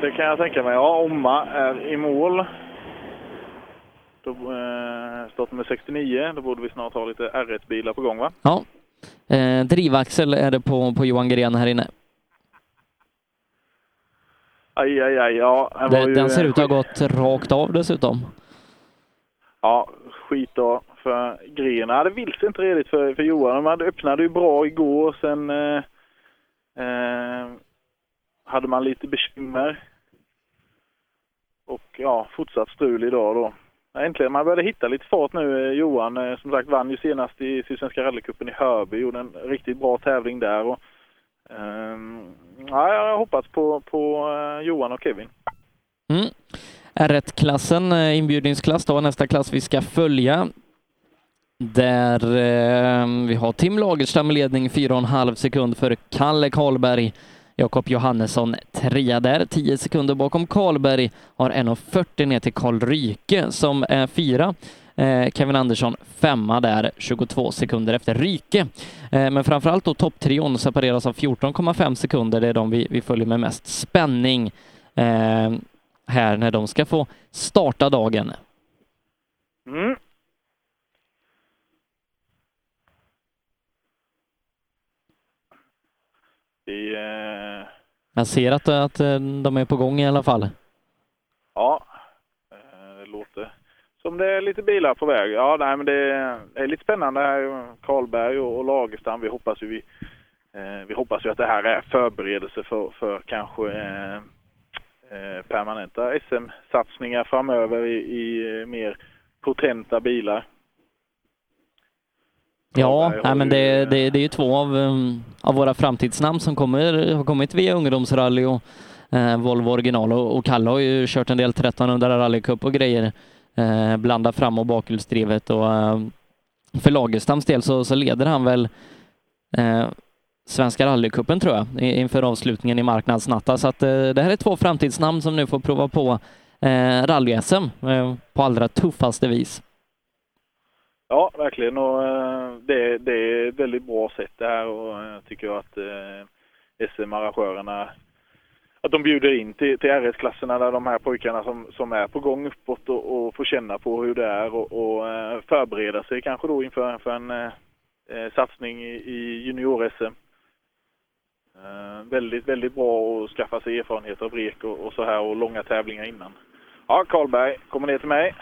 det kan jag tänka mig. Ja, Omma är i mål. Då, eh, startnummer 69, då borde vi snart ha lite R1-bilar på gång va? Ja. Eh, drivaxel är det på, på Johan Gren här inne. Aj, aj, aj. Ja, Den, den ser ut att ha gått rakt av dessutom. Ja, skit då för grejerna. hade vill sig inte redigt för, för Johan. Hade öppnade ju bra igår. Sen eh, eh, hade man lite bekymmer. Och ja, fortsatt strul idag då. Ja, Äntligen, man började hitta lite fart nu. Eh, Johan eh, som sagt vann ju senast i Sydsvenska rallycupen i Hörby. Gjorde en riktigt bra tävling där. Och, ehm, ja, jag hoppas på, på eh, Johan och Kevin. Mm. R1-klassen, eh, inbjudningsklass då, nästa klass vi ska följa. Där eh, vi har Tim Lagerstam i ledning 4,5 sekund för Kalle Karlberg. Jakob Johannesson trea där, 10 sekunder bakom Karlberg. Har 1,40 ner till Karl Ryke som är fyra. Eh, Kevin Andersson femma där, 22 sekunder efter Ryke. Eh, men framförallt då topptrion separeras av 14,5 sekunder. Det är de vi, vi följer med mest spänning eh, här när de ska få starta dagen. Mm. Eh, Jag ser att, att de är på gång i alla fall. ja, som det är lite bilar på väg. Ja, nej, men det är lite spännande här. Karlberg och, och Lagerstam. Vi hoppas ju vi, eh, vi hoppas ju att det här är förberedelse för, för kanske eh, eh, permanenta SM-satsningar framöver i, i eh, mer potenta bilar. Ja, nej, men det, det, det är ju två av, um, av våra framtidsnamn som kommer, har kommit via ungdomsrally och eh, Volvo original och, och Kalle har ju kört en del 1300 rallycup och grejer. Eh, blanda fram och bakhjulsdrivet och eh, för Lagerstams del så, så leder han väl eh, Svenska rallycupen tror jag inför avslutningen i marknadsnatta. Så att eh, det här är två framtidsnamn som nu får prova på eh, rally-SM eh, på allra tuffaste vis. Ja, verkligen. Och, eh, det, det är ett väldigt bra sätt det här och eh, jag tycker att eh, SM-arrangörerna att de bjuder in till, till RS-klasserna där de här pojkarna som, som är på gång uppåt och, och får känna på hur det är och, och eh, förbereda sig kanske då inför för en eh, eh, satsning i, i junior-SM. Eh, väldigt, väldigt bra att skaffa sig erfarenhet av rek och, och så här och långa tävlingar innan. Ja, Karlberg kommer ner till mig.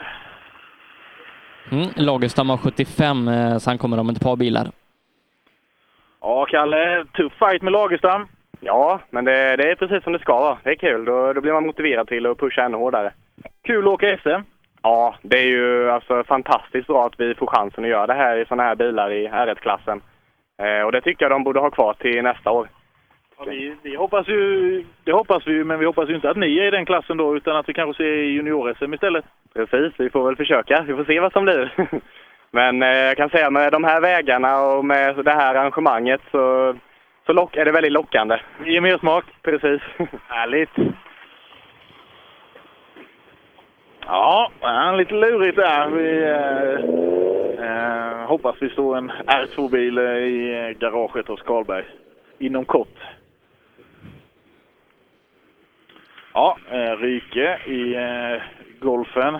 Mm, Lagerstam har 75 eh, så han kommer om ett par bilar. Ja, Kalle, tuff fight med Lagerstam. Ja, men det, det är precis som det ska vara. Det är kul. Då, då blir man motiverad till att pusha ännu hårdare. Kul att åka SM. Ja, det är ju alltså fantastiskt bra att vi får chansen att göra det här i sådana här bilar i R1-klassen. Eh, och det tycker jag de borde ha kvar till nästa år. Ja, vi, vi hoppas ju, det hoppas vi ju, men vi hoppas ju inte att ni är i den klassen då, utan att vi kanske ser i junior-SM istället. Precis, vi får väl försöka. Vi får se vad som blir. Men eh, jag kan säga med de här vägarna och med det här arrangemanget så, så lock, är det väldigt lockande. Det ger mer smak. Precis. Härligt. Ja, lite lurigt där. Vi eh, eh, hoppas vi står en R2-bil eh, i garaget hos Karlberg inom kort. Ja, eh, Ryke i eh, Golfen.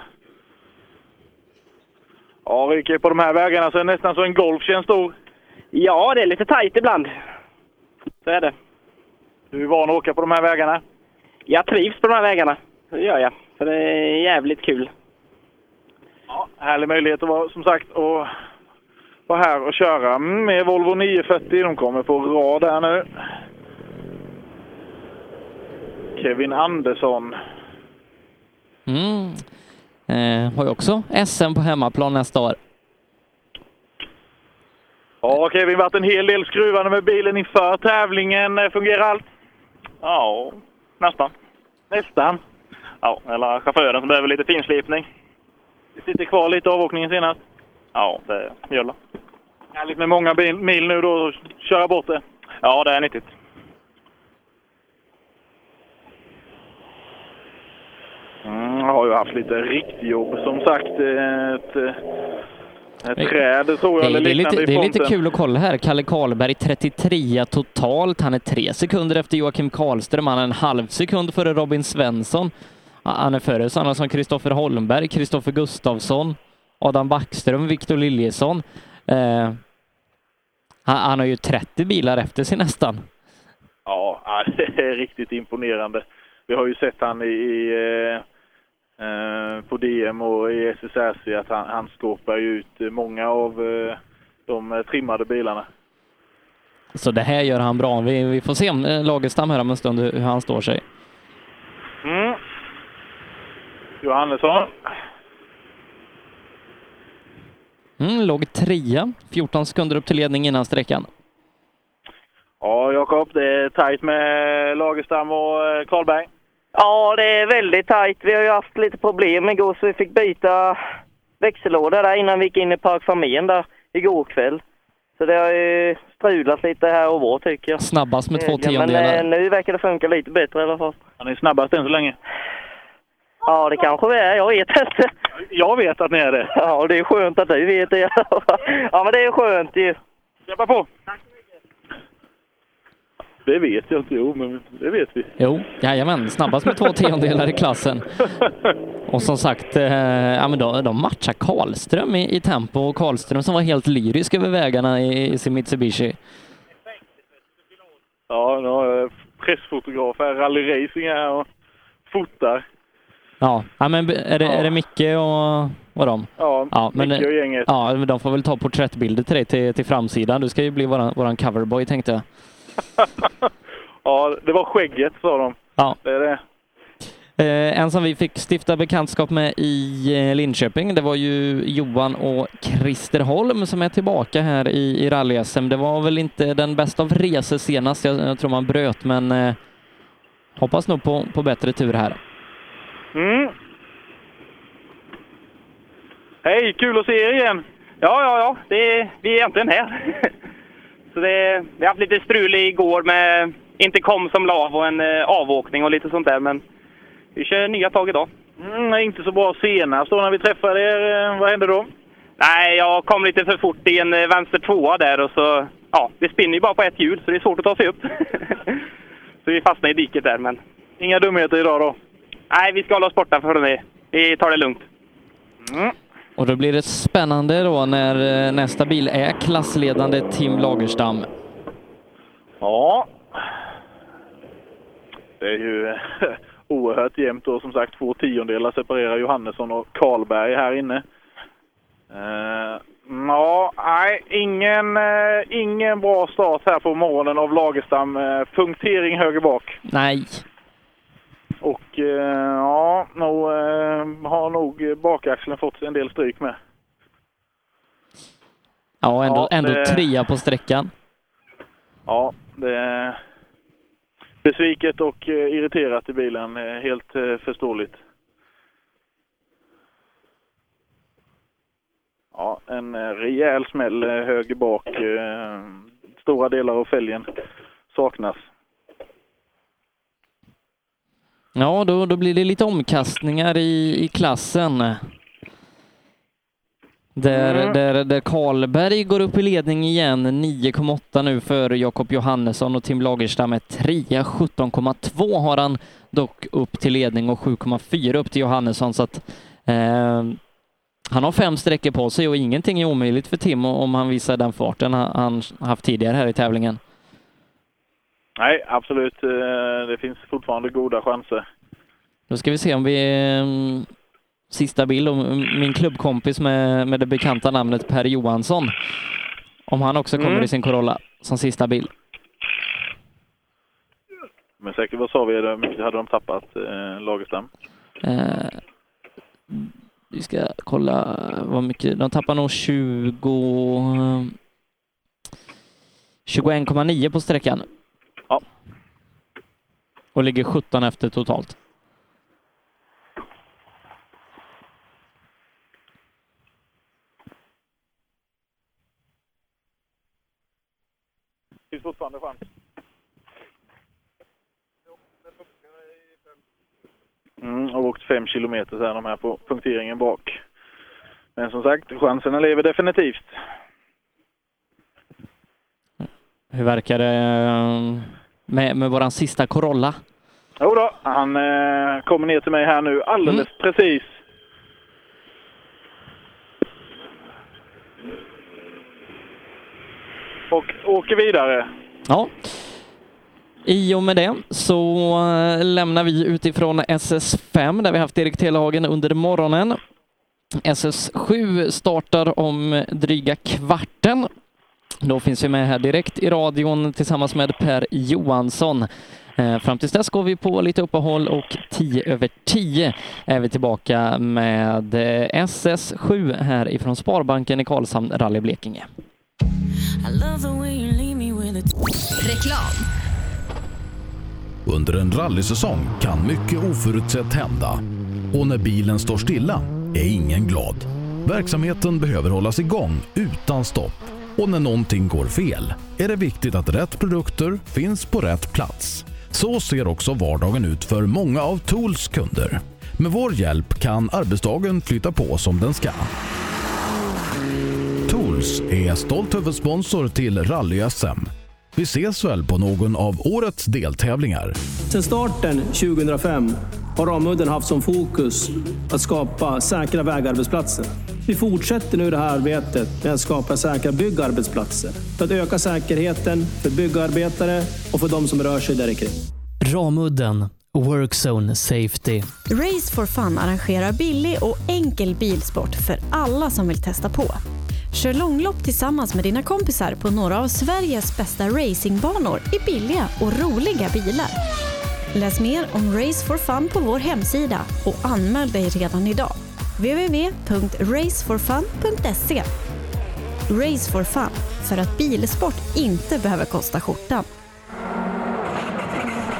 Ja, Ryke, på de här vägarna så är det nästan så en Golf känns stor. Ja, det är lite tajt ibland. Så är det. Du är van att åka på de här vägarna? Jag trivs på de här vägarna. Det gör jag. Så det är jävligt kul. Ja, härlig möjlighet att vara, som sagt, att vara här och köra med Volvo 940. De kommer på rad här nu. Kevin Andersson. Mm. Eh, har ju också SM på hemmaplan nästa år. Ja, Kevin, varit en hel del skruvande med bilen inför tävlingen. Eh, Fungerar allt? Ja, nästan. Nästan? Ja, eller chauffören som behöver lite finslipning. Det sitter kvar lite avåkningen senast. Ja, det gör det. Härligt med många bil- mil nu då, köra bort det. Ja, det är nyttigt. Mm, jag har ju haft lite riktjobb som sagt. eh, Ett, eh, ett träd tror jag, Det, eller det, är lite, det är lite kul att kolla här. Kalle Karlberg 33 totalt. Han är tre sekunder efter Joakim Karlström. Han är en halv sekund före Robin Svensson. Han är före sådana som Kristoffer Holmberg, Kristoffer Gustafsson, Adam Backström, Viktor Liljesson. Eh, han, han har ju 30 bilar efter sig nästan. Ja, det är riktigt imponerande. vi har ju sett han i, i eh, på DM och i SSRC att han, han skåpar ut många av eh, de eh, trimmade bilarna. Så det här gör han bra. Vi, vi får se om eh, Lagerstam här om en stund hur, han står sig. Mm. Johannesson. Mm, låg trea, 14 sekunder upp till ledning innan sträckan. Ja, Jakob, det är tajt med Lagerstam och eh, Karlberg. Ja, det är väldigt tajt. Vi har ju haft lite problem igår så vi fick byta växellåda där innan vi gick in i Park Familjen där igår kväll. Så det har ju strulat lite här och var tycker jag. Snabbast med två Men tiondelar. eh, nu verkar det funka lite bättre i alla fall. Han är snabbast än så länge. Ja, det kanske vi är. Jag vet inte. Jag vet att ni är det. Ja, och det är skönt att du vet det. Ja, men det är skönt ju. Släppa på! Det vet jag inte, jo, men det vet vi. Jo, jajamän, snabbast med två tiondelar i klassen. Och som sagt, eh, ja, men de, de matchar Karlström i, i tempo och Karlström som var helt lyrisk över vägarna i, i sin Mitsubishi. Ja, nu har jag pressfotograf här, Rally Racing här och fotar. Ja, ja men är det, är det Micke och, och dem? Ja, men, Micke och gänget. Ja, men de får väl ta porträttbilder till dig till, till framsidan. Du ska ju bli våran, våran coverboy tänkte jag. Ja, det var skägget sa de. Ja. Det är det. Eh, en som vi fick stifta bekantskap med i eh, Linköping, det var ju Johan och Christer Holm som är tillbaka här i, i rally-SM. Det var väl inte den bästa av resor senast, jag, jag tror man bröt, men eh, hoppas nog på, på bättre tur här. Mm. Hej, kul att se er igen! Ja, ja, ja. Det, vi är äntligen här. Så det, vi har haft lite strul igår med inte kom som lav och en eh, avåkning och lite sånt där. Men vi kör nya tag idag. Mm, inte så bra senast då när vi träffade er. Eh, Vad hände då? Nej, jag kom lite för fort i en eh, vänster tvåa där och så... Ja, det spinner ju bara på ett hjul så det är svårt att ta sig upp. så vi fastnade i diket där, men... Inga dumheter idag då? Nej, vi ska hålla oss borta från det. Vi tar det lugnt. Mm. Och då blir det spännande då när eh, nästa bil är klassledande Tim Lagerstam. Ja. Det är ju oerhört jämnt då. Som sagt, två tiondelar separerar Johannesson och Karlberg här inne. Eh, ja, nej, ingen, eh, ingen bra start här på morgonen av Lagerstam. Eh, punktering höger bak. Nej. Och eh, ja, nog, eh, har nog bakaxeln fått en del stryk med. Ja, ändå, Ja, ändå det- trea på sträckan. Ja, det är besviket och eh, irriterat i bilen. Helt förståeligt. Ja, en rejäl smäll höger bak. Stora delar av fälgen saknas. Ja, då, då blir det lite omkastningar i, i klassen. Där, Mm. där, där Karlberg går upp i ledning igen, 9,8 nu för Jakob Johannesson och Tim Lagerstam är trea, 17,2 har han dock upp till ledning och 7,4 upp till Johannesson så att eh, han har fem sträckor på sig och ingenting är omöjligt för Tim om han visar den farten han haft tidigare här i tävlingen. Nej, absolut. eh, Det finns fortfarande goda chanser. Då ska vi se om vi... mm, Sista bild om min klubbkompis med, med det bekanta namnet Per Johansson. Om han också kommer Mm. i sin Corolla som sista bil. Men säkert, vad sa vi? Hur mycket hade de tappat, eh, Lagerstam? Eh, vi ska kolla vad mycket. De tappar nog 20... 21,9 på sträckan. Och ligger 17 efter totalt. finns fortfarande chans. Mm, har åkt fem kilometer sen de här på punkteringen bak. Men som sagt, chanserna lever definitivt. Hur verkar det eh, med, med våran sista Corolla? Jo då, han eh, kommer ner till mig här nu alldeles precis. Och åker vidare. Ja. I och med det så eh, lämnar vi utifrån SS5 där vi haft Erik Telehagen under morgonen. SS7 startar om dryga kvarten. Då finns vi med här direkt i radion tillsammans med Per Johansson. Eh, Fram tills dess går vi på lite uppehåll och 10 över 10 är vi tillbaka med eh, SS7 här ifrån Sparbanken i Karlshamn, Rally Blekinge. Reklam. Under en rallysäsong kan mycket oförutsett hända. Och när bilen står stilla är ingen glad. Verksamheten behöver hållas igång utan stopp. Och när någonting går fel är det viktigt att rätt produkter finns på rätt plats. Så ser också vardagen ut för många av Tools kunder. Med vår hjälp kan arbetsdagen flytta på som den ska. Tools är stolt huvudsponsor till Rally-SM. Vi ses väl på någon av årets deltävlingar. Sedan starten 2005 har Ramudden haft som fokus att skapa säkra vägarbetsplatser. Vi fortsätter nu det här arbetet med att skapa säkra byggarbetsplatser för att öka säkerheten för byggarbetare och för de som rör sig där kring. Ramudden Workzone Safety. Race for Fun arrangerar billig och enkel bilsport för alla som vill testa på. Kör långlopp tillsammans med dina kompisar på några av Sveriges bästa racingbanor i billiga och roliga bilar. Läs mer om Race for Fun på vår hemsida och anmäl dig redan idag. www.raceforfun.se Race for Fun, för att bilsport inte behöver kosta skjortan.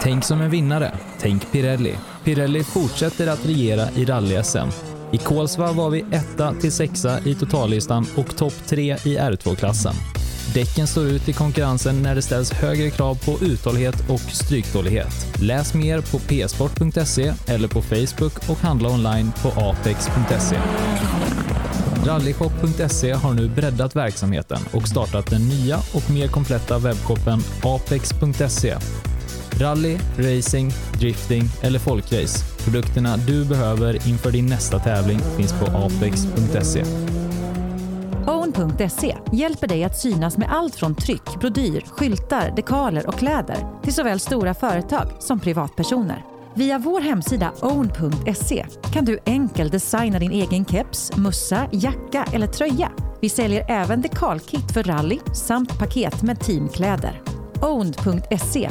Tänk som en vinnare. Tänk Pirelli. Pirelli fortsätter att regera i rally-SM. I Kolsva var vi etta till sexa i totallistan och topp tre i R2-klassen. Däcken står ut i konkurrensen när det ställs högre krav på uthållighet och stryktålighet. Läs mer på psport.se eller på Facebook och handla online på apex.se. Rallyshop.se har nu breddat verksamheten och startat den nya och mer kompletta webbshoppen apex.se. Rally, racing, drifting eller folkrace. Produkterna du behöver inför din nästa tävling finns på apex.se. Own.se hjälper dig att synas med allt från tryck, brodyr, skyltar, dekaler och kläder till såväl stora företag som privatpersoner. Via vår hemsida own.se kan du enkelt designa din egen keps, mussa, jacka eller tröja. Vi säljer även dekalkit för rally samt paket med teamkläder. Own.se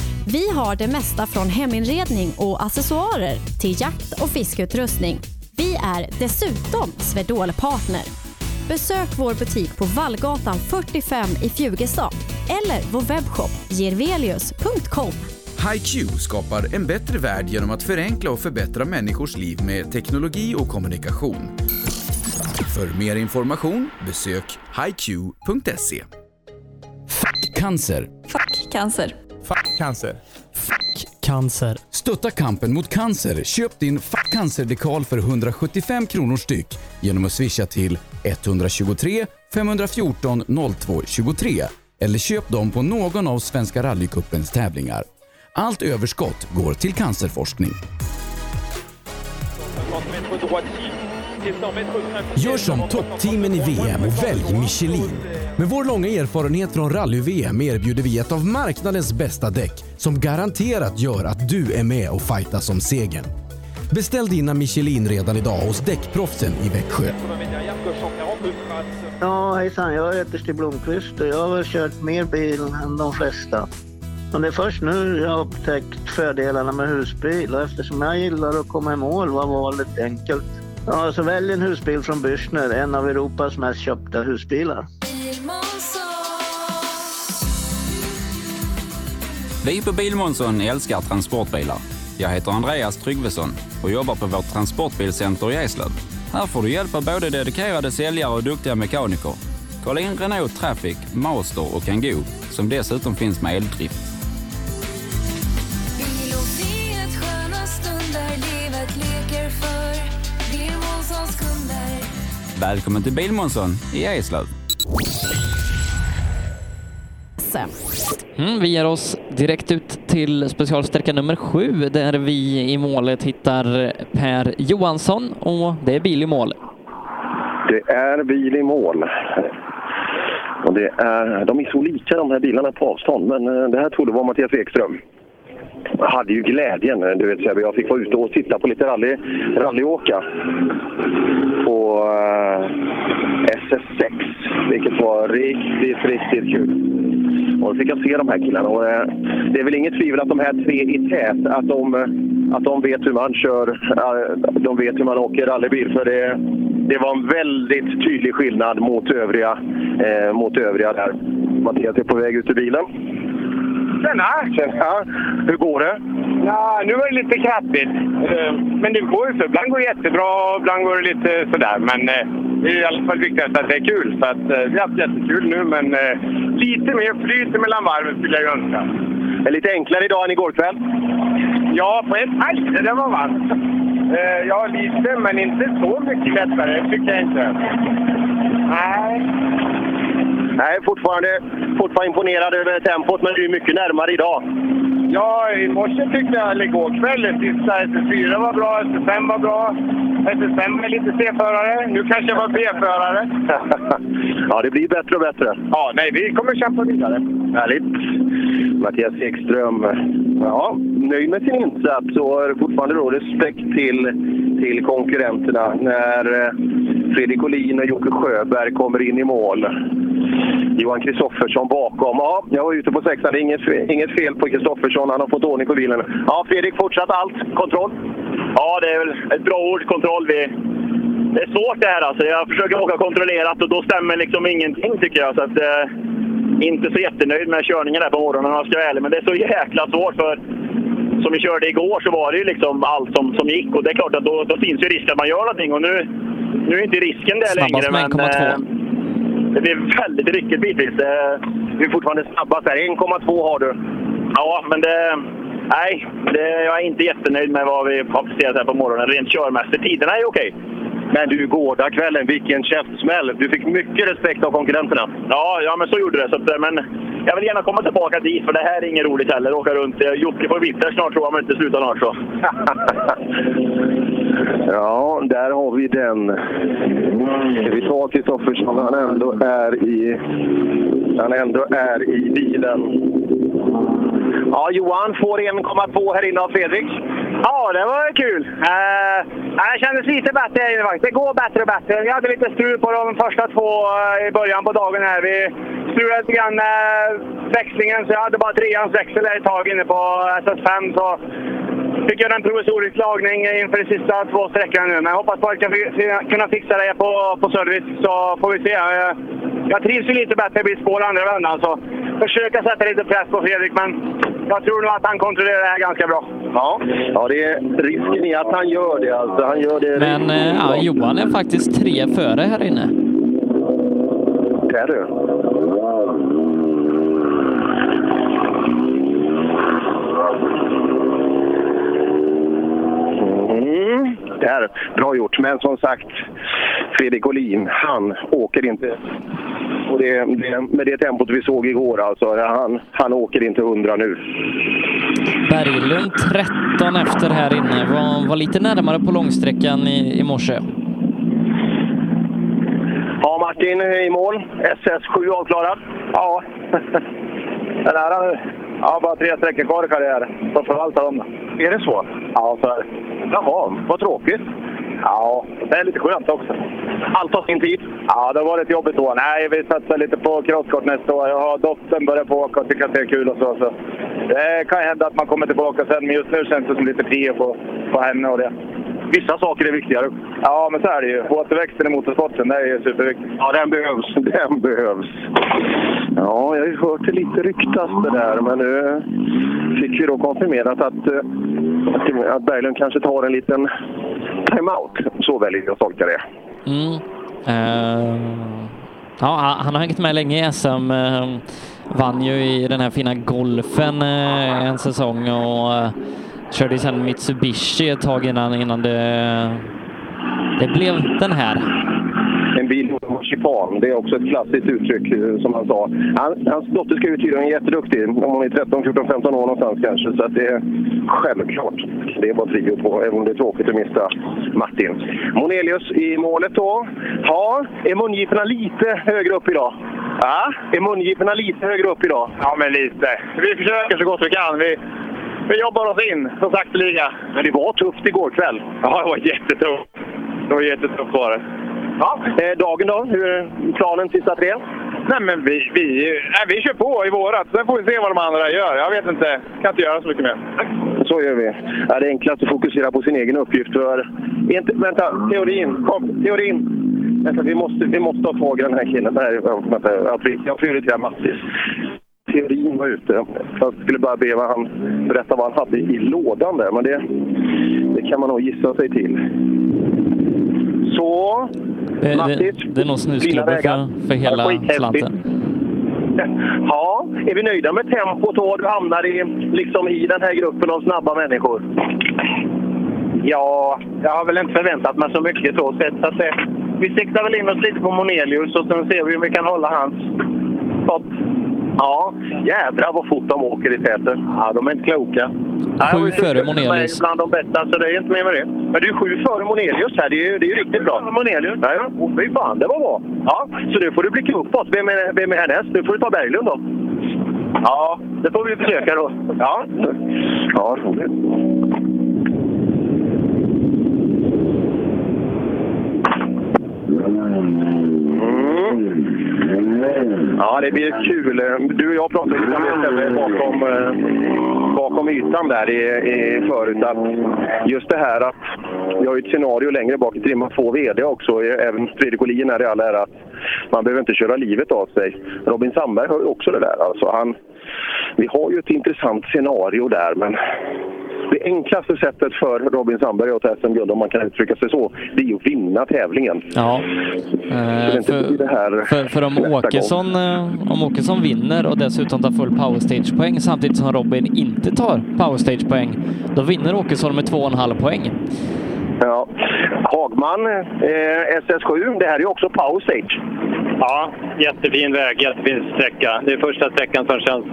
Vi har det mesta från heminredning och accessoarer till jakt och fiskeutrustning. Vi är dessutom Swedol-partner. Besök vår butik på Vallgatan 45 i Fjugestad eller vår webbshop gervelius.com. HiQ skapar en bättre värld genom att förenkla och förbättra människors liv med teknologi och kommunikation. För mer information besök hiq.se. Cancer. Fuck cancer. Fuck cancer. Stötta kampen mot cancer. Köp din Fuck cancer-dekal för 175 kronor styck genom att swisha till 123 514 02 23 eller köp dem på någon av Svenska rallycupens tävlingar. Allt överskott går till cancerforskning. Gör som toppteamen i VM och välj Michelin. Med vår långa erfarenhet från rally-VM erbjuder vi ett av marknadens bästa däck som garanterat gör att du är med och fightas om segern. Beställ dina Michelin redan idag hos Däckproffsen i Växjö. Ja, hejsan. Jag heter Stig Blomqvist och jag har väl kört mer bil än de flesta. Men det är först nu jag har upptäckt fördelarna med husbil och eftersom jag gillar att komma i mål var valet enkelt. Ja, så välj en husbil från Bürstner, en av Europas mest köpta husbilar. Vi på Bilmånsson älskar transportbilar. Jag heter Andreas Tryggvesson och jobbar på vårt transportbilcenter i Eslöv. Här får du hjälp av både dedikerade säljare och duktiga mekaniker. Kolla in Renault Traffic, Master och Kangoo som dessutom finns med eldrift. Välkommen till Bilmånsson i Eslöv. Mm, vi ger oss direkt ut till specialsträcka nummer sju där vi i målet hittar Per Johansson och det är bil i mål. Det är bil i mål. Och det är, de är så lika de här bilarna på avstånd, men eh, det här trodde vara Mattias Ekström. Jag hade ju glädjen, du vet jag fick vara ute och titta på lite rally, rallyåka på eh, SS6, vilket var riktigt, riktigt kul. Och då fick jag se de här killarna och eh, det är väl inget tvivel att de här tre i tät, att de, att de vet hur man kör, eh, de vet hur man åker rallybil. För det, det var en väldigt tydlig skillnad mot övriga, eh, mot övriga där. Mattias är på väg ut ur bilen. Tjena! Tjena! Hur går det? Ja, nu var det lite krattigt. Eh, Men det går ju så. Ibland går det jättebra, ibland går det lite sådär. Men eh, det är i alla fall viktigast att det är kul. Så att, eh, vi har haft jättekul nu, men lite mer flyt mellan varven skulle jag önska. Det är lite enklare idag än igår kväll? Ja, på ett sätt. Det var varmt. Ja, lite, men inte så mycket lättare. Det tycker jag inte. Nej. Nej, fortfarande, fortfarande imponerad över tempot, men du är mycket närmare idag. Ja, i morse tyckte jag, eller igår kväll, sista SS4 var bra, SS5 var bra. SS5 är lite C-förare. Nu kanske jag var B-förare. ja, det blir bättre och bättre. Ja, nej, vi kommer kämpa vidare. Härligt. Mattias Ekström, ja, nöjd med sin insats och har fortfarande då respekt till, till konkurrenterna när eh, Fredrik Olin och Jocke Sjöberg kommer in i mål. Johan Kristoffersson bakom. Ja, jag var ute på sexan. Det är inget, inget fel på Kristoffersson. Han har fått ordning på bilen. Ja, Fredrik, fortsatt allt. Kontroll? Ja, det är väl ett bra ord, kontroll. Vi, det är svårt det här alltså. Jag försöker åka kontrollerat och då stämmer liksom ingenting tycker jag. Så att, eh, inte så jättenöjd med körningen där på morgonen om jag ska vara ärlig. Men det är så jäkla svårt för som vi körde igår så var det ju liksom allt som, som gick. Och det är klart att då, då finns ju risk att man gör någonting. Och nu, nu är inte risken där Snabbast längre. med Men 1,2. Eh, det blir väldigt ryckigt bitvis. Du är fortfarande snabbast där. 1,2 har du. Ja, men det... Nej, det, jag är inte jättenöjd med vad vi har presterat här på morgonen. Rent körmässigt. Tiderna är okej. Men du, gårdagskvällen, vilken käftsmäll! Du fick mycket respekt av konkurrenterna. Ja, ja men så gjorde det. Så att, men jag vill gärna komma tillbaka dit, för det här är inget roligt heller. Åka runt. Eh, Jocke får vinter snart tror jag, om inte slutar snart. Så. Ja, där har vi den. Ska vi ta Kristoffersson, han ändå är i, han ändå är i bilen. Ja, Johan får 1,2 här inne av Fredrik. Ja, det var kul. Uh, kändes lite bättre här inne faktiskt. Det går bättre och bättre. Vi hade lite strul på de första två eh, i början på dagen här. Vi strulade lite grann med växlingen, så jag hade bara treans växel här ett tag inne på SS5. Så fick göra en provisorisk lagning inför de sista två sträckorna nu. Men jag hoppas bara att jag fi- kunna fixa det på, på service, så får vi se. Jag, jag trivs ju lite bättre, blir spår andra vändan. Så försöka sätta lite press på Fredrik, men jag tror nog att han kontrollerar det här ganska bra. Ja, ja det är risken i att han gör det. Alltså, han gör det Men eh, ja. Johan är faktiskt tre före här inne. Det är du. Mm, där. Bra gjort. Men som sagt, Fredrik Olin, han åker inte... Och det, det, med det tempot vi såg igår, alltså, han, han åker inte 100 nu. Berglund 13 efter här inne. Var, var lite närmare på långsträckan i, i morse. Ja, Martin i mål. SS7 avklarad. Ja, den här har bara tre sträckor kvar i karriären. Så förvalta dem. Är det så? Ja, så är det. Jaha, vad tråkigt. Ja, det är lite skönt också. Allt har sin tid. Ja, det har varit jobbigt då. Nej, vi satsar lite på crosskort nästa år. Jag har dottern börjat på åka och tycker att det är kul och så. så. Det kan hända att man kommer tillbaka sen, men just nu känns det som lite prio på, på henne och det. Vissa saker är viktigare. Ja, men så är det ju. Återväxten i motorsporten, det är ju superviktigt. Ja, den behövs. Den behövs. Ja, jag har ju hört det lite ryktas det där, men nu fick vi då konfirmerat att, eh, att, att Berglund kanske tar en liten timeout. Så väljer jag att tolka det. Mm. Uh, ja, han har hängt med länge i SM. Uh, eh, vann ju i den här fina golfen uh, en säsong och körde ju sen Mitsubishi ett tag innan, innan det, det blev den här en bil på chikan. Det är också ett klassiskt uttryck eh, som han sa. Han, hans dotter ska ju tydligen vara jätteduktig, om hon är 13, 14, 15 år någonstans kanske. Så det är självklart. Det är bara trio på, även om det är tråkigt att missa Martin. Monelius i målet då. Ja, är mungiporna lite högre upp idag? Ja, är mungiporna lite högre upp idag? Ja, men lite. Vi försöker så gott vi kan. Vi, vi jobbar oss in så sakteliga. Men det var tufft igår kväll. Ja, det var jättetufft. Det var jättetufft var det. Ja, eh, dagen då? Hur är planen sista tre? Nej, men vi, vi, nej, vi kör på i vårat. Sen får vi se vad de andra gör. Jag vet inte. Kan inte göra så mycket mer. Så gör vi. Ja, det är enklast att fokusera på sin egen uppgift. För... Inte, vänta, teorin. Kom, teorin. Vänta, vi måste, vi måste ha tag i den här killen. Nej, vänta, att vi, jag prioriterar Mattis. Teorin var ute. Jag skulle bara be vad han berätta vad han hade i lådan där, men det, det kan man nog gissa sig till. Så, Det, Mattis. det, det är nog vägar. för, för hela slanten. Ja, är vi nöjda med tempot och du hamnar i, liksom i den här gruppen av snabba människor? Ja, jag har väl inte förväntat mig så mycket så sett. Så att det, vi siktar väl in oss lite på Monelius och sen ser vi om vi kan hålla hans fart. Ja, jädrar vad fort de åker i täten. Ja, de är inte kloka. Sju före De är Monelius. bland de bästa, så det är inte mer med det. Men du är sju före Monelius här. Det är ju, det är ju riktigt bra. Monelius? Ja, ja. Oh, fy fan, det var bra. Ja, så nu får du blicka uppåt. Vem är, vem är härnäst? Nu får du ta Berglund då. Ja, det får vi försöka då. Ja, ja roligt. Mm. Ja, det blir kul. Du och jag pratade lite om det bakom, eh, bakom ytan där i, i förut. Att just det här att vi har ju ett scenario längre bak i trimma två VD också. Även Fredrik Olin är i all ära att man behöver inte köra livet av sig. Robin Sandberg har ju också det där. Alltså han, vi har ju ett intressant scenario där, men det enklaste sättet för Robin Sandberg att ta SM-guld, om man kan uttrycka sig så, det är ju att vinna tävlingen. Ja. Eh, inte blir det här för, för, för om, Åkesson, eh, om Åkesson vinner och dessutom tar full powerstage-poäng samtidigt som Robin inte tar powerstage-poäng, då vinner Åkesson med 2,5 poäng. Ja. Hagman, eh, SS7, det här är också power stage. Ja, jättefin väg, jättefin sträcka. Det är första sträckan som känns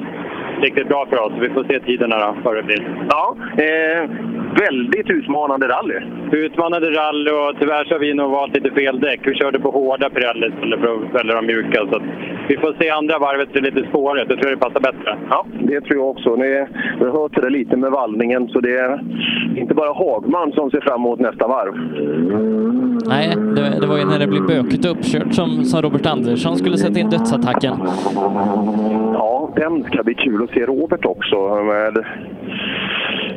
riktigt bra för oss. Vi får se tiderna då, före bil. Ja, eh, väldigt utmanande rally. Utmanande rally och tyvärr så har vi nog valt lite fel däck. Vi körde på hårda Pirelli istället för att välja de mjuka. Så att vi får se andra varvet blir lite spårigt. Jag tror det passar bättre. Ja, det tror jag också. Ni, har hört det lite med vallningen, så det är inte bara Hagman som ser fram emot nästa varv. Nej, det, det var ju när det blev bökigt och uppkört som, som Robert Andersson skulle sätta in dödsattacken. Ja, den ska bli kul att se Robert också med,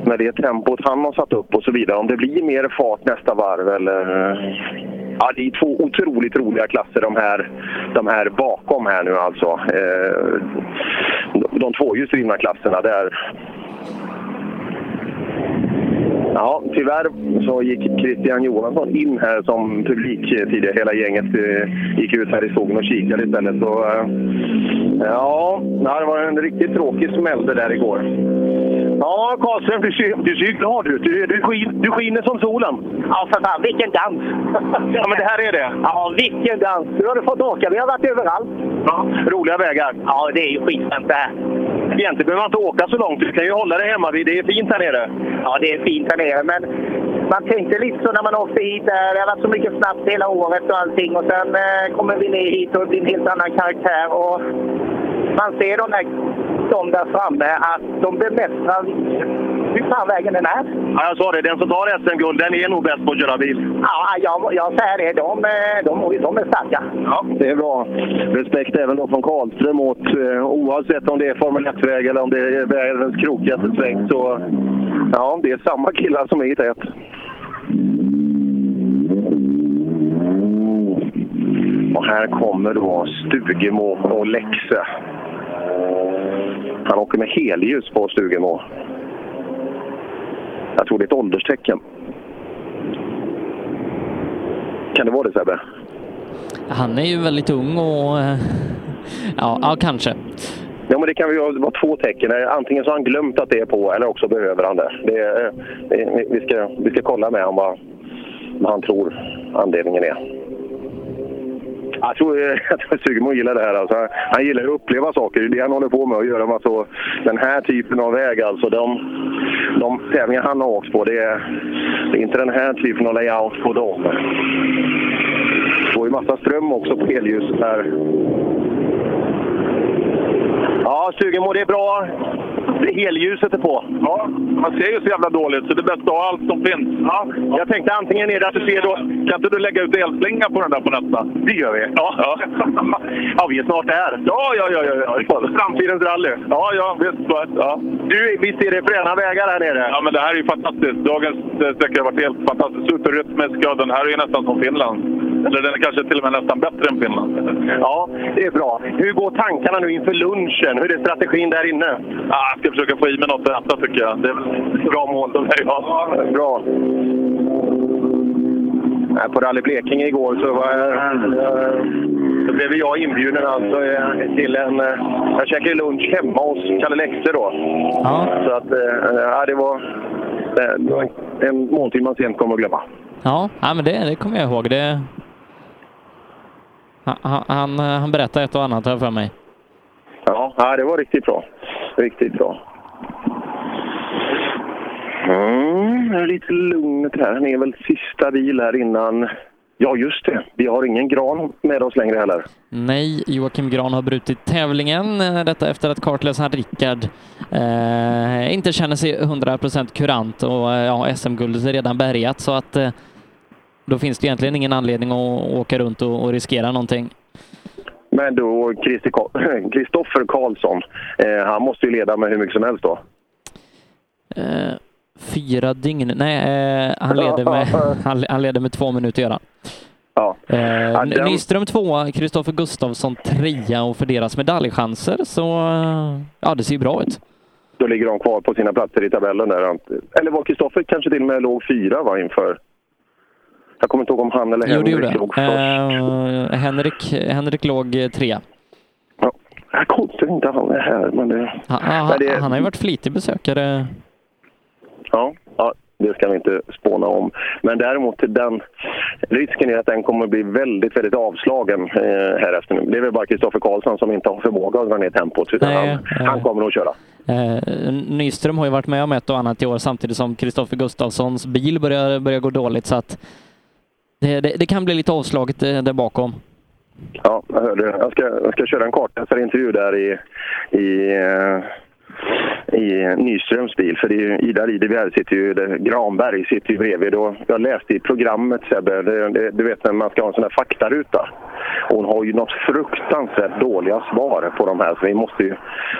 med det tempot han har satt upp och så vidare. Om det blir mer fart nästa varv eller... Ja, det är två otroligt roliga klasser de här, de här bakom här nu alltså. Eh, de, de tvåhjulsdrivna klasserna där. Ja, tyvärr så gick Christian Johansson in här som publik tidigare. Hela gänget eh, gick ut här i skogen och kikade istället. Så, eh, ja, det var en riktigt tråkig smäll det där igår. Ja, Karlström, du ser, du ser ju glad ut. Du, du, skin, du skiner som solen. Ja, för fan, vilken dans! Ja, men det här är det. Ja, vilken dans! Hur har du fått åka? Vi har varit överallt. Ja, roliga vägar. Ja, det är ju skitskönt det här. Egentligen behöver man inte åka så långt. Du kan ju hålla dig hemma vid. Det är fint här nere. Ja, det är fint här nere, men man tänkte lite så när man åkte hit. Där. Det har varit så mycket snabbt hela året och allting. Och sen eh, kommer vi ner hit och det blir en helt annan karaktär. Och man ser de, där, de där framme att de bemästrar hur fan vägen den är. Ja, jag sa det. Den som tar SM-guld, den är nog bäst på att köra bil. Ja, jag, jag säger det. De, eh, de, de är starka. Ja, det är bra. Respekt även då från Karlström åt, eh, oavsett om det är Formel 1-väg eller om det är världens krokigaste sväng. Så ja, det är samma killar som är i tät. Och här kommer då Stugemo och Lexe. Han åker med helljus på Stugemo. Jag tror det är ett ålderstecken. Kan det vara det Sebbe? Han är ju väldigt ung och... eh, Ja, ja kanske. Ja, men det kan ju vara två tecken. Antingen så har han glömt att det är på eller också behöver han det. det, det vi, ska, vi ska kolla med honom vad, vad han tror anledningen är. Jag tror eh, att Sugemo gillar det här. Alltså. Han- Han gillar att uppleva saker. Det är det han håller på med. Att göra massa, den här typen av väg. Alltså, de, de tävlingar han har åkt på, det är, det är inte den här typen av layout på dem. Det får ju massa ström också på elljuset här. Ja, Stugemo, det är bra. Helljuset är på. Ja, man ser ju så jävla dåligt så det är bäst att ha allt som finns. Ja, jag tänkte antingen är det att du ser då... Kan inte du lägga ut elslinga på den där på nästa? Det gör vi. Ja, ja. ja vi är snart där. Ja, ja, ja. ja, ja. Framtidens rally. Ja, ja, visst. Ja. Du, visst är det fräna vägar här nere? Ja, men det här är ju fantastiskt. Dagens eh, sträcka har varit helt fantastisk. Superrytmisk. Ja, den här är ju nästan som Finland. Eller den är kanske till och med nästan bättre än Finland. Ja, det är bra. Hur går tankarna nu inför lunchen? Hur är strategin där inne? Ah, jag ska försöka få i mig något att äta tycker jag. Det är väl bra mål. Ja. Bra. Nej, På Rally Blekinge igår så, var jag, så blev jag inbjuden alltså eh, till en... eh, Jag käkade lunch hemma hos Kalle Lexe då. Så att, eh, ja, det var, det var en måltid man sent kommer att glömma. Ja, ja men det, det kommer jag ihåg. Det... Han, han- han, han berättade ett och annat här för mig. Ja, det var riktigt bra. Riktigt bra. Mm, det är lite lugnet här. Han är väl sista bil här innan... Ja, just det. Vi har ingen gran med oss längre heller. Nej, Joakim Gran har brutit tävlingen. eh, Detta efter att kartläsaren Rickard eh, inte känner sig 100% kurant och eh, ja, SM-guldet är redan bärgat så att eh, då finns det egentligen ingen anledning att åka runt och, och riskera någonting. Men då Kristoffer Karlsson, eh, han måste ju leda med hur mycket som helst då. Eh, fyra dygn? Nej, eh, han, leder med, han, han leder med två minuter gör han. Ja. Eh, Nyström tvåa, Kristoffer Gustafsson trea och för deras medaljchanser så ja, det ser ju bra ut. Då ligger de kvar på sina platser i tabellen där. Eller var Kristoffer kanske till och med låg fyra va, inför? Jag kommer inte ihåg om han eller Jo, det Henrik låg först. eh, Henrik, Henrik låg eh, trea. Jag konstigt inte han är här, men det... Han, Men det- han har ju varit flitig besökare. Ja, ja, det ska vi inte spåna om. Men däremot den risken är att den kommer att bli väldigt, väldigt avslagen eh, här efter nu. Det är väl bara Kristoffer Karlsson som inte har förmåga att dra ner tempot. Utan Nej, han, eh. han kommer att köra. Eh, Nyström har ju varit med om ett och annat i år samtidigt som Kristoffer Gustafssons bil börjar, börjar gå dåligt så att det, det, det kan bli lite avslaget eh, där bakom. Ja, jag hörde det. Jag ska, jag ska köra en kartläsarintervju där i, i, eh, i Nyströms bil. För det är ju, Ida Lidebjer sitter ju, det, Granberg sitter ju bredvid. Och jag läste i programmet Sebbe, det, det, du vet när man ska ha en sån här faktaruta. Och hon har ju något fruktansvärt dåliga svar på de här. Så vi måste ju,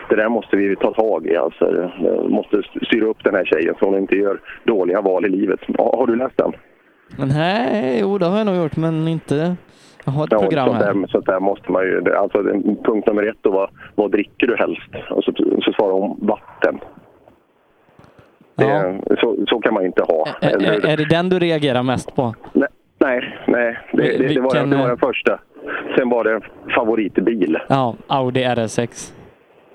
det där måste vi ta tag i. Alltså, Vi måste styra upp den här tjejen så hon inte gör dåliga val i livet. Har du läst den? Nej, jo det har jag nog gjort men inte... Jag har ett program sånt här. Där, sånt där måste man ju, alltså punkt nummer ett då, vad, vad dricker du helst? Och så, så svarar hon vatten. Det, så, så kan man inte ha. Hur? är, är det den du reagerar mest på? Nej, nej, nej. Det, det, det, var, Vilken, det var eh, den första. Sen var det favoritbil. Ja, Audi RS6.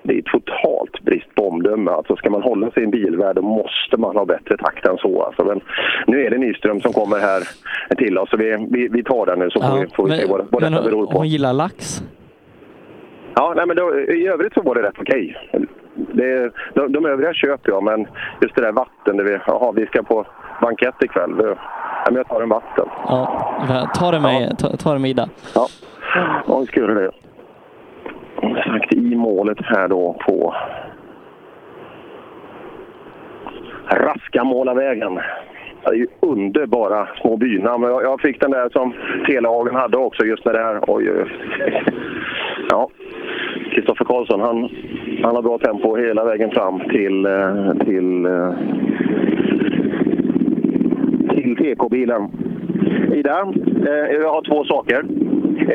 Det är totalt brist på omdöme. Alltså ska man hålla sig i en bilvärld då måste man ha bättre takt än så. Alltså, men nu är det Nyström som kommer här till oss. Så vi, vi, vi tar den nu så får vi, får vi se vad, vad men detta beror hon, på. hon gillar lax? Ja, nej, men då, i övrigt så var det rätt okej. Det, de, de övriga köper jag, men just det där vatten, det vi, jaha, vi ska på bankett ikväll. Ja, men jag tar en vatten. Ja, ta det med, ta, ta det med Ida. Ja, ja ska göra det. Exakt i målet här då på Raskamålavägen. Det är ju underbara små bynamn. Jag, jag fick den där som Telehagen hade också just när det här. Oj, oj. Ja, Kristoffer Karlsson, han, han har bra tempo hela vägen fram till, eh, till, eh, till TK-bilen. Ida, eh, jag har två saker.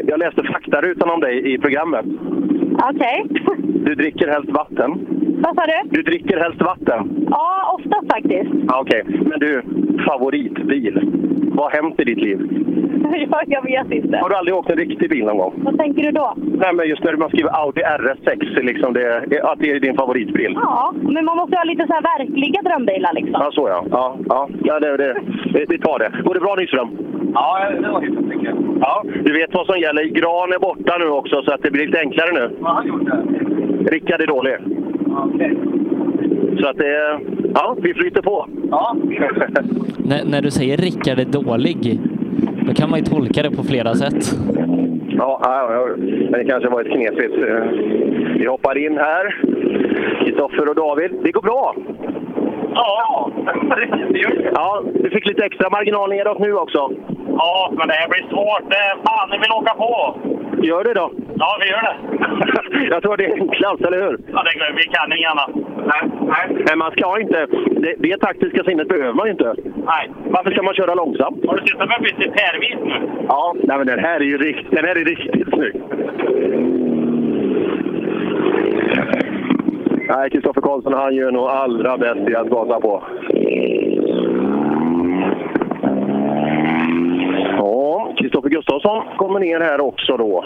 Jag läste faktarutan om dig i programmet. Okej. Du dricker helst vatten. Vad sa du? Du dricker helst vatten. Ja, ofta faktiskt. Okej, men du, favoritbil. Vad har hänt i ditt liv? Ja, jag vet inte. Har du aldrig åkt en riktig bil någon gång? Vad tänker du då? Nej, men just när man skriver Audi RS6, liksom det, att det är din favoritbil. Ja, men man måste ha lite så här verkliga drömbilar liksom. Ja, så ja. Ja, ja. ja det, det, vi, vi tar det. Går det bra Nyström? Ja, det var hyfsat mycket. Ja, du vet vad som gäller. Gran är borta nu också, så att det blir lite enklare nu. Vad har han gjort där? Rickard är dålig. Okej. Så att det... Ja, vi flyter på. Ja. När, när du säger Rickard är dålig, då kan man ju tolka det på flera sätt. Ja, det kanske var ett knepigt. eh, Vi hoppar in här. Kristoffer och David. Det går bra. Ja, Ja, du fick lite extra marginal neråt nu också. ja, men det här blir svårt. Det- Fan, ni vill åka på! Gör det då. Ja, vi gör det. Jag tror det är enklast, eller hur? Ja, det, vi kan inget annat. Men man ska inte... Det, det taktiska sinnet behöver man inte. Nej. Varför ska man köra långsamt? Har du sett att det blir lite pärvit nu? Ja, nej, men den här är ju rikt, den här är riktigt snygg. Nej, Kristoffer Karlsson han gör nog allra bäst i att gasa på. Ja, Kristoffer Gustafsson kommer ner här också då.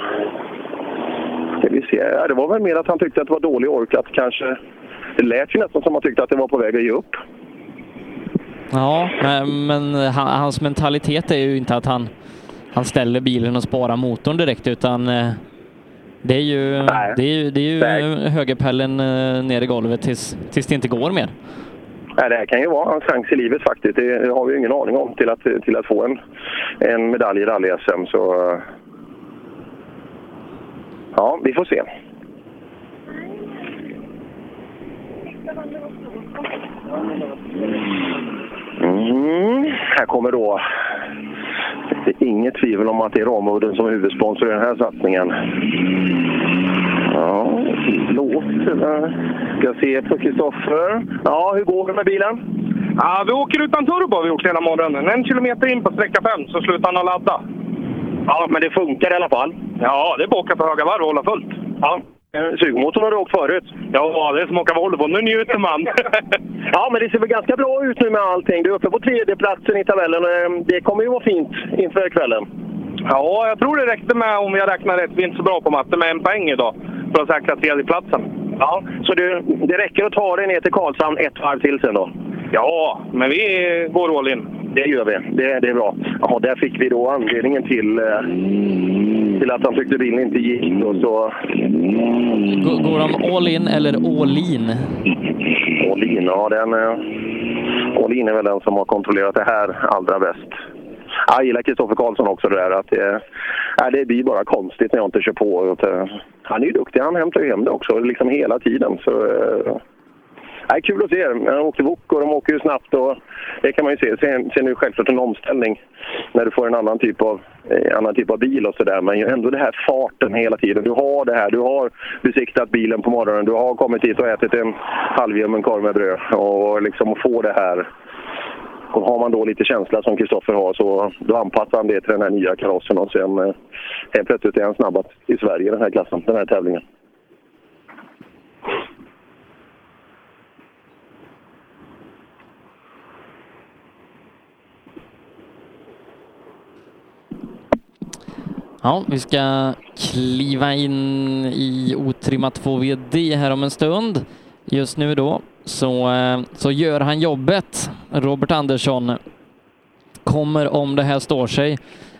Ska vi se. Ja, det var väl mer att han tyckte att det var dålig ork. Att kanske, det lät ju nästan som att han tyckte att det var på väg att ge upp. Ja, men, men han, hans mentalitet är ju inte att han, han ställer bilen och sparar motorn direkt, utan eh, det är ju, det är ju, det är ju högerpällen eh, ner i golvet tills, tills det inte går mer. Nej, det här kan ju vara hans chans i livet faktiskt. Det har vi ju ingen aning om till att, till att få en, en medalj i rally-SM. Så, eh, ja, vi får se. Mm, här kommer då... Det är inget tvivel om att det är Ramudden som är huvudsponsor i den här satsningen. Ja, låt. eh, Ska se på Kristoffer. Ja, hur går det med bilen? Ja, vi åker utan turbo har vi gjort hela morgonen. En kilometer in på sträcka fem så slutar han att ladda. Ja, men det funkar i alla fall. Ja, det är bara att åka på höga varv och hålla fullt. Ja. Sugmotorn har du åkt förut? Ja, det är som att åka Volvo. Nu njuter man. Ja, men det ser väl ganska bra ut nu med allting. Du är uppe på tredjeplatsen i tabellen. Eh, Det kommer ju vara fint inför kvällen. ja, jag tror det räckte med, om jag räknar rätt, vi är inte så bra på matte, med en poäng idag för att säkra tredjeplatsen. Ja, så du, det räcker att ta dig ner till Karlshamn ett varv till sen då? Ja, men vi går all in. Det gör vi. Det, det är bra. Ja, där fick vi då anledningen till, eh, till att han tyckte bilen inte gick. Och så... Går, går de all in eller all in? All in, ja den... eh, All in är väl den som har kontrollerat det här allra bäst. Jag gillar Kristoffer Karlsson också det där att det, nej, det blir bara konstigt när jag inte kör på. Att, eh, Han är ju duktig, han hämtar ju hem det också liksom hela tiden. Så, eh, Nej, kul att se. Han åkte wok och de åker ju snabbt. Och det kan man ju se. Sen, sen är det självklart en omställning när du får en annan typ av, eh, annan typ av bil och sådär. Men ändå det här farten hela tiden. Du har det här. Du har besiktat bilen på morgonen. Du har kommit hit och ätit en halvljummen korv med bröd. Och liksom att få det här. Och har man då lite känsla som Kristoffer har så då anpassar han det till den här nya karossen och sen eh, helt plötsligt är han snabbast i Sverige i den här klassen, den här tävlingen. Ja, vi ska kliva in i otrimmat 2VD här om en stund. Just nu då så, eh, så gör han jobbet. Robert Andersson kommer, om det här står sig,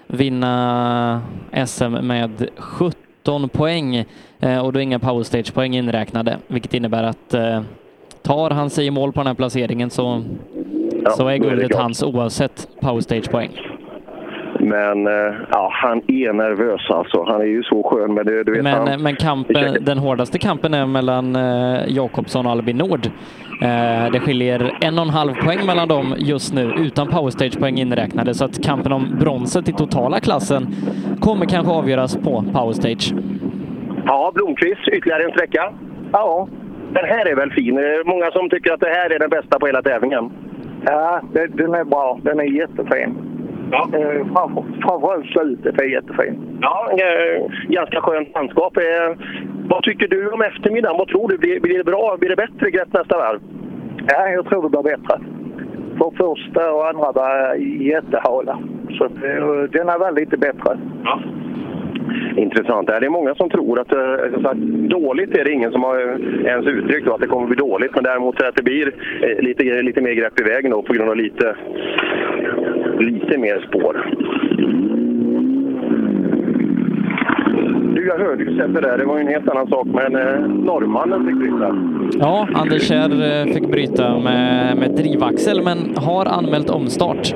vinna SM med 17 poäng eh, och då är inga powerstage-poäng inräknade, vilket innebär att eh, tar han sig i mål på den här placeringen så, så är guldet hans oavsett powerstage-poäng. Men eh, ja, han är nervös alltså. Han är ju så skön. Men det, du vet, Men, han, men kampen, den hårdaste kampen är mellan eh, Jakobsson och Albin Nord. Eh, det skiljer en och en halv poäng mellan dem just nu utan powerstage-poäng inräknade så att kampen om bronset i totala klassen kommer kanske avgöras på powerstage. Ja, Blomqvist, ytterligare en sträcka. Ja, den här är väl fin. Det är många som tycker att det här är den bästa på hela tävlingen. Ja, det, den är bra. Den är jättefin. Ja. Eh, framför, framförallt slutet är jättefin. Ja, eh, ganska skönt landskap. Eh, vad tycker du om eftermiddagen? Vad tror du? Blir, blir det bra? Blir det bättre grepp nästa varv? Ja, jag tror det blir bättre. För första och andra var jättehala. Så att, den är väl lite bättre. Intressant. Det är många som tror att, eh, sagt, dåligt är det ingen som har ens uttryckt att det kommer bli dåligt. Men däremot att det blir lite, lite mer grepp i vägen då, på grund av lite, lite mer spår. Du, jag hörde ju Sebbe där. Det var ju en helt annan sak, men eh, norrmannen fick bryta. Ja, Anders Kjär eh, fick bryta med, med drivaxel men har anmält omstart.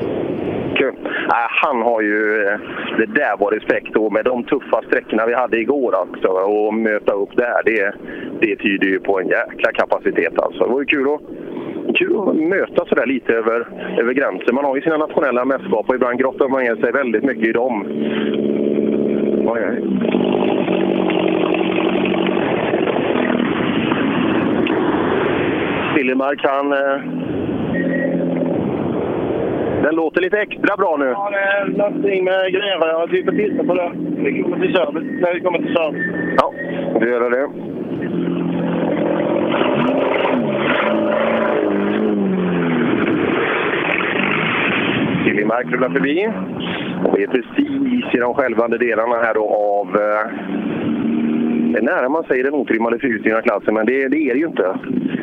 Kul. Nej, han har ju... eh, Det där var respekt och med de tuffa sträckorna vi hade igår alltså, och möta upp där, det, det tyder ju på en jäkla kapacitet alltså. Det var ju kul att, kul att möta sådär lite över, över gränsen. Man har ju sina nationella mästerskap och ibland grottar man ner sig väldigt mycket i dem. Oj, oj. Liljemark, han... eh, Den låter lite extra bra nu. Ja, det är någonting med grenrör. Vi får titta på det. Vi kommer till service när vi kommer till service. Ja, vi gör det. Liljemark rullar förbi. Och vi är precis i de skälvande delarna här då av... Eh, det är nära man säger den otrimmade fyrhjulsdrivna klassen, men det, det är det ju inte.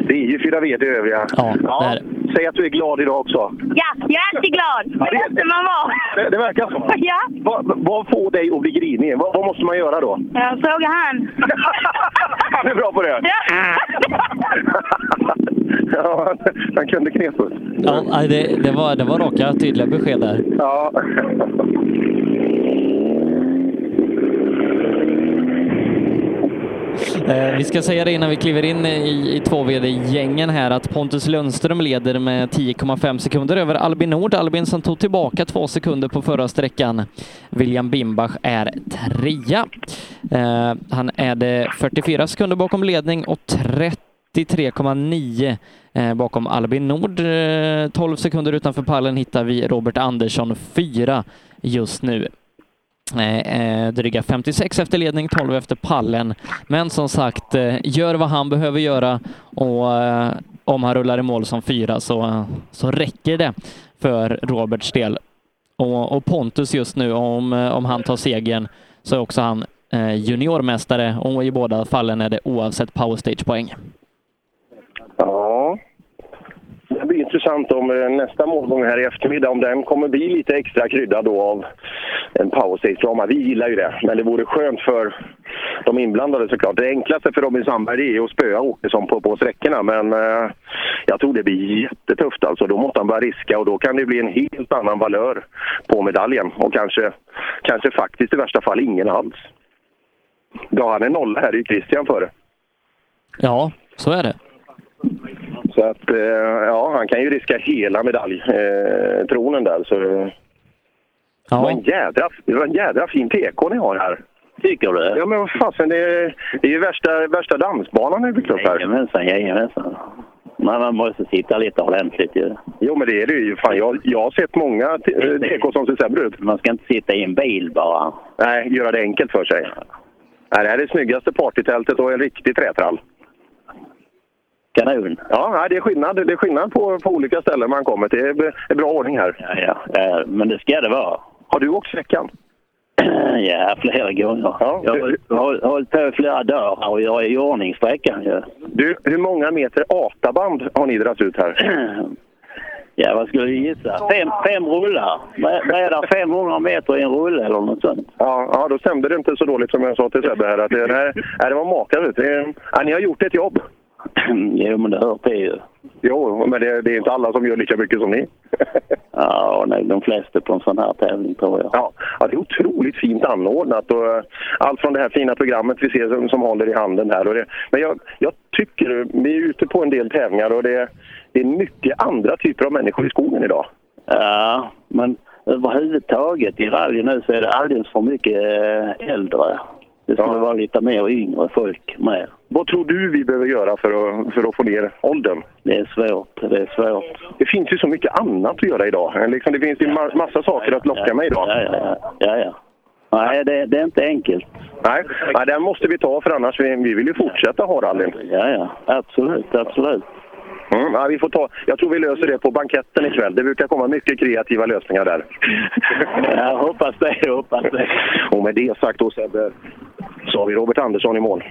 Det är ju 4V det övriga. Ja, Säg att du är glad idag också. Ja, jag är alltid glad. Det måste man vara. Det, det verkar så. Ja. Vad, vad får dig att bli grinig? Vad, vad måste man göra då? Jag frågar han. Han är bra på det. Ja. Ja, han, kunde knepet. Ja, det, det, var, det var raka, tydliga besked där. Ja. Eh, vi ska säga det innan vi kliver in i, i 2VD-gängen här att Pontus Lundström leder med 10,5 sekunder över Albin Nord. Albin som tog tillbaka två sekunder på förra sträckan. William Bimbach är trea. Eh, han är det 44 sekunder bakom ledning och 33,9 eh, bakom Albin Nord. Eh, 12 sekunder utanför pallen hittar vi Robert Andersson, fyra just nu. Eh, dryga 56 efter ledning, 12 efter pallen. Men som sagt, eh, gör vad han behöver göra och eh, om han rullar i mål som fyra så, eh, så räcker det för Roberts del. Och, och Pontus just nu, om, eh, om han tar segern så är också han eh, juniormästare och i båda fallen är det oavsett powerstage-poäng. Ja. Det blir intressant om eh, nästa målgång här i eftermiddag, om den kommer bli lite extra kryddad då av en powerstage-drama. Vi gillar ju det, men det vore skönt för de inblandade såklart. Det enklaste för Robin Sandberg är att spöa Åkesson på, på sträckorna, men eh, jag tror det blir jättetufft alltså. Då måste han börja riska och då kan det bli en helt annan valör på medaljen och kanske, kanske faktiskt i värsta fall ingen alls. Då han är nolla här är ju Christian före. Ja, så är det. Så att, eh, ja, han kan ju riska hela medaljtronen eh, tronen där. Så, det, var en jädra, det var en jädra fin PK ni har här. Tycker du? Ja, men vad fasen, det, är- det är ju värsta, värsta dansbanan ni byggt upp här. Jajamensan, jajamensan. Men man måste sitta lite ordentligt ju. Jo, men det är det ju. Fan, jag, jag har sett många t- eh, som ser sämre ut. Man ska inte sitta i en bil bara. Nej, göra det enkelt för sig. Nej, det här är det snyggaste partytältet och en riktig trätrall. Kanon. Ja, det är skillnad, det är skillnad på, på olika ställen man kommer till. Det är, bra ordning här. Ja, ja. Eh, Men det ska det vara. Har du åkt sträckan? Ja, flera gånger. Ja, jag har hållit på i flera dagar och jag är i ordning sträckan ju. Du, hur många meter ATA-band har ni dragit ut här? Ja, vad skulle du gissa? Fem, fem rullar. Vad är det? 500 meter i en rulle eller något sånt? Ja, ja, då stämde det inte så dåligt som jag sa till Sebbe här. Att det, nej, det var makalöst. Ja, ni har gjort ett jobb. Jo, men det hör till ju. Jo, men det, det är inte alla som gör lika mycket som ni. Ja, nej, de flesta på en sån här tävling tror jag. Ja, ja, det är otroligt fint anordnat. Och, eh, allt från det här fina programmet vi ser som, som håller i handen här. Och det, men jag, jag tycker, vi är ute på en del tävlingar och det, det är mycket andra typer av människor i skogen idag. Ja, men överhuvudtaget i rally nu så är det alldeles för mycket eh, äldre. Det skulle vara lite mer yngre folk med. Vad tror du vi behöver göra för att, för att få ner åldern? Det är svårt. Det är svårt. Det finns ju så mycket annat att göra idag. Liksom, det finns ju ma- massa saker att locka med idag. Ja, ja, ja. ja. Nej, det, det är inte enkelt. Nej, nej, den måste vi ta för annars vi, vi vill ju fortsätta ha rallyn. Ja, ja. Absolut, absolut. Mm, ja, vi får ta, jag tror vi löser det på banketten ikväll. Det brukar komma mycket kreativa lösningar där. Jag hoppas det, jag hoppas det. Och med det sagt då Sebbe, så har vi Robert Andersson i mål.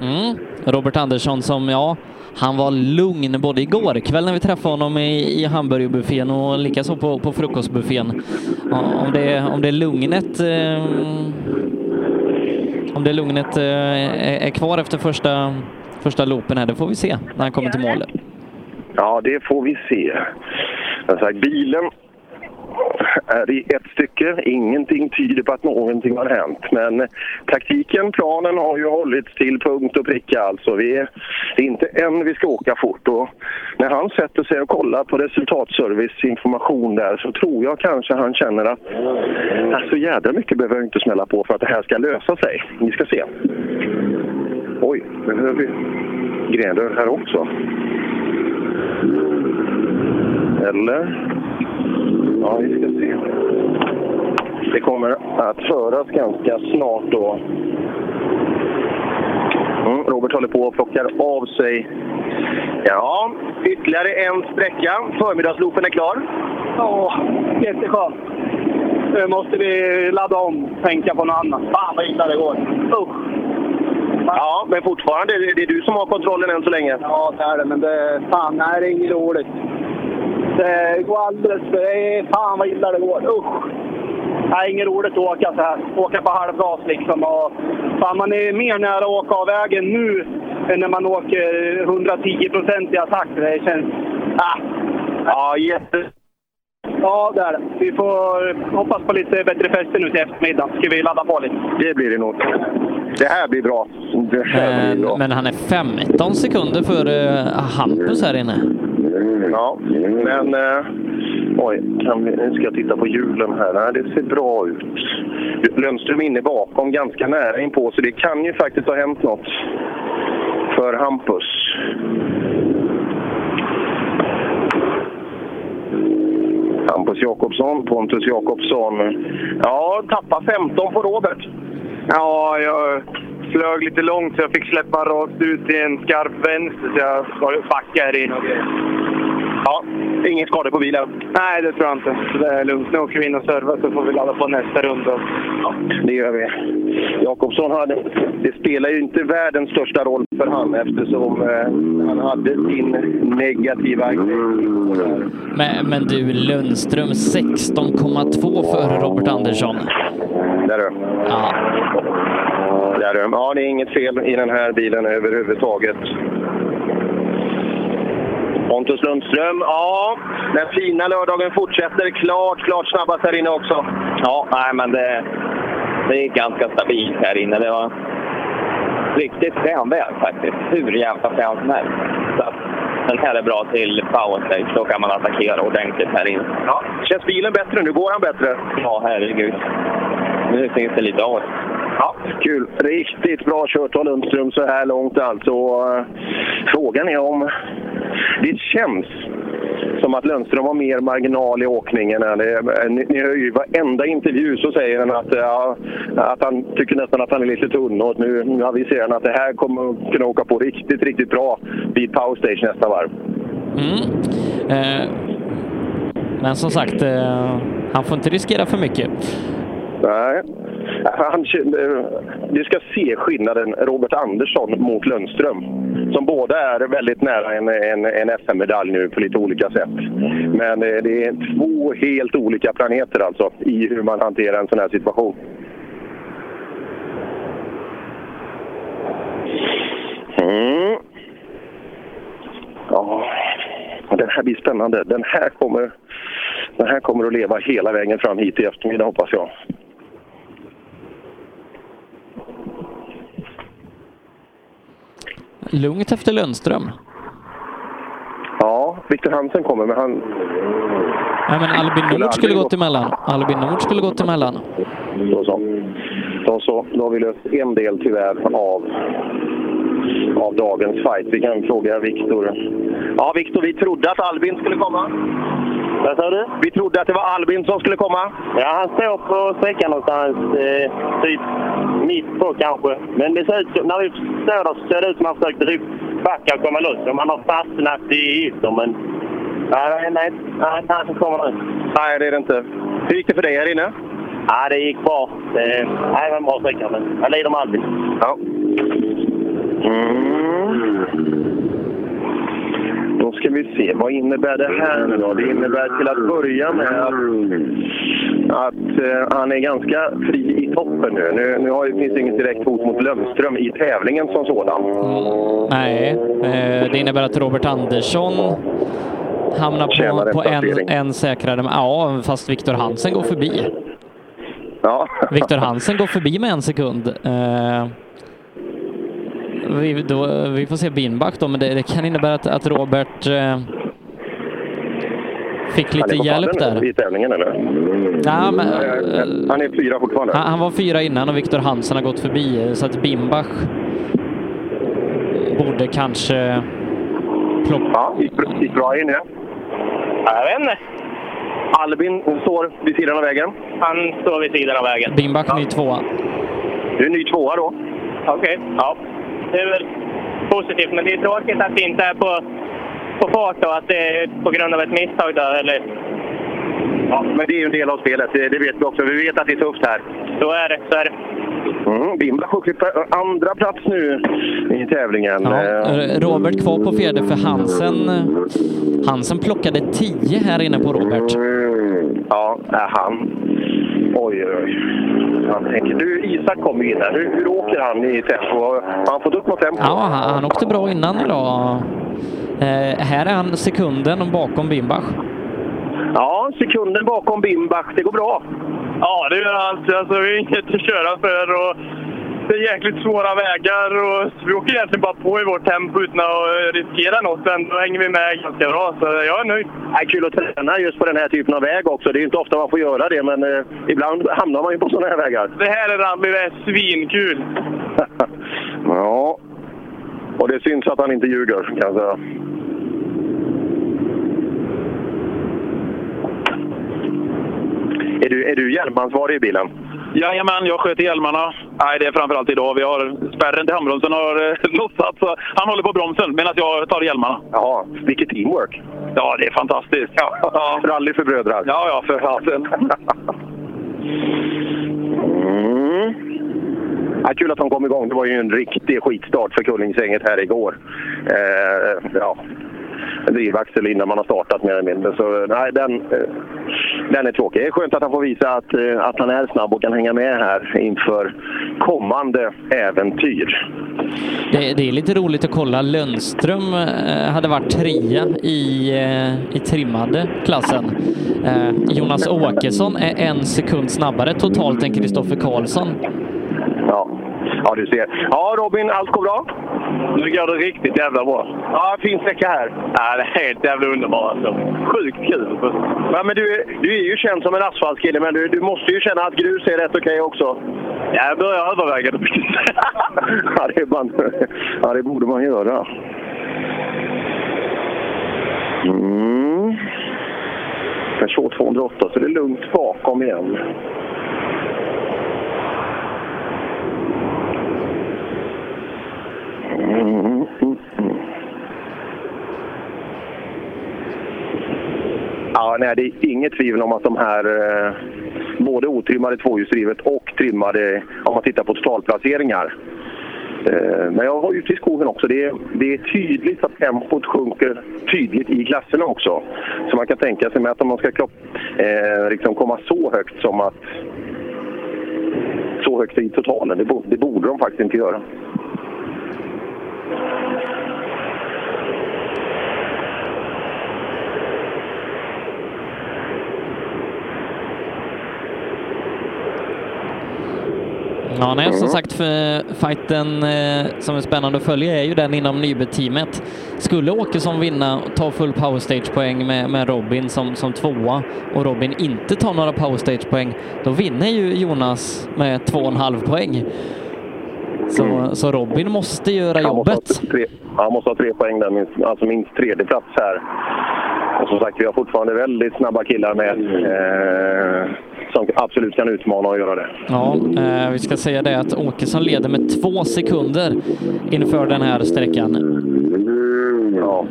Mm. Robert Andersson som, ja, han var lugn både igår kväll när vi träffade honom i, i hamburgerbuffén och likaså på, på frukostbuffén. Ja, Om det, om det är lugnet eh, om det lugnet eh, är, är kvar efter första, första loopen här, det får vi se när han kommer till mål. Ja, det får vi se. Som sagt, bilen är i ett stycke. Ingenting tyder på att någonting har hänt. Men taktiken, planen har ju hållits till punkt och pricka. Alltså, vi är, det är inte än vi ska åka fort. Och när han sätter sig och kollar på resultatserviceinformation där så tror jag kanske han känner att alltså, jädra mycket behöver jag inte smälla på för att det här ska lösa sig. Vi ska se. Oj, nu hör vi greder här också. Eller? Ja, vi ska se. Det kommer att höras ganska snart då. Mm, Robert håller på och plockar av sig. Ja, ytterligare en sträcka. Förmiddagsloopen är klar. Ja, jätteskönt. Nu måste vi ladda om, tänka på något annat. Fan vad illa det går. Usch. Ja, men fortfarande, det det är du som har kontrollen än så länge. Ja, det är det, men det, fan, nej, det är inget roligt. Det går alldeles för... det är- Fan vad illa det går. Usch! Nej, inget roligt att åka så här. Åka på halvgas liksom. Och, fan, man är mer nära att åka av vägen nu än när man åker 110 procent i attack. Det känns... Ah. Ja, jätte... Ja, det är det. Vi får hoppas på lite bättre fäste nu till eftermiddagen. Ska vi ladda på lite. Det blir det nog. Det här blir bra. Det här blir bra. Men, men han är 15 sekunder före Hampus här inne. Ja, men... Eh, oj, kan vi, nu ska jag titta på hjulen här. Nej, det ser bra ut. Lundström inne bakom, ganska nära inpå, så det kan ju faktiskt ha hänt något för Hampus. Hampus Jakobsson, Pontus Jakobsson. Ja, tappa 15 på Robert. Ja, jag flög lite långt så jag fick släppa rakt ut i en skarp vänster så jag backade in grejer. Ja, inget skador på bilen? Nej, det tror jag inte. Det är lugnt. Nu åker vi in och servar så får vi ladda på nästa runda. Ja, det gör vi. Jakobsson hade, det spelar ju inte världens största roll för han eftersom eh, han hade sin negativa. Men, men du, Lundström 16,2 före Robert Andersson. Där du. Ja. Där du. Ja, det är inget fel i den här bilen överhuvudtaget. Pontus Lundström, ja, den fina lördagen fortsätter. Klart, klart snabbast här inne också. Ja, nej, men det, det är ganska stabilt här inne. Det var riktigt frän väg faktiskt. Hur jävla frän som helst. Så den här är bra till powerstage. Då kan man attackera ordentligt här inne. Ja, känns bilen bättre nu? Går han bättre? Ja, herregud. Nu finns det lite av. Ja, kul. Riktigt bra kört av Lundström så här långt alltså. Eh, frågan är om... Det känns som att Lundström har mer marginal i åkningen. Det- Ni, ni hör ju i varenda intervju så säger han att, ja, att han tycker nästan att han är lite tunn. Och nu, nu aviserar han att det här kommer kunna åka på riktigt, riktigt bra vid powerstage nästa varv. Mm. Eh, men som sagt, eh, han får inte riskera för mycket. Nej. Han, eh, du ska se skillnaden Robert Andersson mot Lundström. Som båda är väldigt nära en, en, en SM-medalj nu på lite olika sätt. Men eh, det är två helt olika planeter alltså i hur man hanterar en sån här situation. Mm. Ja, den här blir spännande. Den här kommer, den här kommer att leva hela vägen fram hit i eftermiddag hoppas jag. Lugnt efter Lundström. Ja, Victor Hansen kommer, men han... Nej, men Albin Nord skulle gått emellan. Albin Nord skulle gått emellan. Då så. Då så. Då har vi löst en del tyvärr av, av dagens fight. Vi kan fråga Victor. Ja, Victor, vi trodde att Albin skulle komma. Vad sa du? Vi trodde att det var Albin som skulle komma. Ja, han står på sträckan någonstans, eh, typ mitt på kanske. Men det ser ut, när vi står där så ser det ut som att han försökte typ backa och komma loss. Om han har fastnat i ytter, men... Nej, nej, nej, han som kommer nu. Nej, det är det inte. Hur gick det för dig här inne? Ja, det gick bra. Det, nej, det var en bra sträcka, men jag lider med Albin. Ja. Mm. Då ska vi se, vad innebär det här nu då? Det innebär till att börja med att, att eh, han är ganska fri i toppen nu. Nu, nu har, finns det inget direkt hot mot Lömström i tävlingen som sådan. Nej, eh, det innebär att Robert Andersson hamnar på, på en, en säkrare. Ja, fast Viktor Hansen går förbi. Ja. Viktor Hansen går förbi med en sekund. Eh, vi, då, vi får se Binback då, men det, det kan innebära att, att Robert eh, fick lite Han är på hjälp där. i tävlingen eller? Ja, men, han är fyra fortfarande. Han, han var fyra innan och Viktor Hansen har gått förbi, så att Bimbach borde kanske plocka... Ja, gick, bra- in ja. Jag vet inte. Albin står vid sidan av vägen. Han står vid sidan av vägen. Bimbach ny tvåa. Du är ny tvåa då. Okej, ja. Det är väl positivt, men det är tråkigt att det inte är på, på fart då, att det är på grund av ett misstag då, eller? Ja, men det är ju en del av spelet, det, det vet vi också. Vi vet att det är tufft här. Så är det, så är det. Mm, Bimbach åker på andra plats nu i tävlingen. Ja, Robert kvar på fjärde för Hansen. Hansen plockade 10 här inne på Robert. Ja, är han. Oj, oj, oj. Han tänker, du, Isak kommer ju in här. Hur, hur åker han i tempo? Har han fått upp något tempo? Ja, han, han åkte bra innan idag. Eh, här är han sekunden bakom Bimbach. Ja, sekunden bakom Bimbach. Det går bra. Ja, det gör allt. Alltså, vi har inget att köra för och det är jäkligt svåra vägar och vi åker egentligen bara på i vårt tempo utan att riskera något. Men då hänger vi med ganska bra, så jag är nöjd. Det är kul att träna just på den här typen av väg också. Det är inte ofta man får göra det, men eh, ibland hamnar man ju på sådana här vägar. Det här är rally, det är svinkul. Ja, och det syns att han inte ljuger kan jag säga. Är du, är du hjälmansvarig i bilen? Jajamän, jag sköter hjälmarna. Nej, det är framförallt idag. Vi har spärren till handbromsen har eh, lossat, så han håller på bromsen medan jag tar hjälmarna. Jaha, vilket teamwork! Ja, det är fantastiskt. Ja, ja. Rally för brödrar. Ja, ja, för fasen. Mm. Ja, kul att de kom igång. Det var ju en riktig skitstart för Kullingsänget här igår. Eh, ja, drivaxel innan man har startat mer eller mindre. Så nej, den, eh, den är tråkig. Det är skönt att han får visa att, eh, att han är snabb och kan hänga med här inför kommande äventyr. Det, det är lite roligt att kolla. Lundström eh, hade varit trea i, eh, i trimmade klassen. Eh, Jonas Åkesson är en sekund snabbare totalt än Kristoffer Karlsson. Ja. Ja, du ser. Ja, Robin, allt går bra? Nu går det riktigt jävla bra. Ja, fin sträcka här. Ja, det är helt jävla underbart alltså. Sjukt kul. Ja, men du, du är ju känd som en asfaltskille, men du, du måste ju känna att grus är rätt okej också. Ja, jag börjar överväga det. ja, det är man, ja, det borde man göra. Mm. Peugeot 208, så det är lugnt bakom igen. Mm, mm, mm. Ja, nej, det är inget tvivel om att de här eh, både otrimmade tvåhjulsdrivet och trimmade, om man tittar på totalplaceringar. Eh, men jag var ute i skogen också. Det är, det är tydligt att tempot sjunker tydligt i klasserna också. Så man kan tänka sig med att om man ska kropp, eh, liksom komma så högt som att så högt i totalen, det, bo, det borde de faktiskt inte göra. Ja, nej, som sagt, för fighten eh, som är spännande att följa är ju den inom Nybe-teamet. Skulle Åkesson vinna och ta full powerstage-poäng med, med Robin som, som tvåa och Robin inte tar några powerstage-poäng, då vinner ju Jonas med två och en halv poäng. Så, så Robin måste göra Han måste, jobbet. tre, han måste ha tre poäng där, minst, alltså minst tredje plats här. Och som sagt, vi har fortfarande väldigt snabba killar med eh, som absolut kan utmana och göra det. Ja, eh, vi ska säga det att Åkesson leder med två sekunder inför den här sträckan. Ja.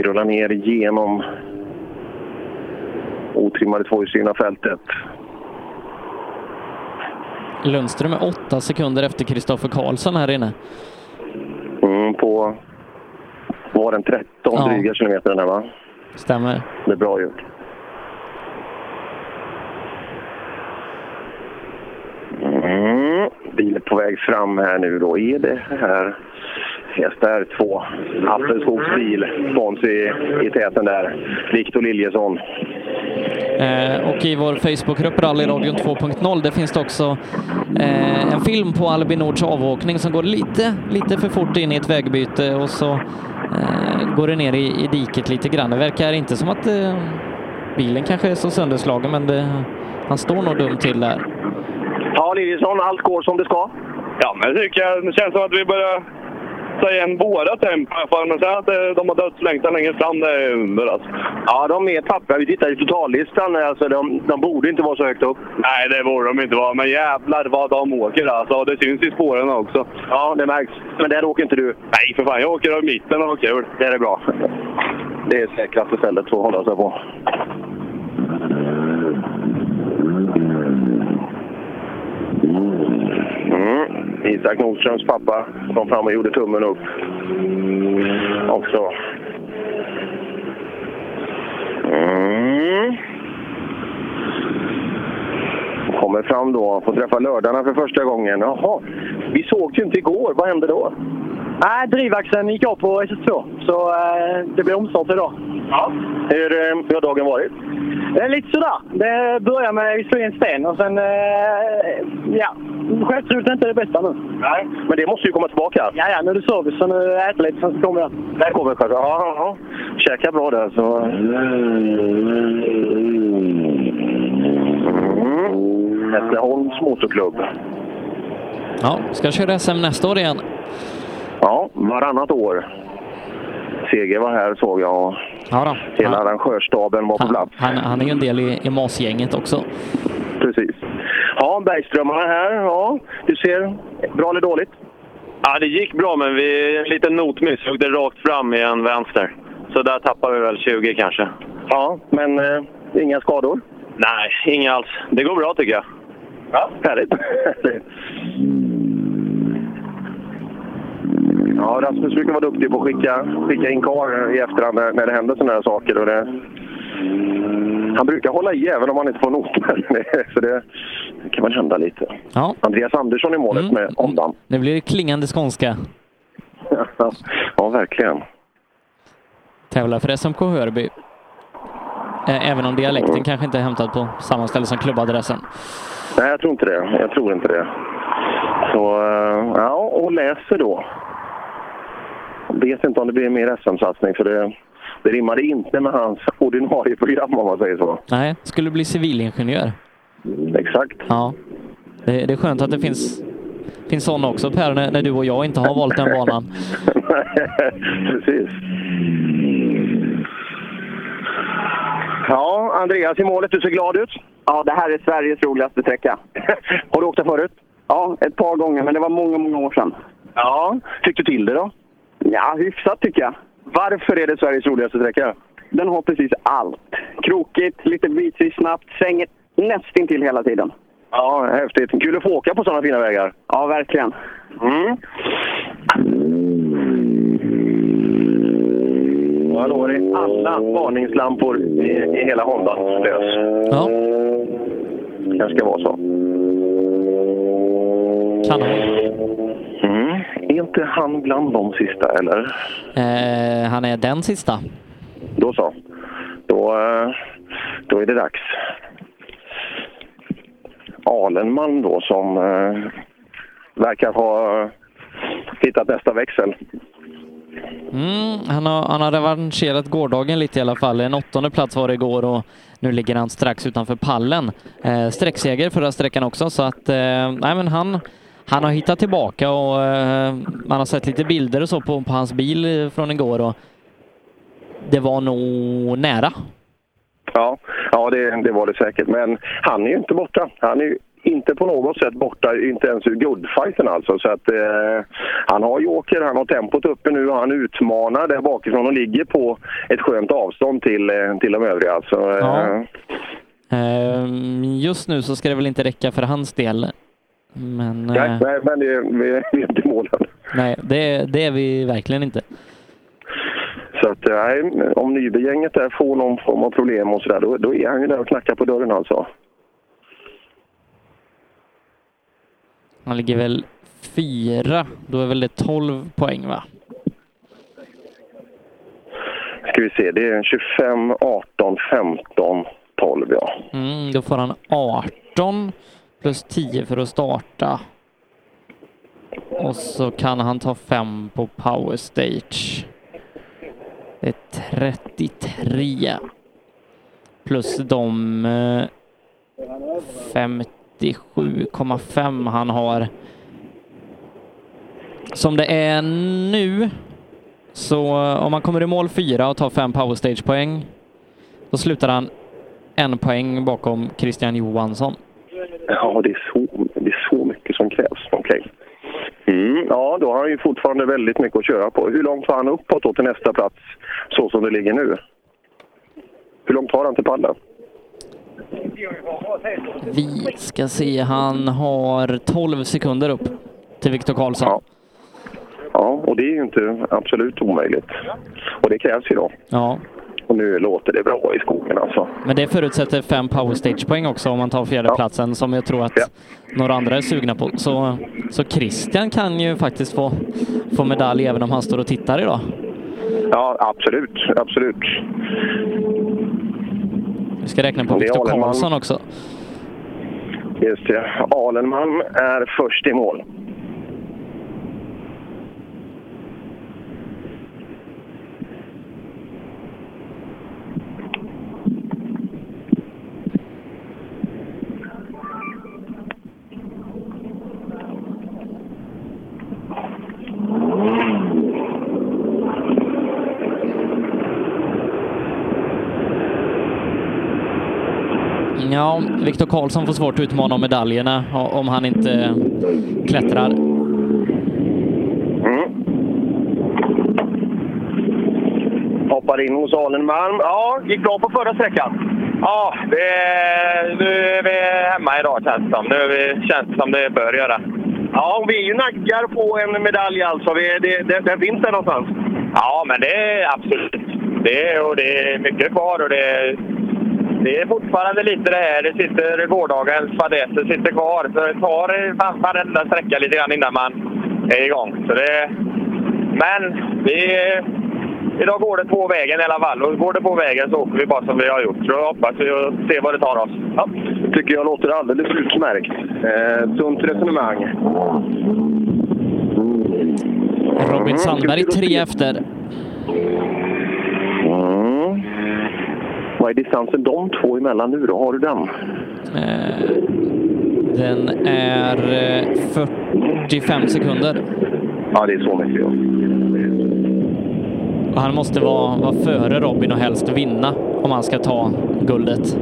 Mm. rullar ner genom otrimmade tvåhjulsdrivna fältet. Lundström är åtta sekunder efter Kristoffer Karlsson här inne. Mm, på var den 13 Ja. dryga kilometer den här va? Stämmer. Det är bra gjort. Mm. Bilen på väg fram här nu då. Är det här hästar två? Appelskogs bil, spons i, i täten där. Viktor Liljesson. Eh, och i vår Facebookgrupp Rallyradion 2.0 där finns det också eh, en film på Albin Nords avåkning som går lite, lite för fort in i ett vägbyte och så eh, går det ner i, i diket lite grann. Det verkar inte som att eh, bilen kanske är så sönderslagen men det, han står nog dumt till där. Ja, Liljesson, allt går som det ska? Ja, men det tycker jag. Det känns som att vi börjar ta igen våra tempo i alla fall. Men sen att eh, de har dödslängtan längre fram, det är under alltså. Ja, de är tappra. Vi tittar i totallistan. Alltså, de, de borde inte vara så högt upp. Nej, det borde de inte vara. Men jävlar vad de åker alltså. Det syns i spåren också. Ja, det märks. Men där åker inte du? Nej, för fan. Jag åker i mitten och har kul. Det är bra. Det är säkraste stället att hålla sig på. Mm. Isak Nordströms pappa kom fram och gjorde tummen upp. Också. Mm. Kommer fram då, får träffa lördarna för första gången. Jaha, vi såg ju inte igår. Vad hände då? Nej, drivaxeln gick av på SS2, så eh, det blir omstart idag. Ja. Hur, eh, hur har dagen varit? Det är lite sådär. Det börjar med att vi slog in sten och sen... Eh, ja, självförtroendet är inte det bästa nu. Nej. Men det måste ju komma tillbaka. Ja, ja, nu är det service, så nu äter jag lite, sen så kommer jag. Där kommer själva. Ja, ja, ja. Käka bra där så... Mm. Hässleholms motorklubb. Ja, ska köra SM nästa år igen. Ja, varannat år. Seger var här såg jag och Ja då. hela arrangörsstaben var på plats. Han, han är ju en del i, i MAS-gänget också. Precis. Ja, Bergströmarna här. Ja, du ser bra eller dåligt? Ja, det gick bra, men vi en liten notmiss. Vi åkte rakt fram i en vänster. Så där tappar vi väl 20 kanske. Ja, men eh, inga skador? Nej, inga alls. Det går bra tycker jag. Ja, härligt. Ja, Rasmus brukar vara duktig på att skicka, skicka in kar i efterhand när, när det händer sådana här saker. Och det, han brukar hålla i även om han inte får noter. Så det, det kan väl hända lite. Ja. Andreas Andersson i målet med Hondan. Det blir klingande skånska. ja, verkligen. Tävlar för SMK Hörby. Även om dialekten kanske inte är hämtad på samma ställe som klubbadressen. Nej, jag tror inte det. Jag tror inte det. Så, eh, ja, och läser då. Vet inte om det blir mer SM-satsning, för det, det rimmade inte med hans ordinarie program om man säger så. Nej, skulle bli civilingenjör. Exakt. Ja. Det, det är skönt att det finns, finns sådana också Per, när, när du och jag inte har valt den banan. Precis. Ja, Andreas i målet. Du ser glad ut. Ja, det här är Sveriges roligaste sträcka. Har du åkt där förut? Ja, ett par gånger, men det var många, många år sedan. Ja. Fick du till det då? Ja, hyfsat tycker jag. Varför är det Sveriges roligaste sträcka? Den har precis allt. Krokigt, lite bitvis snabbt, svänger nästintill hela tiden. Ja, häftigt. Kul att få åka på sådana fina vägar. Ja, verkligen. Mm. Ja, då är det alla varningslampor i, i hela Hondan lös. Ja. Det ska vara så. Kanon. Mm. Är inte han bland de sista, eller? Eh, han är den sista. Då så. Då, eh, då är det dags. Alenman då som eh, verkar ha hittat nästa växel. Mm, han, har, han har revanscherat gårdagen lite i alla fall. En åttonde plats var det igår och nu ligger han strax utanför pallen. Eh, sträckseger förra sträckan också så att eh, nej, men han, han har hittat tillbaka och eh, man har sett lite bilder och så på, på hans bil eh, från igår och det var nog nära. Ja, ja det, det var det säkert. Men han är ju inte borta. Han är ju inte på något sätt borta, inte ens ur guldfighten alltså. Så att, eh, han har joker, han har tempot uppe nu och han utmanar där bakifrån och ligger på ett skönt avstånd till, eh, till de övriga. Alltså, eh, Ja. Ehm, Just nu så ska det väl inte räcka för hans del. Men nej, eh, nej, men det, vi, är inte i mål än. nej, det, det är vi verkligen inte. Så att, nej, om Nyby-gänget där får någon form av problem och sådär, då, då är han ju där och knackar på dörren alltså. Han ligger väl fyra. Då är väl det 12 poäng va? Ska vi se, det är 25, 18, 15, 12 ja. Mm, då får han 18 plus 10 för att starta. Och så kan han ta 5 på power stage. Det är 33. Plus de eh, 57,5 han har. Som det är nu, så om man kommer i mål 4 och tar 5 power stage poäng, då slutar han en poäng bakom Christian Johansson. Ja, det är så, det är så mycket som krävs. Okej. Mm, ja, då har han ju fortfarande väldigt mycket att köra på. Hur långt har han uppåt då till nästa plats, så som det ligger nu? Hur långt har han till pallen? Vi ska se, han har 12 sekunder upp till Viktor Karlsson. Ja, och det är ju inte absolut omöjligt. Och det krävs ju då. Ja. Och nu låter det bra i skogen alltså. Men det förutsätter fem power stage-poäng också om man tar fjärdeplatsen som jag tror att några andra är sugna på. Så, så Christian kan ju faktiskt få, få medalj även om han står och tittar idag. Ja, absolut. Absolut. Vi ska räkna på Viktor. Karlsson också. Just det. Alenmalm är först i mål. Ja, Viktor Karlsson får svårt att utmana om medaljerna om han inte klättrar. Mm. Hoppar in hos Alenmalm. Ja, gick bra på förra sträckan. Ja, det, nu är vi hemma idag känns det som. Nu känns det som det bör göra. Ja, vi är ju naggar på en medalj alltså. Vi, det, det, den finns där någonstans. Ja, men det är absolut. Det är, och det är mycket kvar och det, det är fortfarande lite det här. Det sitter gårdagens fadäser sitter kvar. Så det tar fan varenda sträcka lite grann innan man är igång. Så det, men vi, idag går det på vägen i alla fall. Och går det på vägen så åker vi bara som vi har gjort. Så hoppas vi och se vad det tar oss. Ja. tycker jag låter alldeles utmärkt. Eh, sunt resonemang. Robin Sandberg tre efter. Mm. Vad är distansen de två emellan nu då? Har du den? Eh, Den är eh, 45 sekunder. Ja, det är så mycket. Ja. Och han måste vara, vara före Robin och helst vinna om han ska ta guldet.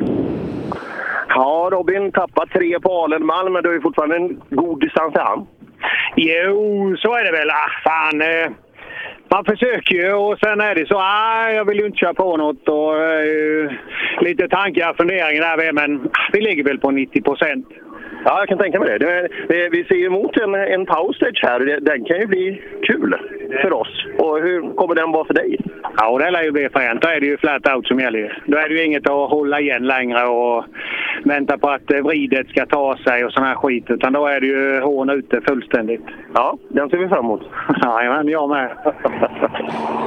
Ja, Robin tappar tre på Alenmalm, men du har ju fortfarande en god distans till han. Jo, så är det väl. Ah, fan. Eh, man försöker ju och sen är det så. Ah, jag vill ju inte köra på något. Och, eh, lite tankar och funderingar där. Men ah, vi ligger väl på 90 procent. Ja, jag kan tänka mig det. det, vi ser ju emot en, en powerstage här. Den kan ju bli kul för oss. Och hur kommer den vara för dig? Ja, och det lär ju bli fränt. Då är det ju flat out som gäller. Då är det ju inget att hålla igen längre och vänta på att eh, vridet ska ta sig och sån här skit. Utan då är det ju hån ute fullständigt. Ja, den ser vi fram emot. Jajamän, jag med.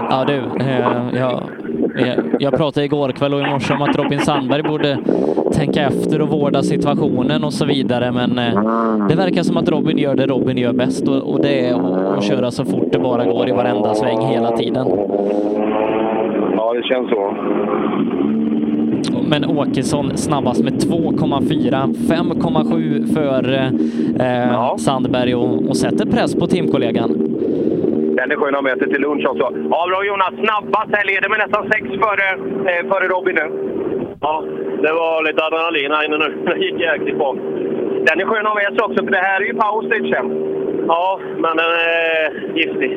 Ja du, eh, jag, jag, pratade igår kväll och i morse om att Robin Sandberg borde tänka efter och vårda situationen och så vidare. Men eh, det verkar som att Robin gör det Robin gör bäst och, det är att, köra så fort det bara går i varenda sväng hela tiden. Ja, det känns så. Men Åkesson snabbast med 2,4, 5,7 för eh, Sandberg och, och sätter press på teamkollegan. Den är skön att sig till lunch också. Ja, bra Jonas. Snabbast här leder med nästan sex före, eh, före Robin nu. Ja, det var lite adrenalin här inne nu. Det gick jäkligt bra. Den är skön att sig också, för det här är ju power stage sen. Ja, men den är giftig.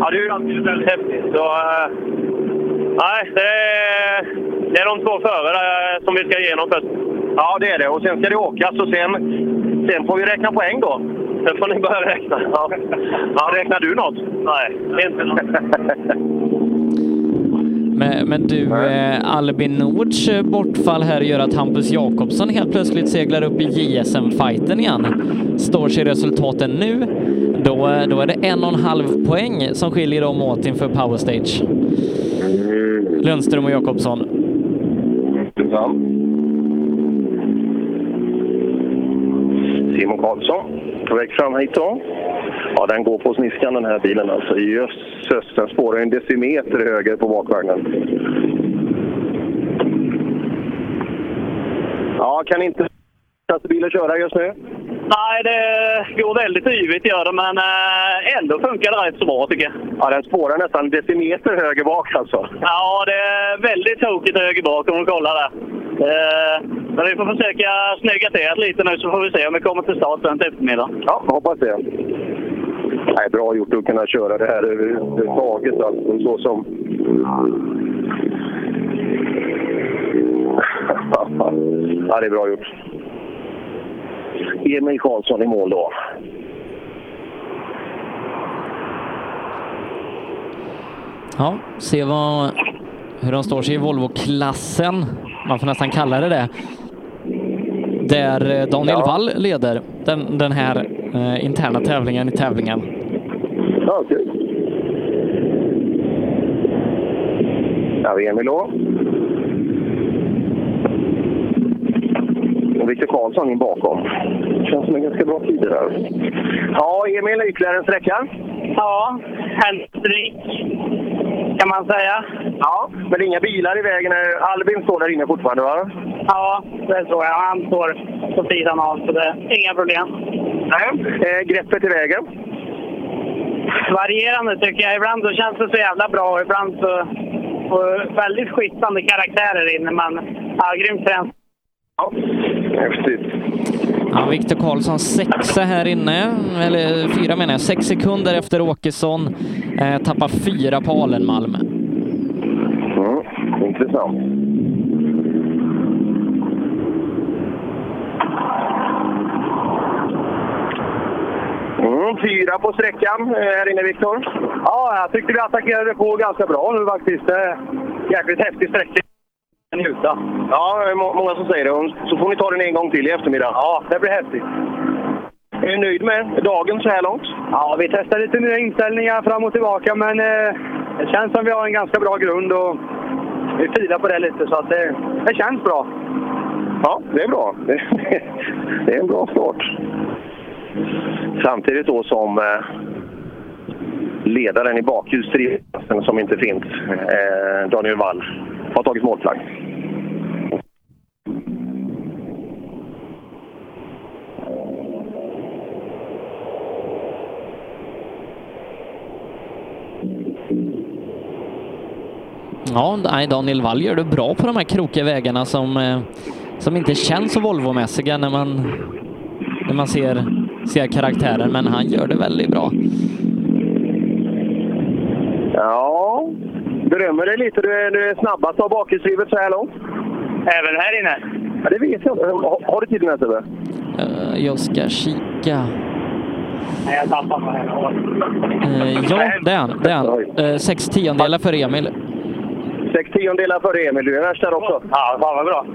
Ja, det är ju alltid väldigt häftigt. Så, eh, nej, det är, det är de två före eh, som vi ska igenom först. Ja, det är det. Och sen ska det åkas och sen, sen får vi räkna poäng då. Sen får ni börja räkna. Ja. Ja, räknar du något? Nej, inte något. Men, men du, eh, Albin Nords eh, bortfall här gör att Hampus Jakobsson helt plötsligt seglar upp i JSM-fighten igen. Står sig resultaten nu, då, eh, då är det en och en halv poäng som skiljer dem åt inför Power Stage. Lundström och Jakobsson. Simon Karlsson på väg fram hit då. Ja, den går på sniskan den här bilen alltså. Jösses, den spårar en decimeter höger på bakvagnen. Ja, kan inte bilen köra just nu? Nej, det går väldigt yvigt gör det, men eh, ändå funkar det rätt så bra tycker jag. Ja, den spårar nästan decimeter höger bak alltså. Ja, det är väldigt tokigt höger bak om du kollar där. Eh, men vi får försöka snygga till det lite nu så får vi se om vi kommer till start sen till eftermiddag. Ja, hoppas det. Nej, bra gjort att kunna köra det här överhuvudtaget. Alltså, så som... ja, det är bra gjort. Emil Karlsson i mål då. Ja, se vad, hur de står sig i Volvo-klassen. Man får nästan kalla det det. Där eh, Daniel Ja. Wall leder den, den här eh, interna tävlingen i tävlingen. Ja, kul. Där har vi Emil då. Och Viktor Karlsson in bakom. Känns som en ganska bra tid där. Ja, Emil, ytterligare en sträcka. Ja, stryk kan man säga. Ja, men det är inga bilar i vägen. Albin står där inne fortfarande, va? Ja, det är så. Ja, han står på sidan av, så det är inga problem. Nej. Eh, greppet i vägen? Varierande tycker jag. Ibland så känns det så jävla bra och ibland så... Och väldigt skiftande karaktärer inne, men ja, grymt tränat. Häftigt. Ja, Viktor Karlsson sexa här inne, eller fyra menar jag, sex sekunder efter Åkesson. Eh, tappar fyra på Alenmalm. Mm, intressant. Mm, fyra på sträckan eh, här inne, Viktor. Ja, jag tyckte vi attackerade på ganska bra nu faktiskt. Jäkligt häftig sträcka. Njuta. Ja, det är må- många som säger det. Så får ni ta den en gång till i eftermiddag. Ja, det blir häftigt. Är du nöjd med dagen så här långt? Ja, vi testar lite nya inställningar fram och tillbaka, men eh, det känns som vi har en ganska bra grund och vi filar på det lite, så att det, det känns bra. Ja, det är bra. Det, är en bra start. Samtidigt då som eh, ledaren i bakhjulsdriven som inte finns, eh, Daniel Wall, har tagit målflagg. Ja, nej, Daniel Wall gör det bra på de här krokiga vägarna som, eh, som inte känns så Volvo-mässiga när man, när man ser, ser karaktären, men han gör det väldigt bra. Ja, berömmer dig lite. Du är, du är snabbast av bakhjulsdrivet så här långt. Även här inne? Ja, det vet jag inte. Har, har du tiden här Sebbe? Eh, Jag ska kika. Nej, jag tappade på henne. Eh, Ja, det är han. Det är han. Eh, Sex tiondelar för Emil. Sex tiondelar före Emil. Du är värst där också. Ja, fan vad bra.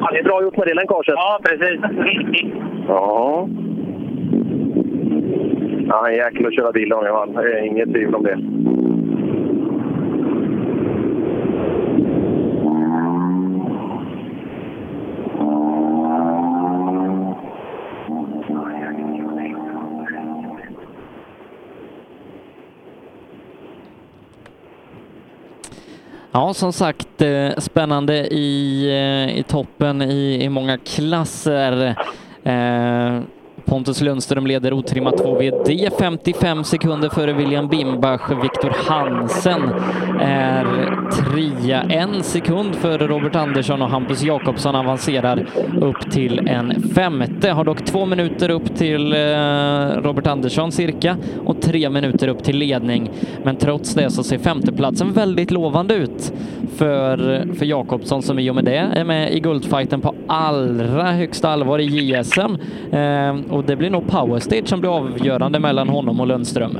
Ja, det är bra gjort med det länkaget. Ja, precis. Ja. Ja, en jäkel att köra bil Daniel. Det är inget tvivel om det. Ja, som sagt, eh, spännande i, eh, i toppen i, i många klasser. Eh, Pontus Lundström leder otrimmat 2 VD 55 sekunder före William Bimbach. Viktor Hansen är trea, en sekund före Robert Andersson och Hampus Jakobsson avancerar upp till en femte. Har dock två minuter upp till eh, Robert Andersson cirka och tre minuter upp till ledning. Men trots det så ser femteplatsen väldigt lovande ut för, för Jakobsson som i och med det är med i guldfighten på allra högsta allvar i JSM. Eh, och det blir nog powerstage som blir avgörande mellan honom och Lundström.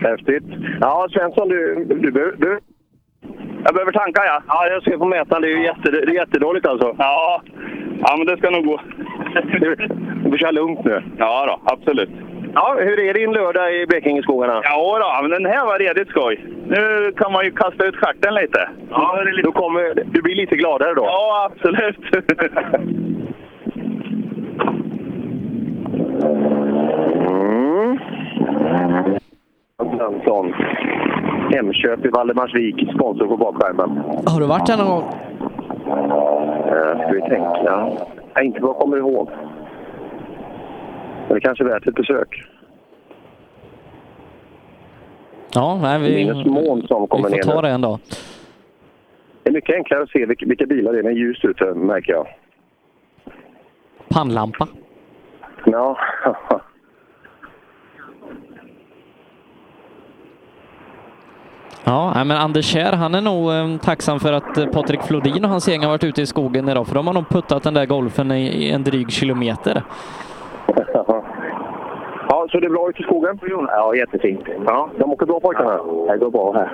Häftigt. Ja, Svensson, du, du, du, du. Jag behöver tanka, ja. Ja, jag ser på mätaren. Det är ju jätte, det är jättedåligt alltså. Ja. ja, men det ska nog gå. Du, får köra lugnt nu. Ja, då, absolut. Ja, hur är din lördag i Blekingeskogarna? Ja, då, men den här var redigt skoj. Nu kan man ju kasta ut stjärten lite. Ja, det är lite... Då kommer, du blir lite gladare då? Ja, absolut. Mm. Fransson. Hemköp i Valdemarsvik, sponsor på bakskärmen. Har du varit där någon gång? Uh, ska vi tänka? Nej, inte vad jag kommer ihåg. Men det kanske är värt ett besök. Ja, nej, vi, Minus Månsson kommer vi får ta det en dag. Det är mycket enklare att se vilka, vilka bilar det är när ljust ute, märker jag. Pannlampa. Ja. Ja, men Anders Kjär, han är nog eh, tacksam för att eh, Patrik Flodin och hans gäng har varit ute i skogen idag, för de har nog puttat den där golfen i, en dryg kilometer. ja, så det är bra ute i skogen? Ja, jättefint. Ja, de åker bra pojkarna? Det går bra här.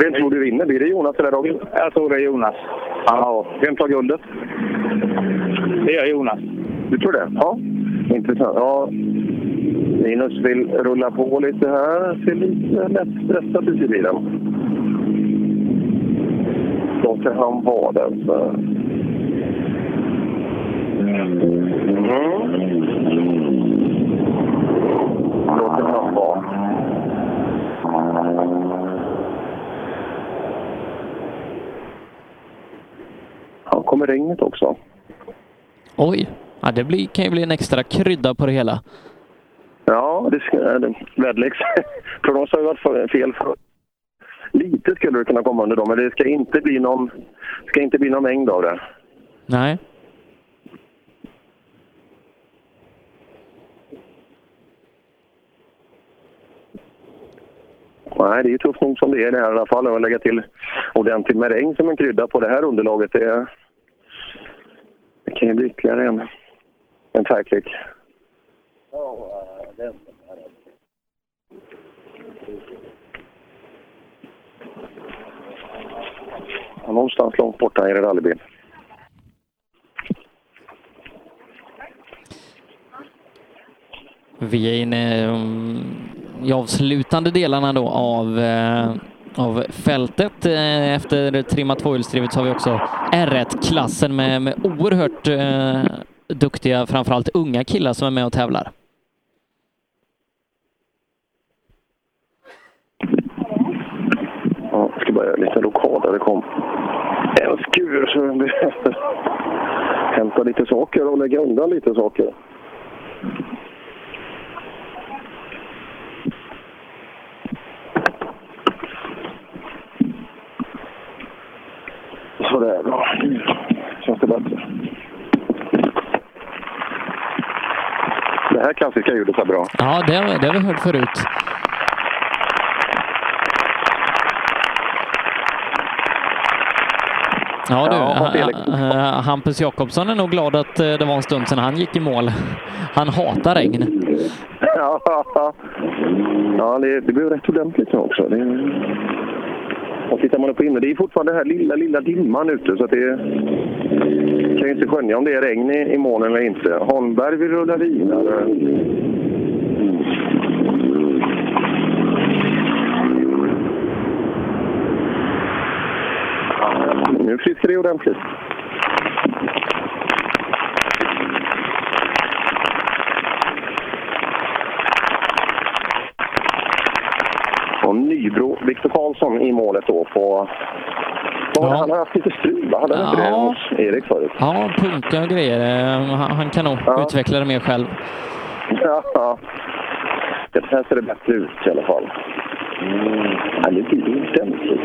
Vem tror du vinner? Blir det Jonas eller Robin? Jag tror det är Jonas. Ja. Vem tar guldet? Det gör Jonas. Du tror det? Ja. Intressant. Ja. Linus vill rulla på lite här. Ser lite lätt stressad ut i bilen. Låter han vara där. Så. Mm. Låter han vara. Ja, kommer regnet också. Oj, ja, det blir, kan ju bli en extra krydda på det hela. Ja, det ska, det- väderleksprognosen har ju varit fel. För. Lite skulle det kunna komma under dem, men det ska inte bli någon, ska inte bli någon mängd av det. Nej. Nej, det är ju tufft nog som det är det här i alla fall. Att lägga till ordentligt med regn som en krydda på det här underlaget, det, det kan ju bli ytterligare en, en färgklick. Ja, Någonstans långt borta är det rallybil. Vi är inne um, i avslutande delarna då av, eh, av fältet. Eh, efter trimma tvåhjulsdrivet så har vi också R1-klassen med, med oerhört eh, duktiga, framförallt unga killar som är med och tävlar. Ja, jag ska bara göra lite lokal. där Det kom en skur så jag behöver hämta lite saker och lägga undan lite saker. Sådär, bra. Känns det bättre. Det här klassiska ljudet är bra. Ja, det, det har vi hört förut. Ja du, Ja, Felix. ha- Hampus Jakobsson är nog glad att eh, det var en stund sedan han gick i mål. Han hatar regn. Ja, ja det, det blev rätt ordentligt nu också. Det, och tittar man upp på himlen, det är fortfarande den här lilla, lilla dimman ute så att det kan ju inte skönja om det är regn i, i molnen eller inte. Holmberg vill rulla vidare. Nu friskar det ordentligt. Och Nybro, Viktor Karlsson i målet då på... Det? Han har haft lite strul, va? Hade han inte det Ja. hos Erik förut? Ja, punka och grejer. Eh, Han, han kan nog utveckla det mer själv. Ja. Det här ser det bättre ut i alla fall. Mm. Ja, det blir ordentligt.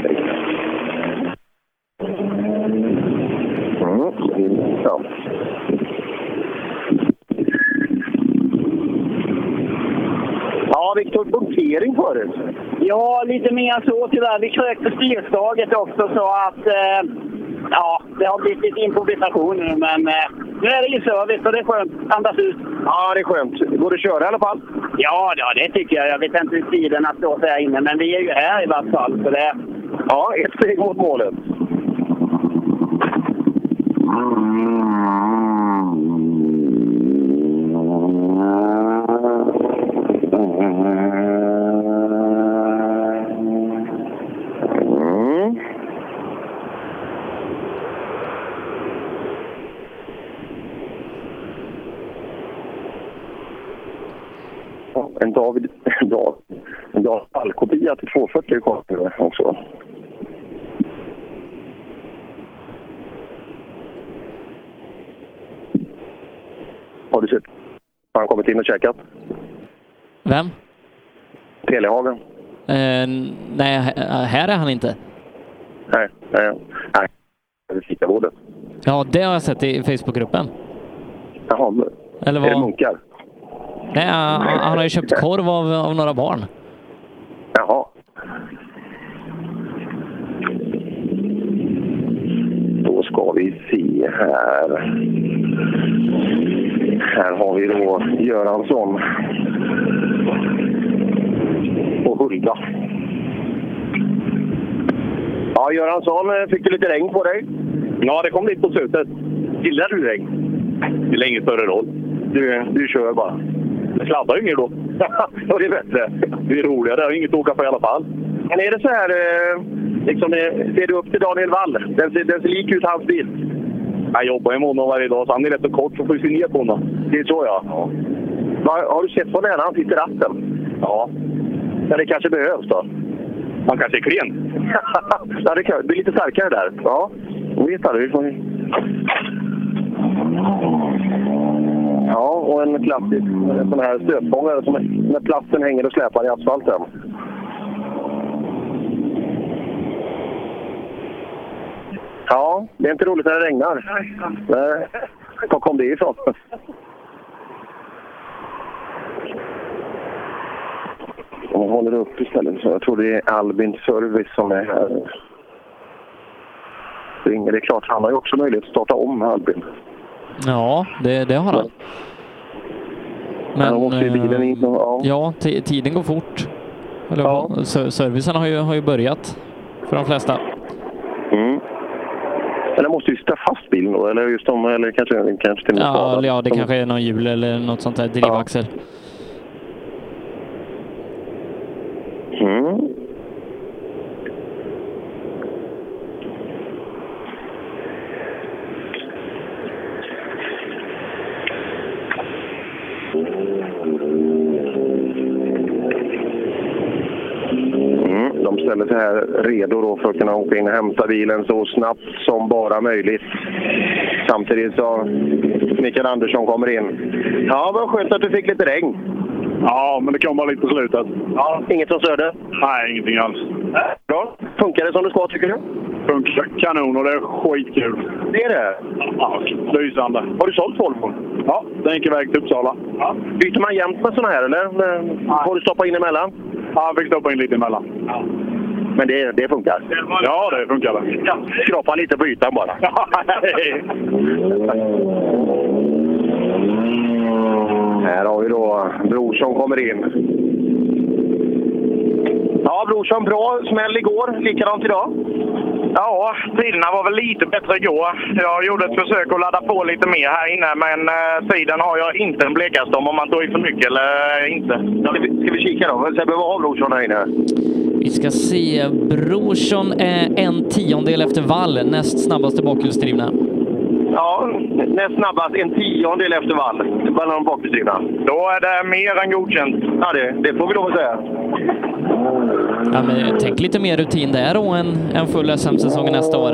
Mm. Ja. Ja, Viktor, punktering förut. Ja, lite mer så tyvärr. Vi krökte styrstaget också så att eh, ja, det har blivit lite improvisation nu. Men eh, nu är det ju service och det är skönt. Andas ut. Ja, det är skönt. Går det att köra i alla fall? Ja, ja, det tycker jag. Jag vet inte hur tiderna står sig här inne, men vi är ju här i vart fall. Så det... Ja, ett steg mot målet. 40 kameror också. Har du sett har han kommit in och käkat? Vem? Telehagen. Eh, nej, här är han inte. Nej, nej. nej. Det fikabordet. Ja, det har jag sett i Facebookgruppen. Jaha. Eller vad? Är det munkar? Nej, han, han har ju köpt korv av, av några barn. Vi se här. Här har vi då Göransson och Hulda. Ja, Göransson, eh, fick du lite regn på dig? Ja, det kom lite på slutet. Gillar du regn? Det spelar ingen större roll. Du, du kör bara. Det sladdar ju inget då. det är bättre. Det är roligare. Jag har inget att åka på i alla fall. Men är det så här, eh, liksom, eh, ser du upp till Daniel Wall? Den ser, den ser lik ut hans bil. Jag jobbar ju med honom varje dag, så han är rätt så kort så får vi se ner på honom. Det är så ja. Har du sett på nära han sitter ratten? Ja. Ja, det kanske behövs då. Han kanske är klen. ja, det kan bli lite starkare där. Ja, jag vet aldrig. Vi får... Ja, och en klassisk en sån här stötfångare som när plasten hänger och släpar i asfalten. Ja, det är inte roligt när det regnar. Nej. Var kom det ifrån? De håller upp istället. Så jag tror det är Albin Service som är här. Ringer. Det är klart, han har ju också möjlighet att starta om Albin. Ja, det, det har han. Men, då måste ju bilen in och, ja. Ja, ti- tiden går fort. Eller, ja. Servicen har ju, har ju börjat för de flesta. Mm. Men det måste ju sitta fast bilen då, eller just om, eller kanske, kanske till och med Ja, ja, det De- kanske är någon hjul eller något sånt där drivaxel. Mm. Mm, sig här redo då för att kunna åka in och hämta bilen så snabbt som bara möjligt. Samtidigt så Mikael Andersson kommer in. Ja, vad skönt att du fick lite regn. Ja, men det kom bara lite på slutet. Ja, inget som störde? Nej, ingenting alls. Bra. Funkar det som det ska, tycker du? Funkar kanon och det är skitkul. Det är det? Ja, lysande. Har du sålt Volvon? Ja, den gick iväg till Uppsala. Ja. Byter man jämt med såna här, eller? Men, Får du stoppa in emellan? Ja, jag fick stoppa in lite emellan. Men det, det funkar? Ja, det funkar. Skrapa lite på ytan bara. Här har vi då Brorsson kommer in. Ja, Brorsson, bra smäll igår. Likadant idag? Ja, tiderna var väl lite bättre igår. Jag gjorde ett försök att ladda på lite mer här inne, men eh, tiden har jag inte en blekaste om, om man tog i för mycket eller inte. Ska vi, ska vi kika då? Sebbe, vad har Brorsson här inne? Vi ska se. Brorsson är en tiondel efter Wall, näst snabbaste bakhjulsdrivna. Ja, näst snabbast. En tiondel efter vall. Bland de bakhjulsdrivna. Då är det mer än godkänt. Ja, det, det får vi lov att säga. Ja, men tänk lite mer rutin där och en, en full SM-säsong nästa år.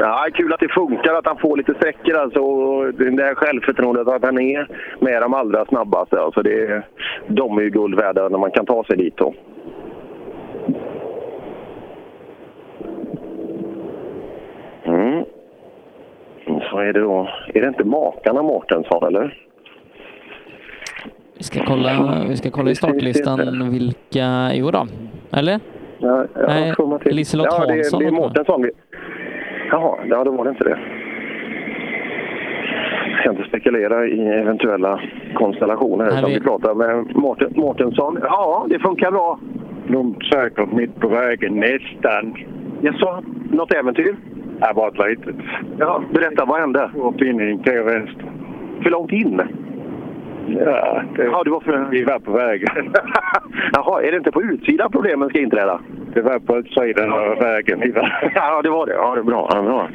Ja, kul att det funkar, att han får lite sträckor alltså. Och det här självförtroendet att han är med de allra snabbaste. Alltså det, de är ju guld värda när man kan ta sig dit. Då. Mm. Så är det då. Är det inte makarna Mårtensson eller? Vi ska kolla, vi ska kolla i startlistan vilka... Jo då. Eller? Ja, ja, Nej. Liselott ja, det, Hansson. det är Mårtensson. Jaha, ja, då var det inte det. Jag ska inte spekulera i eventuella konstellationer här, Nej, utan vi- vi pratar med Mårten, Mårtensson. Ja, det funkar bra. Lugnt säkert mitt på vägen, nästan. Jaså, något äventyr? Ja, bara ett litet. Ja, berätta, vad hände? Uppinning till vänster. För långt in? Ja, det, ja du var för... vi var på vägen. Jaha, är det inte på utsidan problemen ska inträda? Det var på utsidan av vägen. Ja, det var det. Ja, det är bra. Ja, bra.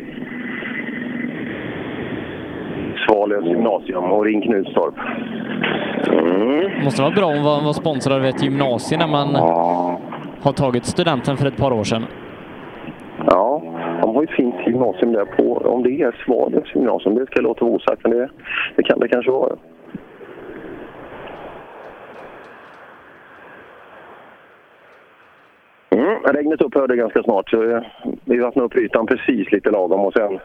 Svalövs gymnasium och Ring Knutstorp. Mm. Måste vara bra om man var sponsrad av ett gymnasium när man har tagit studenten för ett par år sedan. Ja, de har ju fint gymnasium där på. Om det är Svalövs gymnasium, det ska jag låta vara osagt, men det, det kan det kanske vara. Mm, regnet upphörde ganska snart, så vi vattnade upp ytan precis lite lagom och sen,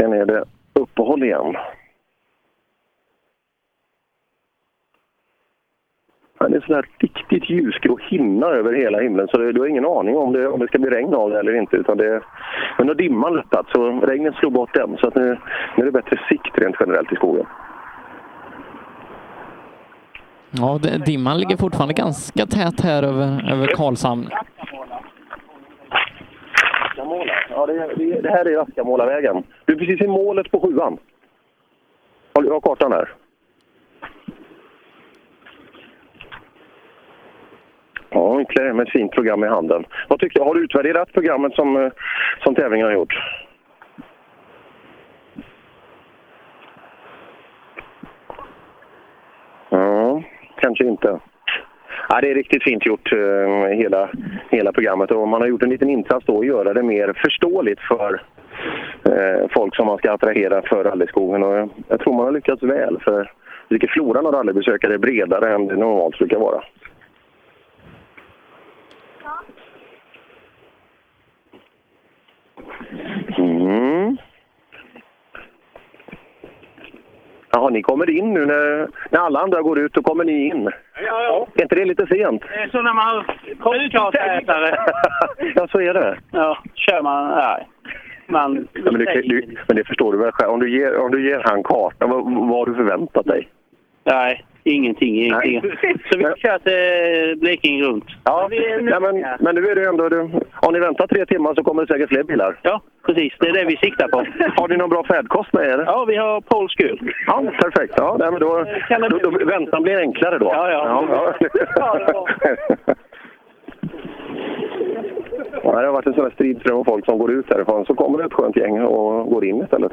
sen är det uppehåll igen. Ja, Det är sådär riktigt ljusgrå hinna över hela himlen så det, du har ingen aning om det, om det ska bli regn av det eller inte. Utan det, men nu har dimman lättat så regnet slog bort den så att nu, nu är det bättre sikt rent generellt i skogen. Ja, dimman ligger fortfarande ganska tät här över, över Karlshamn. Ja, det, det, det här är Askamålavägen. Du är precis i målet på sjuan. Har du har kartan här? Ja, ytterligare med ett fint program i handen. Vad tyckte, har du utvärderat programmet som, eh, som tävlingen har gjort? Ja, kanske inte. Ja, det är riktigt fint gjort, eh, hela, hela programmet. Och man har gjort en liten insats då att göra det mer förståeligt för eh, folk som man ska attrahera för rallyskogen. Och jag, jag tror man har lyckats väl, för jag tycker floran av rallybesökare är bredare än det normalt brukar vara. Mm. Jaha, ni kommer in nu när, när alla andra går ut, då kommer ni in. Ja, ja. Är inte det lite sent? Det är så när man har kortkartätare. ja, så är det. Ja, kör man... Nej. Man... Ja, men, du, du, men det förstår du väl själv? Om du ger, om du ger han kartan, vad, vad har du förväntat dig? Nej, ingenting. ingenting. Så vi har kört eh, Blekinge runt. Ja, ja men, men nu är det ändå... Du, om ni väntar tre timmar så kommer det säkert fler bilar. Ja, precis. Det är det vi siktar på. Har ni någon bra färdkost med er? Ja, vi har polsk öl. Ja, perfekt. Ja, nej, men då, då, då, väntan blir enklare då. Ja, ja. ja. Ja, det har varit en sån här stridström av folk som går ut härifrån. Så kommer det ett skönt gäng och går in istället.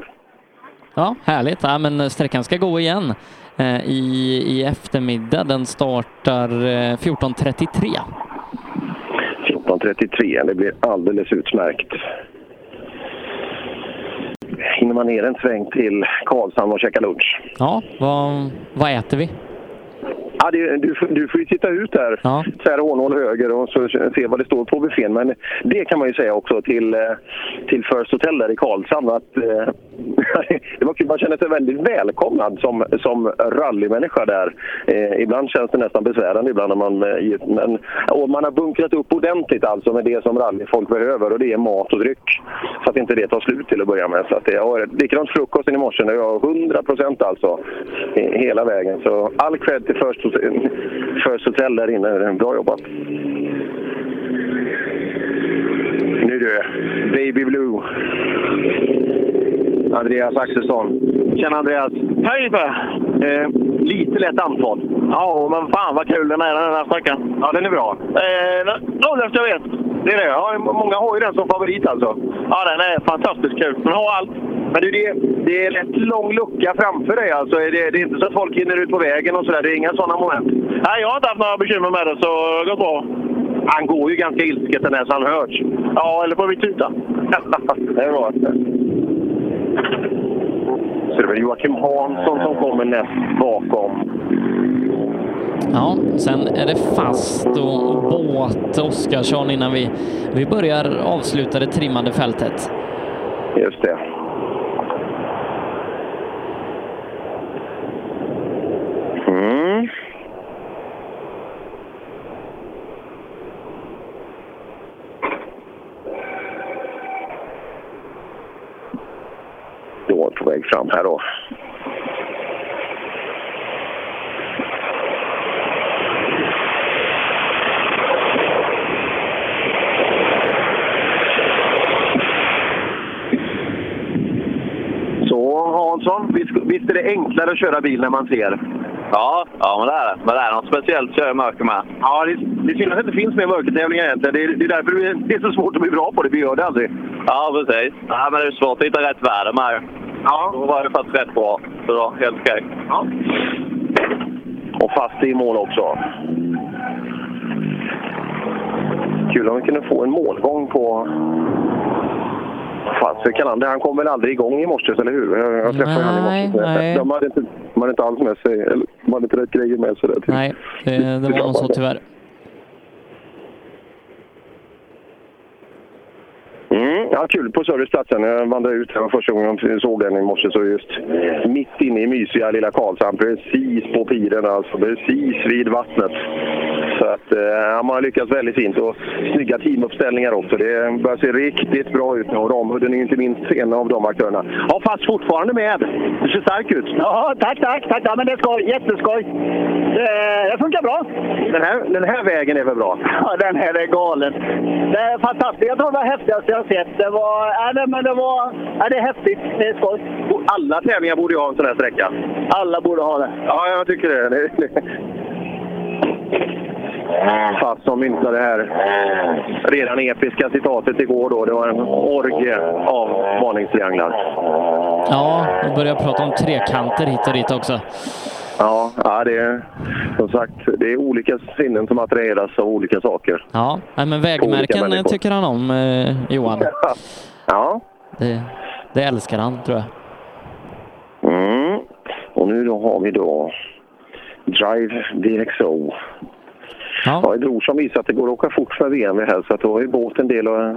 Ja, härligt. Ja, men sträckan ska gå igen eh, i, i eftermiddag. Den startar eh, 14.33. 14.33. Det blir alldeles utmärkt. Hinner man ner en sväng till Karlshamn och käka lunch? Ja, vad, vad äter vi? Ja, det, du, får- du får ju titta ut där, ja. tvär hårnål höger och så se vad det står på buffén. Men det kan man ju säga också till, eh, till First Hotel där i Karlshamn att eh, det var kul. Man känner sig väldigt välkomnad som, som rallymänniska där. Eh, ibland känns det nästan besvärande ibland när man, eh, men, och man har bunkrat upp ordentligt alltså med det som rallyfolk behöver och det är mat och dryck. Så att inte det tar slut till att börja med. Så att det, ja, likadant frukosten i morse, det var 100 procent alltså hela vägen. Så all cred till First First Hotel där inne. Bra jobbat! Nu du, Baby Blue. Andreas Axelsson. Tjena Andreas! Hej på eh, Lite lätt antal. Ja, men fan vad kul den är den här sträckan. Ja, den är bra. Eh, roligast jag vet. Det är det? Ja, många har ju den som favorit alltså. Ja, den är fantastiskt kul. Den har allt. Men du, det, det är rätt lång lucka framför dig alltså. Det, det är inte så att folk hinner ut på vägen och sådär. Det är inga sådana moment. Nej, jag har inte haft några bekymmer med det, så det har gått bra. Han går ju ganska ilsket den här så han hörs. Ja, eller på vi tuta. det är bra. Så det är Joakim Hansson som kommer näst bakom. Ja, sen är det fast och båt Oskarsson innan vi, vi börjar avsluta det trimmade fältet. Just det. Mm. Då är på väg fram här då. Så Hansson, visst, är det enklare att köra bil när man ser? Ja, ja men det är det. Men det är något speciellt att köra i mörker med. Ja, det, det är synd att det inte finns mer mörkertävlingar egentligen. Det är, det är därför det är- det är så svårt att bli bra på det. Vi gör det aldrig. Ja, precis. Ja, men det är svårt att hitta rätt väder med. Ja. Då var det faktiskt rätt bra. Så då, helt okej. Ja. Och fast i mål också. Kul om vi kunde få en målgång på... Fasiken, han, han kom väl aldrig igång i morse, eller hur? Jag, jag träffade honom i morse. nej. De hade, inte, de hade inte alls med sig, eller de hade inte rätt grejer med sig. Där till. Nej, det, det var nog så tyvärr. Mm, ja, kul på serviceplatsen. Jag vandrade ut här första gången jag såg den i morse. Så just mitt inne i mysiga lilla Karlshamn, precis på piren, alltså precis vid vattnet. Så att eh, man har lyckats väldigt fint och snygga teamuppställningar också. Det börjar se riktigt bra ut nu och Ramudden är inte minst en av de aktörerna. Ja, fast fortfarande med. Det ser stark ut. Ja, tack, tack, tack. Ja, men det är skoj. Jätteskoj. Det, det funkar bra. Den här, den här vägen är väl bra? Ja, den här är galen. Det är fantastiskt. Jag tror det var häftigaste jag har sett. Det var... Ja, nej, men det var... Ja, det är häftigt. Det är skoj. Alla tävlingar borde ju ha en sån här sträcka. Alla borde ha det. Ja, jag tycker det. det, det. Fast som myntade det här redan episka citatet igår då. Det var en orgie av varningstrianglar. Ja, vi börjar prata om trekanter hit och dit också. Ja, ja, det är som sagt det är olika sinnen som attraheras av olika saker. Ja, men vägmärken tycker han om, eh, Johan. Ja. Det, det älskar han, tror jag. Mm. Och nu då har vi då Drive DXO. Ja. Ja, ett ord som visar att det går att åka fort för BMW här, så att då har ju båten en del att,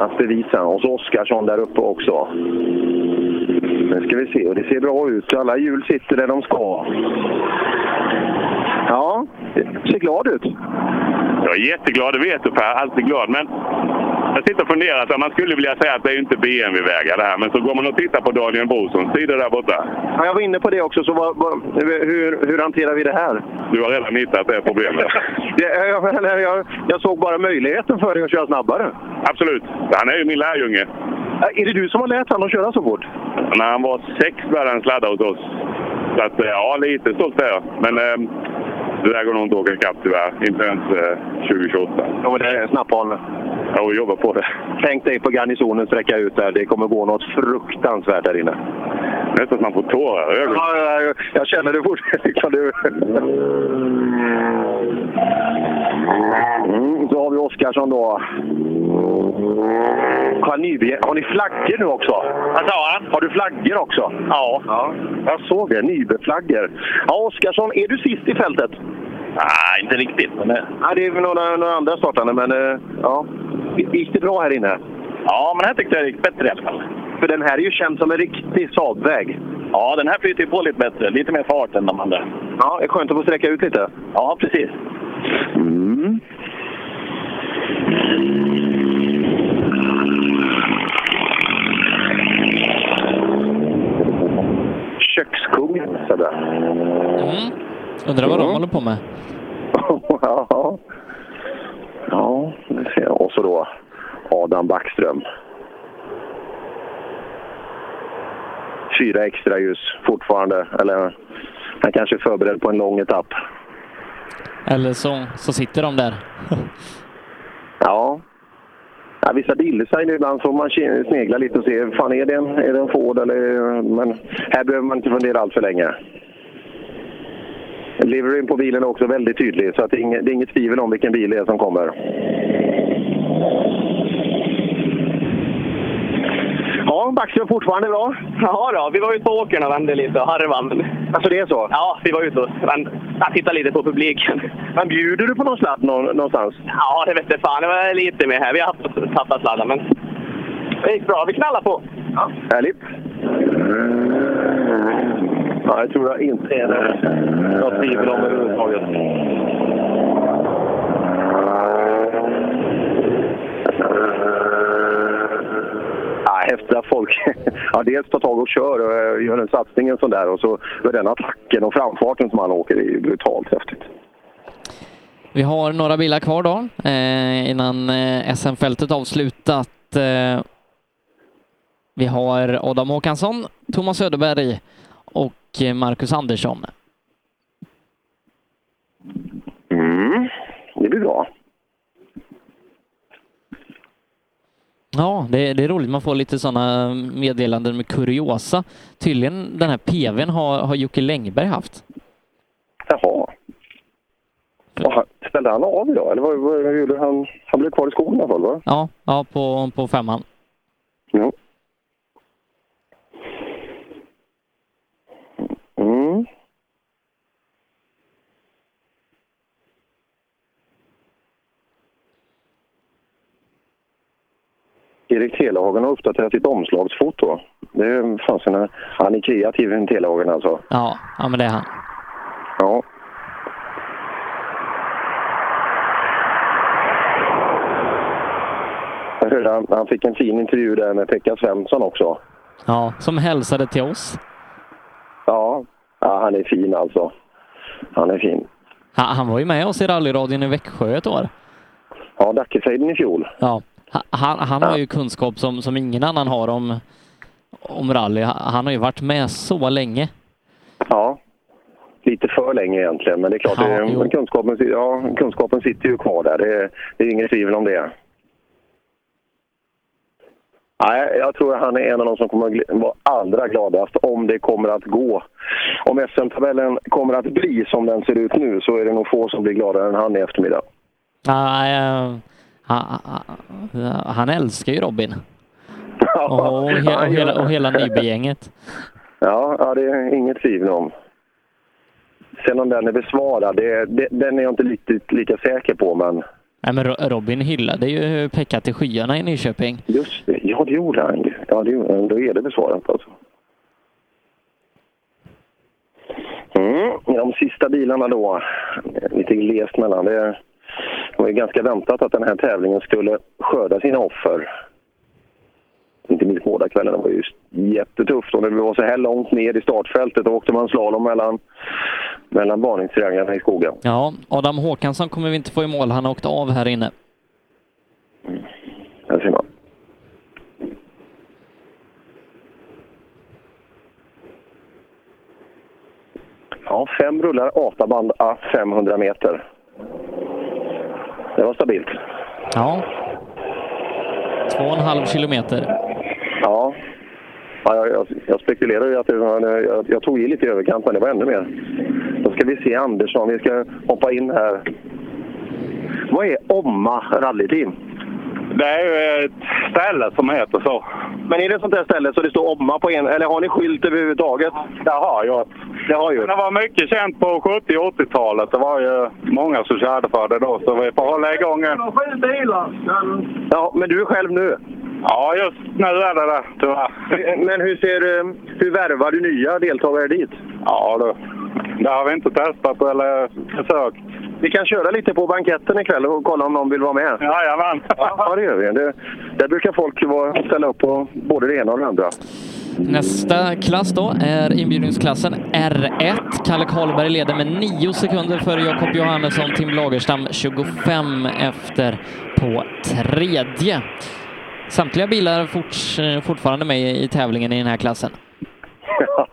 att bevisa. Och så Oskarsson där uppe också. Nu ska vi se, och det ser bra ut. Alla hjul sitter där de ska. Ja, det ser glad ut. Jag är jätteglad, det vet du Per. Alltid glad. Men jag sitter och funderar. Så man skulle vilja säga att det är inte BMW-vägar det här. Men så går man och tittar på Daniel Brosons sida där borta. Ja, jag var inne på det också, så vad, vad, hur, hur hanterar vi det här? Du har redan hittat det problemet. Det, jag, eller jag, jag såg bara möjligheten för dig att köra snabbare. Absolut. Han är ju min lärjunge. Ja, Är det du som har lärt honom att köra så fort? När han var sex började han sladda hos oss. Så att, eh, ja, lite stolt är jag. Men eh, det där går nog inte att åka ikapp tyvärr. Inte ens eh, 2028. Ja, men det är snapphan. Jag jobbar på det. Tänk dig på garnisonen sträcka ut där. Det kommer gå något fruktansvärt där inne. Nästan att man får tårar i ögonen. Ja, ja, ja, jag känner det fortfarande. Kan du... Mm, så har vi Oskarsson då. Har ni, har ni flaggor nu också? Vad sa han? Har du flaggor också? Ja. ja. Jag såg det. Nybeflaggor. Ja, Oskarsson, är du sist i fältet? Nej, inte riktigt. Men det... Nej, det är några, några andra startande, men eh, ja. Gick det bra här inne? Ja, men här tyckte jag det gick bättre i alla fall. För den här är ju känd som en riktig Saab-väg. Ja, den här flyter ju på lite bättre. Lite mer fart än de andra. Ja, det är skönt att få sträcka ut lite. Ja, precis. Mm. Kökskungen, Sebbe. Mm. Undrar vad de håller på med. ja. Ja, det ser jag. Och så då Adam Backström. Fyra extra ljus fortfarande. Eller han kanske är förberedd på en lång etapp. Eller så, så sitter de där. Ja. ja vissa bilddesigner ibland får man snegla lite och se, fan är det en, är det en Ford eller... Men här behöver man inte fundera allt för länge. Liveryn på bilen är också väldigt tydlig, så att det, är inget, det är inget tvivel om vilken bil det är som kommer. Ja, Backström fortfarande bra? Ja, då, vi var ute på åkern och vände lite och harvade. Alltså det är så? Ja, vi var ute och vände. Jag tittade lite på publiken. Men bjuder du på någon sladd nå- någonstans? Ja, det vet jag fan. Det var lite mer här. Vi har haft tappat sladden, men det gick bra. Vi knallar på. Ja. Härligt. Ja, jag tror jag inte är det något tvivel om överhuvudtaget. Ja, häftigt att folk ja, dels tar tag och kör och eh, gör en satsning en sån där och så med den attacken och framfarten som han åker, det är ju brutalt häftigt. Vi har några bilar kvar då eh, innan eh, SM-fältet avslutat. Eh, vi har Adam Håkansson, Thomas Söderberg och Marcus Andersson. Mm, det blir bra. Ja, det, det är roligt. Man får lite sådana meddelanden med kuriosa. Tydligen den här PVn har, har Jocke Längberg haft. Jaha. Ställde han av idag? Eller vad, vad gjorde han? Han blev kvar i skogen i alla fall, va? Ja, ja på, på femman. Ja. Mm. Erik Telehagen har uppdaterat sitt omslagsfoto. Det fanns en, han är kreativ, en Telehagen alltså. Ja, ja men det är han. Ja. Jag hörde han, han fick en fin intervju där med Pekka Svensson också. Ja, som hälsade till oss. Ja, ja han är fin alltså. Han är fin. Han, han var ju med oss i rallyradion i Växjö ett år. Ja, Dackefejden i fjol. Ja, han, han har ju kunskap som, som ingen annan har om, om rally. Ha- Han har ju varit med så länge. Ja, lite för länge egentligen. Men det är klart, Ja, det, kunskapen, ja, kunskapen sitter ju kvar där. Det, det är inget tvivel om det. Nej, jag tror han är en av de som kommer att vara allra gladast om det kommer att gå. Om SM-tabellen kommer att bli som den ser ut nu så är det nog få som blir gladare än han i eftermiddag. Nej, eh, han, han- han älskar ju Robin. Och, he, och, hela, och hela Nyby-gänget. Ja, ja, det är inget tvivel om. Sen om den är besvarad, det, det, den är jag inte riktigt lika säker på. Men Nej, men Ro- Robin hyllade ju Pekka till skyarna i Nyköping. just det, ja det gjorde han. Ja, det, gjorde han. då är det besvarat alltså. Mm, de sista bilarna då, lite glest mellan. Det var ju ganska väntat att den här tävlingen skulle skörda sina offer. Inte minst båda kvällarna var ju jättetufft och när vi var så här långt ner i startfältet då åkte man slalom mellan, mellan varningstrianglarna i skogen. Ja, Adam Håkansson kommer vi inte få i mål. Han har åkt av här inne. Där ser man. Ja, fem rullar ATA-band à 500 meter. Det var stabilt. Ja. Två och en halv kilometer. Ja. ja jag, jag, jag spekulerar ju att det var, jag, jag tog i lite i överkant, men det var ännu mer. Då ska vi se Andersson. Vi ska hoppa in här. Vad är Omma rallyteam? Det är ju ett ställe som heter så. Men är det ett sånt där ställe så det står Omma på en, eller har ni skylt överhuvudtaget? Det har jag. Det har ju. Det var mycket känt på 70 och 80-talet. Det var ju många som körde för det då, så vi får hålla igång en. Ja, men du är själv nu? Ja, just nu är det det, tyvärr. Men hur, ser, eh, hur värvar du nya deltagare dit? Ja, det, det har vi inte testat eller försökt. Vi kan köra lite på banketten ikväll och kolla om någon vill vara med. Jajamän. Ja, det gör vi. Det, där brukar folk vara, ställa upp på både det ena och det andra. Nästa klass då är inbjudningsklassen R1. Kalle Karlberg leder med 9 sekunder före Jakob Johannesson. Tim Lagerstam 25 efter på tredje. Samtliga bilar forts, fortfarande med i tävlingen i den här klassen.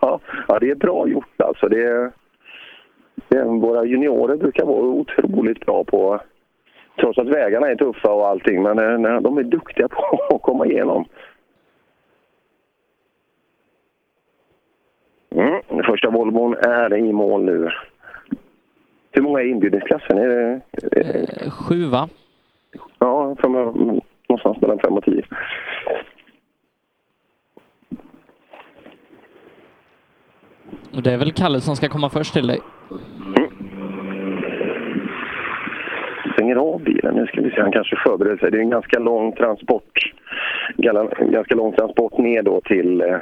ja, det är bra gjort alltså. Det, är- det, är- våra juniorer brukar vara otroligt bra på, trots att vägarna är tuffa och allting, men eh, de är duktiga på att komma igenom. Mm, den första Volvon är i mål nu. Hur många är i inbjudningsklassen? Är det, är det, Sju va? ja, fem, någonstans mellan fem och tio. Och det är väl Kalle som ska komma först till dig? stänger av bilen. Nu ska vi se, han kanske förbereder sig. Det är en ganska lång transport. Ganska lång transport ner då till... eh,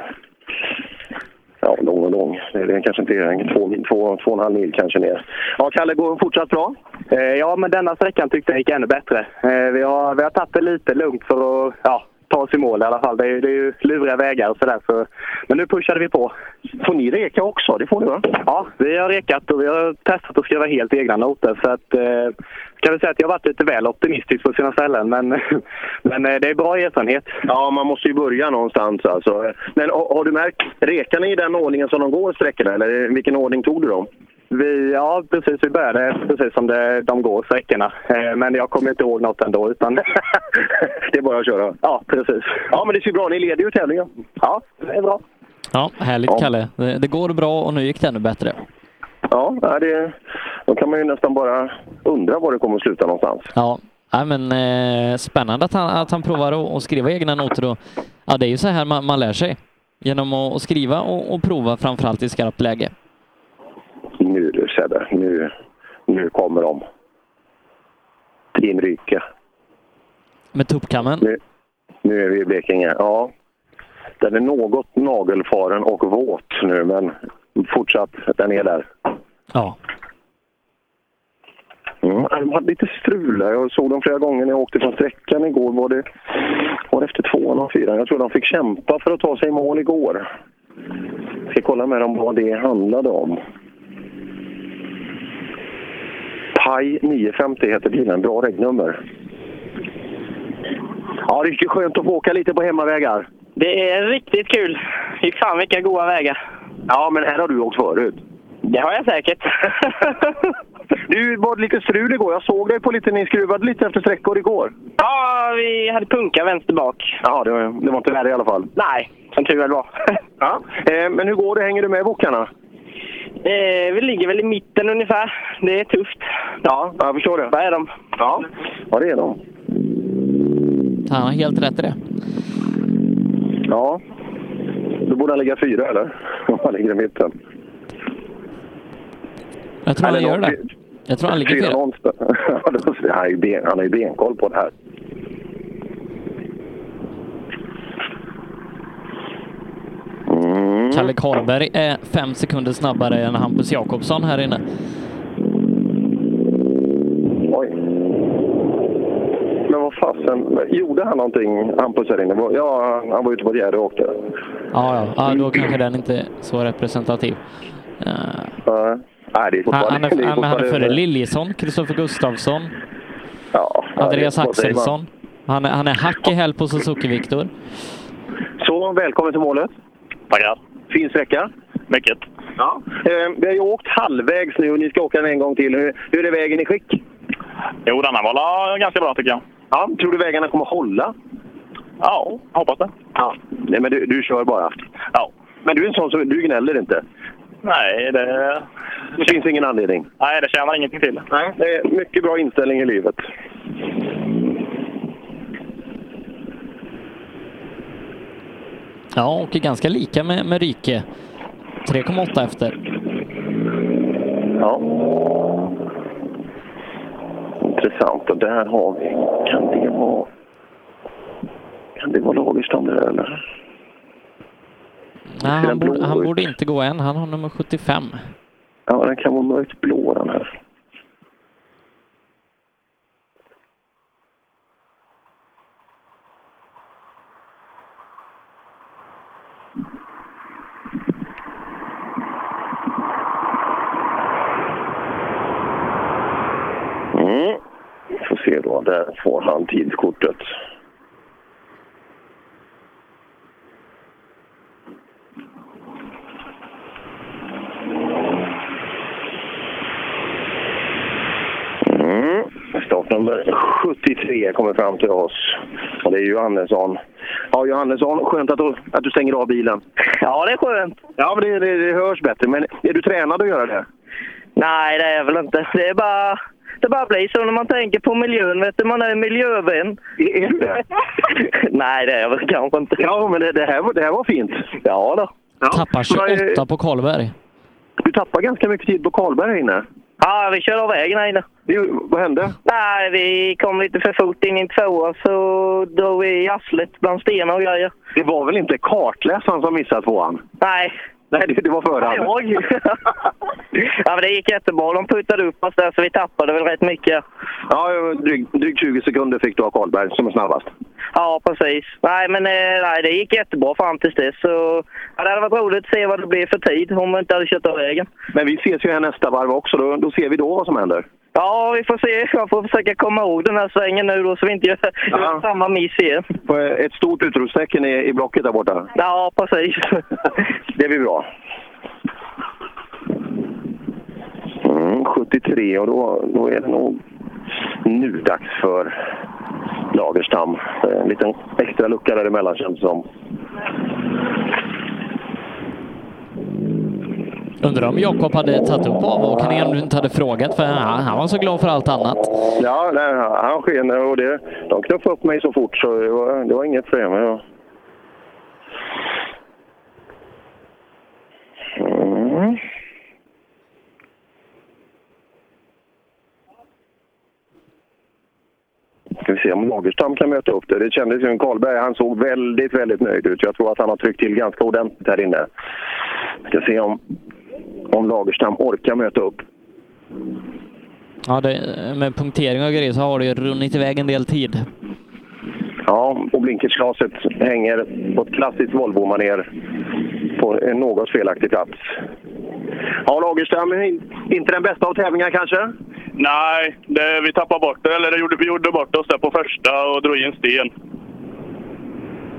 Ja, lång och lång. Det är kanske inte är två, två, två och en halv mil kanske ner. Ja, Kalle, går fortsatt bra? Eh, Ja, men denna sträckan tyckte jag gick ännu bättre. Eh, Vi har, vi har tagit det lite lugnt för att ja, ta oss i mål i alla fall. Det är, det är ju luriga vägar och sådär. Så, men nu pushade vi på. Får ni reka också? Det får ni va? Ja, vi har rekat och vi har testat att skriva helt egna noter. Så att, eh, kan vi säga att jag har varit lite väl optimistisk på sina ställen. Men, men eh, det är bra erfarenhet. Ja, man måste ju börja någonstans alltså. Men har, har du märkt, rekar ni i den ordningen som de går sträckorna? Eller vilken ordning tog du dem? Vi, ja, precis. Vi började precis som det, de går sträckorna. Eh, Men jag kommer inte ihåg något ändå. Utan... det är bara att köra? Ja, precis. Ja, men det ser bra Ni leder ju tävlingen. Ja, det är bra. Ja, härligt Ja. Kalle. Det, det går bra och nu gick det ännu bättre. Ja, det, då kan man ju nästan bara undra var det kommer att sluta någonstans. Ja, ja men eh, spännande att han, att han provar att, att skriva egna noter. Och, ja, det är ju så här man, man lär sig. Genom att, att skriva och, och prova framförallt i skarpt läge. Nu du Sebbe, nu, nu kommer de. Team Ryke. Med tuppkammen. Nu, nu är vi i Blekinge. Ja, den är något nagelfaren och våt nu, men fortsatt, den är där. Ja. Mm, de hade lite strul där. Jag såg dem flera gånger när jag åkte från sträckan igår. Var det, var det efter tvåan och fyran? Jag tror de fick kämpa för att ta sig i mål igår. Ska kolla med dem vad det handlade om. Pai 950 heter bilen. Bra regnummer. Ja, det är skönt att få åka lite på hemmavägar. Det är riktigt kul. Fy fan vilka goda vägar. Ja, men här har du åkt förut. Det har jag säkert. Du var lite strul igår. Jag såg dig på lite, ni skruvade lite efter sträckor igår. ja, vi hade punka vänster bak. Ja, det var, det var inte värre i alla fall. Nej, som tur väl var. Ja. Eh, men hur går det? Hänger du med bokarna? Eh, vi ligger väl i mitten ungefär. Det är tufft. Ja, jag förstår det. Vad är de? Ja, ja det är de. Han har helt rätt i det. Ja. Då borde han ligga fyra, eller? Om han ligger i mitten. Jag tror han gör det. Jag tror han ligger Fyra han har ju benkoll på det här. Mm. Kalle Karlberg är fem sekunder snabbare än Hampus Jakobsson här inne. Oj. Men vad fasen, gjorde han någonting, Hampus här inne? Ja, han var ute på ett gärde och åkte. Ja, ja. ja, då kanske den inte är så representativ. Ja. Nej, det är han, han, är, det är han, han är före Liljesson, Kristoffer Gustafsson, Ja, Andreas? Axelsson. Han är, han är hack i häl på Suzuki-Viktor. Så, välkommen till målet. Tackar. Fin sträcka. Mycket. Ja. Eh, vi har ju åkt halvvägs nu och ni ska åka den en gång till. Hur, hur är vägen i skick? Jo, denna var ganska bra tycker jag. Ja, tror du vägarna kommer hålla? Ja, hoppas det. Ja. Nej, men du, du kör bara? Ja. Men du är en sån som, du gnäller inte? Nej, det... Det finns ingen anledning? Nej, det tjänar ingenting till. Nej. Det är mycket bra inställning i livet. Ja, åker ganska lika med, med Ryke. 3,8 efter. Ja. Intressant. Och där har vi... Kan det vara... Kan det vara Lagerström där eller? Nej, han, borde, han borde inte gå än. Han har nummer 75. Ja, den kan vara mörkt blå den här. Mm. Får se då. Där får han tidskortet. Mm. Startnummer 73 kommer fram till oss. Och det är Johannesson. Ja, Johannesson, skönt att du, att du stänger av bilen. Ja, det är skönt. Ja, men det, det, det hörs bättre. Men är du tränad att göra det? Nej, det är jag väl inte. Det är bara... Det bara blir så när man tänker på miljön. Vet du, man är en miljövän. Du? Nej, det är jag väl kanske inte. Ja, men det, det, här, var- det här var fint. Ja då. Tappar 28 på Karlberg. Du tappar ganska mycket tid på Karlberg här inne. Ja, vi körde av vägen här inne. Det, vad hände? Nej, vi kom lite för fort in i en tvåa så drog vi i arslet bland stenar och grejer. Det var väl inte kartläsaren som missade tvåan? Nej. Nej, det, det var föraren. Jag. Ja, men det gick jättebra. De puttade upp oss där så vi tappade väl rätt mycket. Ja, drygt dryg 20 sekunder fick du av Karlberg som är snabbast. Ja, precis. Nej, men eh, nej, det gick jättebra fram tills dess. Så, ja, det hade varit roligt att se vad det blev för tid om vi inte hade kört av vägen. Men vi ses ju här nästa varv också. Då, då ser vi då vad som händer. Ja, vi får se. Jag får försöka komma ihåg den här svängen nu då så vi inte gör, gör samma miss igen. Ett stort utropstecken i, i blocket där borta. Ja, precis. Det blir bra. Mm, 73 och då, då är det nog nu dags för Lagerstam. En liten extra lucka däremellan känns det som. Undrar om Jakob hade tagit upp avåkningen om du inte hade frågat, för han, han var så glad för allt annat. Ja, nej, han sken och det, de knuffade upp mig så fort så det var, det var inget problem. Ja. Mm. Ska vi se om Lagerstam kan möta upp det. Det kändes ju, Karlberg, han såg väldigt, väldigt nöjd ut. Jag tror att han har tryckt till ganska ordentligt här inne. Ska se om, om Lagerstam orkar möta upp. Ja, det, med punktering och grejer så har det ju runnit iväg en del tid. Ja, och blinkersglaset hänger på ett klassiskt Volvo-manér på en något felaktig plats. Ja, Lagerstam, inte den bästa av tävlingar kanske? Nej, det, vi tappade bort det. Eller det gjorde, vi gjorde bort oss där på första och drog i en sten.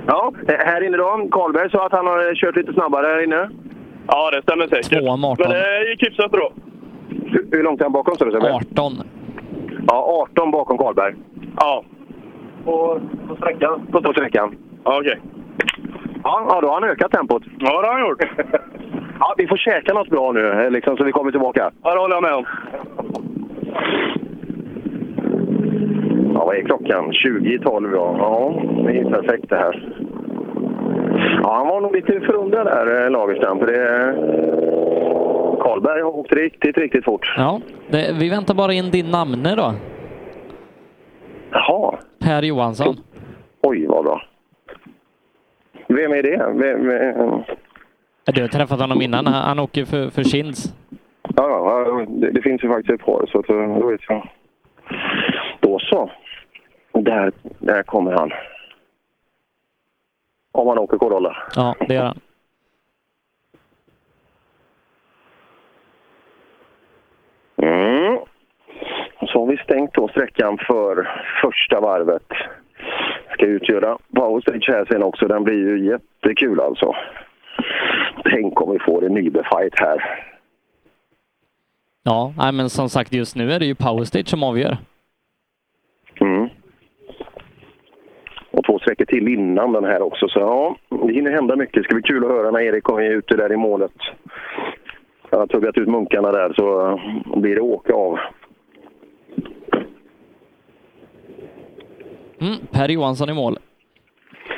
Ja, här inne då. Karlberg sa att han har kört lite snabbare här inne. Ja, det stämmer säkert. Tvåa med 18. Men det gick hyfsat bra. Hur, hur långt är han bakom du Sebbe? 18. Ja, 18 bakom Karlberg. Ja. På, på sträckan? På, på sträckan. Ja, okej. Ja, ja, då har han ökat tempot. Ja, det har han gjort. Ja, vi får käka något bra nu liksom, så vi kommer tillbaka. Ja, det håller jag med om. Ja, vad är klockan? 20 i 12 ja. Ja, det är perfekt det här. Ja, han var nog lite förundrad där, eh, Lagerstam. För det... Karlberg har åkt riktigt, riktigt fort. Ja, det, vi väntar bara in din namne då. Jaha. Per Johansson. Oj, vad bra. Vem är det? Vem, vem... Du har träffat honom innan. Han, åker för, för Kinds. Ja, det, det, finns ju faktiskt ett par, så att, då vet jag. Då så. Där, där kommer han. Om han åker Corolla. Ja, det gör han. Mm. Så har vi stängt då sträckan för första varvet. Ska utgöra powerstage här sen också. Den blir ju jättekul alltså. Tänk om vi får en Nybe-fight här. Ja, nej, men som sagt just nu är det ju powerstage som avgör. Mm. Och två sträckor till innan den här också. Så ja, det hinner hända mycket. Det ska bli kul att höra när Erik kommer ute där i målet. Jag har tuggat ut munkarna där så blir det åka av. Mm, per Johansson i mål.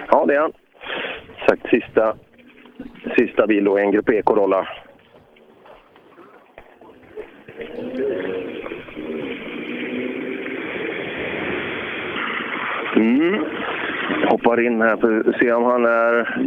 Ja, det är han. Sagt sista, sista bil då, en Grupp E Corolla. Mm. Hoppar in här för att se om han är...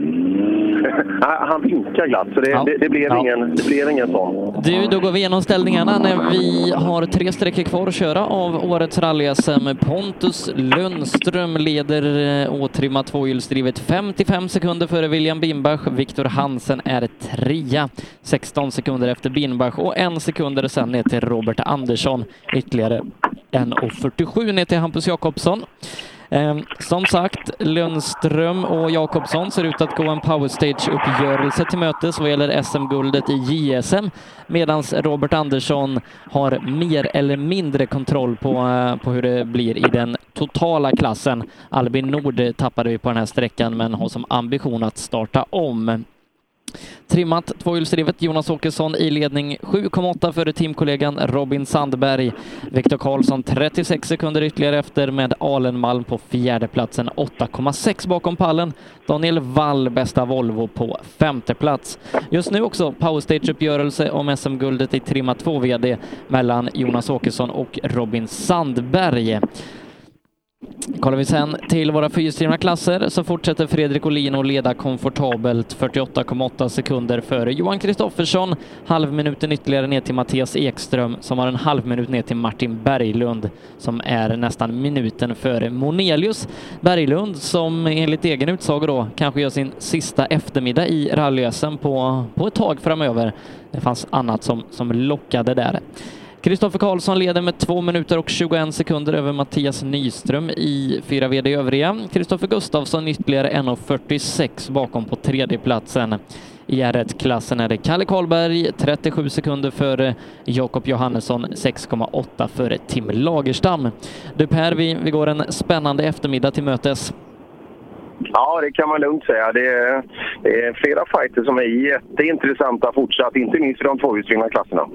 han vinkar glatt, så det, Ja. det, det, blev Ja. ingen, det blev ingen sån. Du, då går vi igenom ställningarna när vi har tre sträckor kvar att köra av årets rally-SM. Pontus Lundström leder eh, åtrimmat tvåhjulsdrivet 55 sekunder före William Bimbach. Viktor Hansen är trea, 16 sekunder efter Bimbach och en sekunder sen ner till Robert Andersson. Ytterligare 1.47 ner till Hampus Jakobsson. Ehm, som sagt, Lundström och Jakobsson ser ut att gå en powerstage-uppgörelse till mötes vad gäller SM-guldet i JSM, medan Robert Andersson har mer eller mindre kontroll på, eh, på hur det blir i den totala klassen. Albin Nord tappade vi på den här sträckan, men har som ambition att starta om. Trimmat tvåhjulsdrivet Jonas Åkesson i ledning 7,8 före teamkollegan Robin Sandberg. Viktor Karlsson 36 sekunder ytterligare efter med Alenmalm på fjärdeplatsen 8,6 bakom pallen. Daniel Wall bästa Volvo på femte plats. Just nu också powerstage-uppgörelse om SM-guldet i trimmat 2 VD mellan Jonas Åkesson och Robin Sandberg. Kollar vi sen till våra fyrhjulsdrivna klasser så fortsätter Fredrik Olin att leda komfortabelt 48,8 sekunder före Johan Kristoffersson. Halvminuten ytterligare ner till Mattias Ekström som har en halv minut ner till Martin Berglund som är nästan minuten före Monelius. Berglund som enligt egen utsago då kanske gör sin sista eftermiddag i rally på, på ett tag framöver. Det fanns annat som, som lockade där. Kristoffer Karlsson leder med 2 minuter och 21 sekunder över Mattias Nyström i 4 VD övriga. Kristoffer Gustafsson ytterligare 1.46 bakom på tredjeplatsen. I R1-klassen är det Kalle Karlberg 37 sekunder före Jakob Johannesson 6,8 före Tim Lagerstam. Du Per, vi, vi går en spännande eftermiddag till mötes. Ja, det kan man lugnt säga. Det är, det är flera fighter som är jätteintressanta fortsatt, inte minst i de tvåhjulsdrivna klasserna.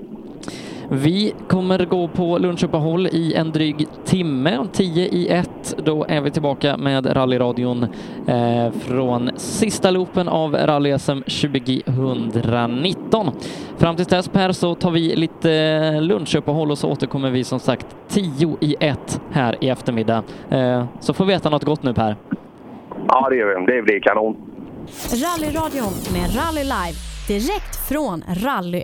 Vi kommer gå på lunchuppehåll i en dryg timme, 10 i 1. Då är vi tillbaka med rallyradion eh, från sista loopen av rally-SM 2019. Fram till dess Per så tar vi lite lunchuppehåll och så återkommer vi som sagt 10 i 1 här i eftermiddag. Eh, så får vi äta något gott nu Per. Ja, det gör vi. Det blir kanon. Rallyradion med Rally Live direkt från Rally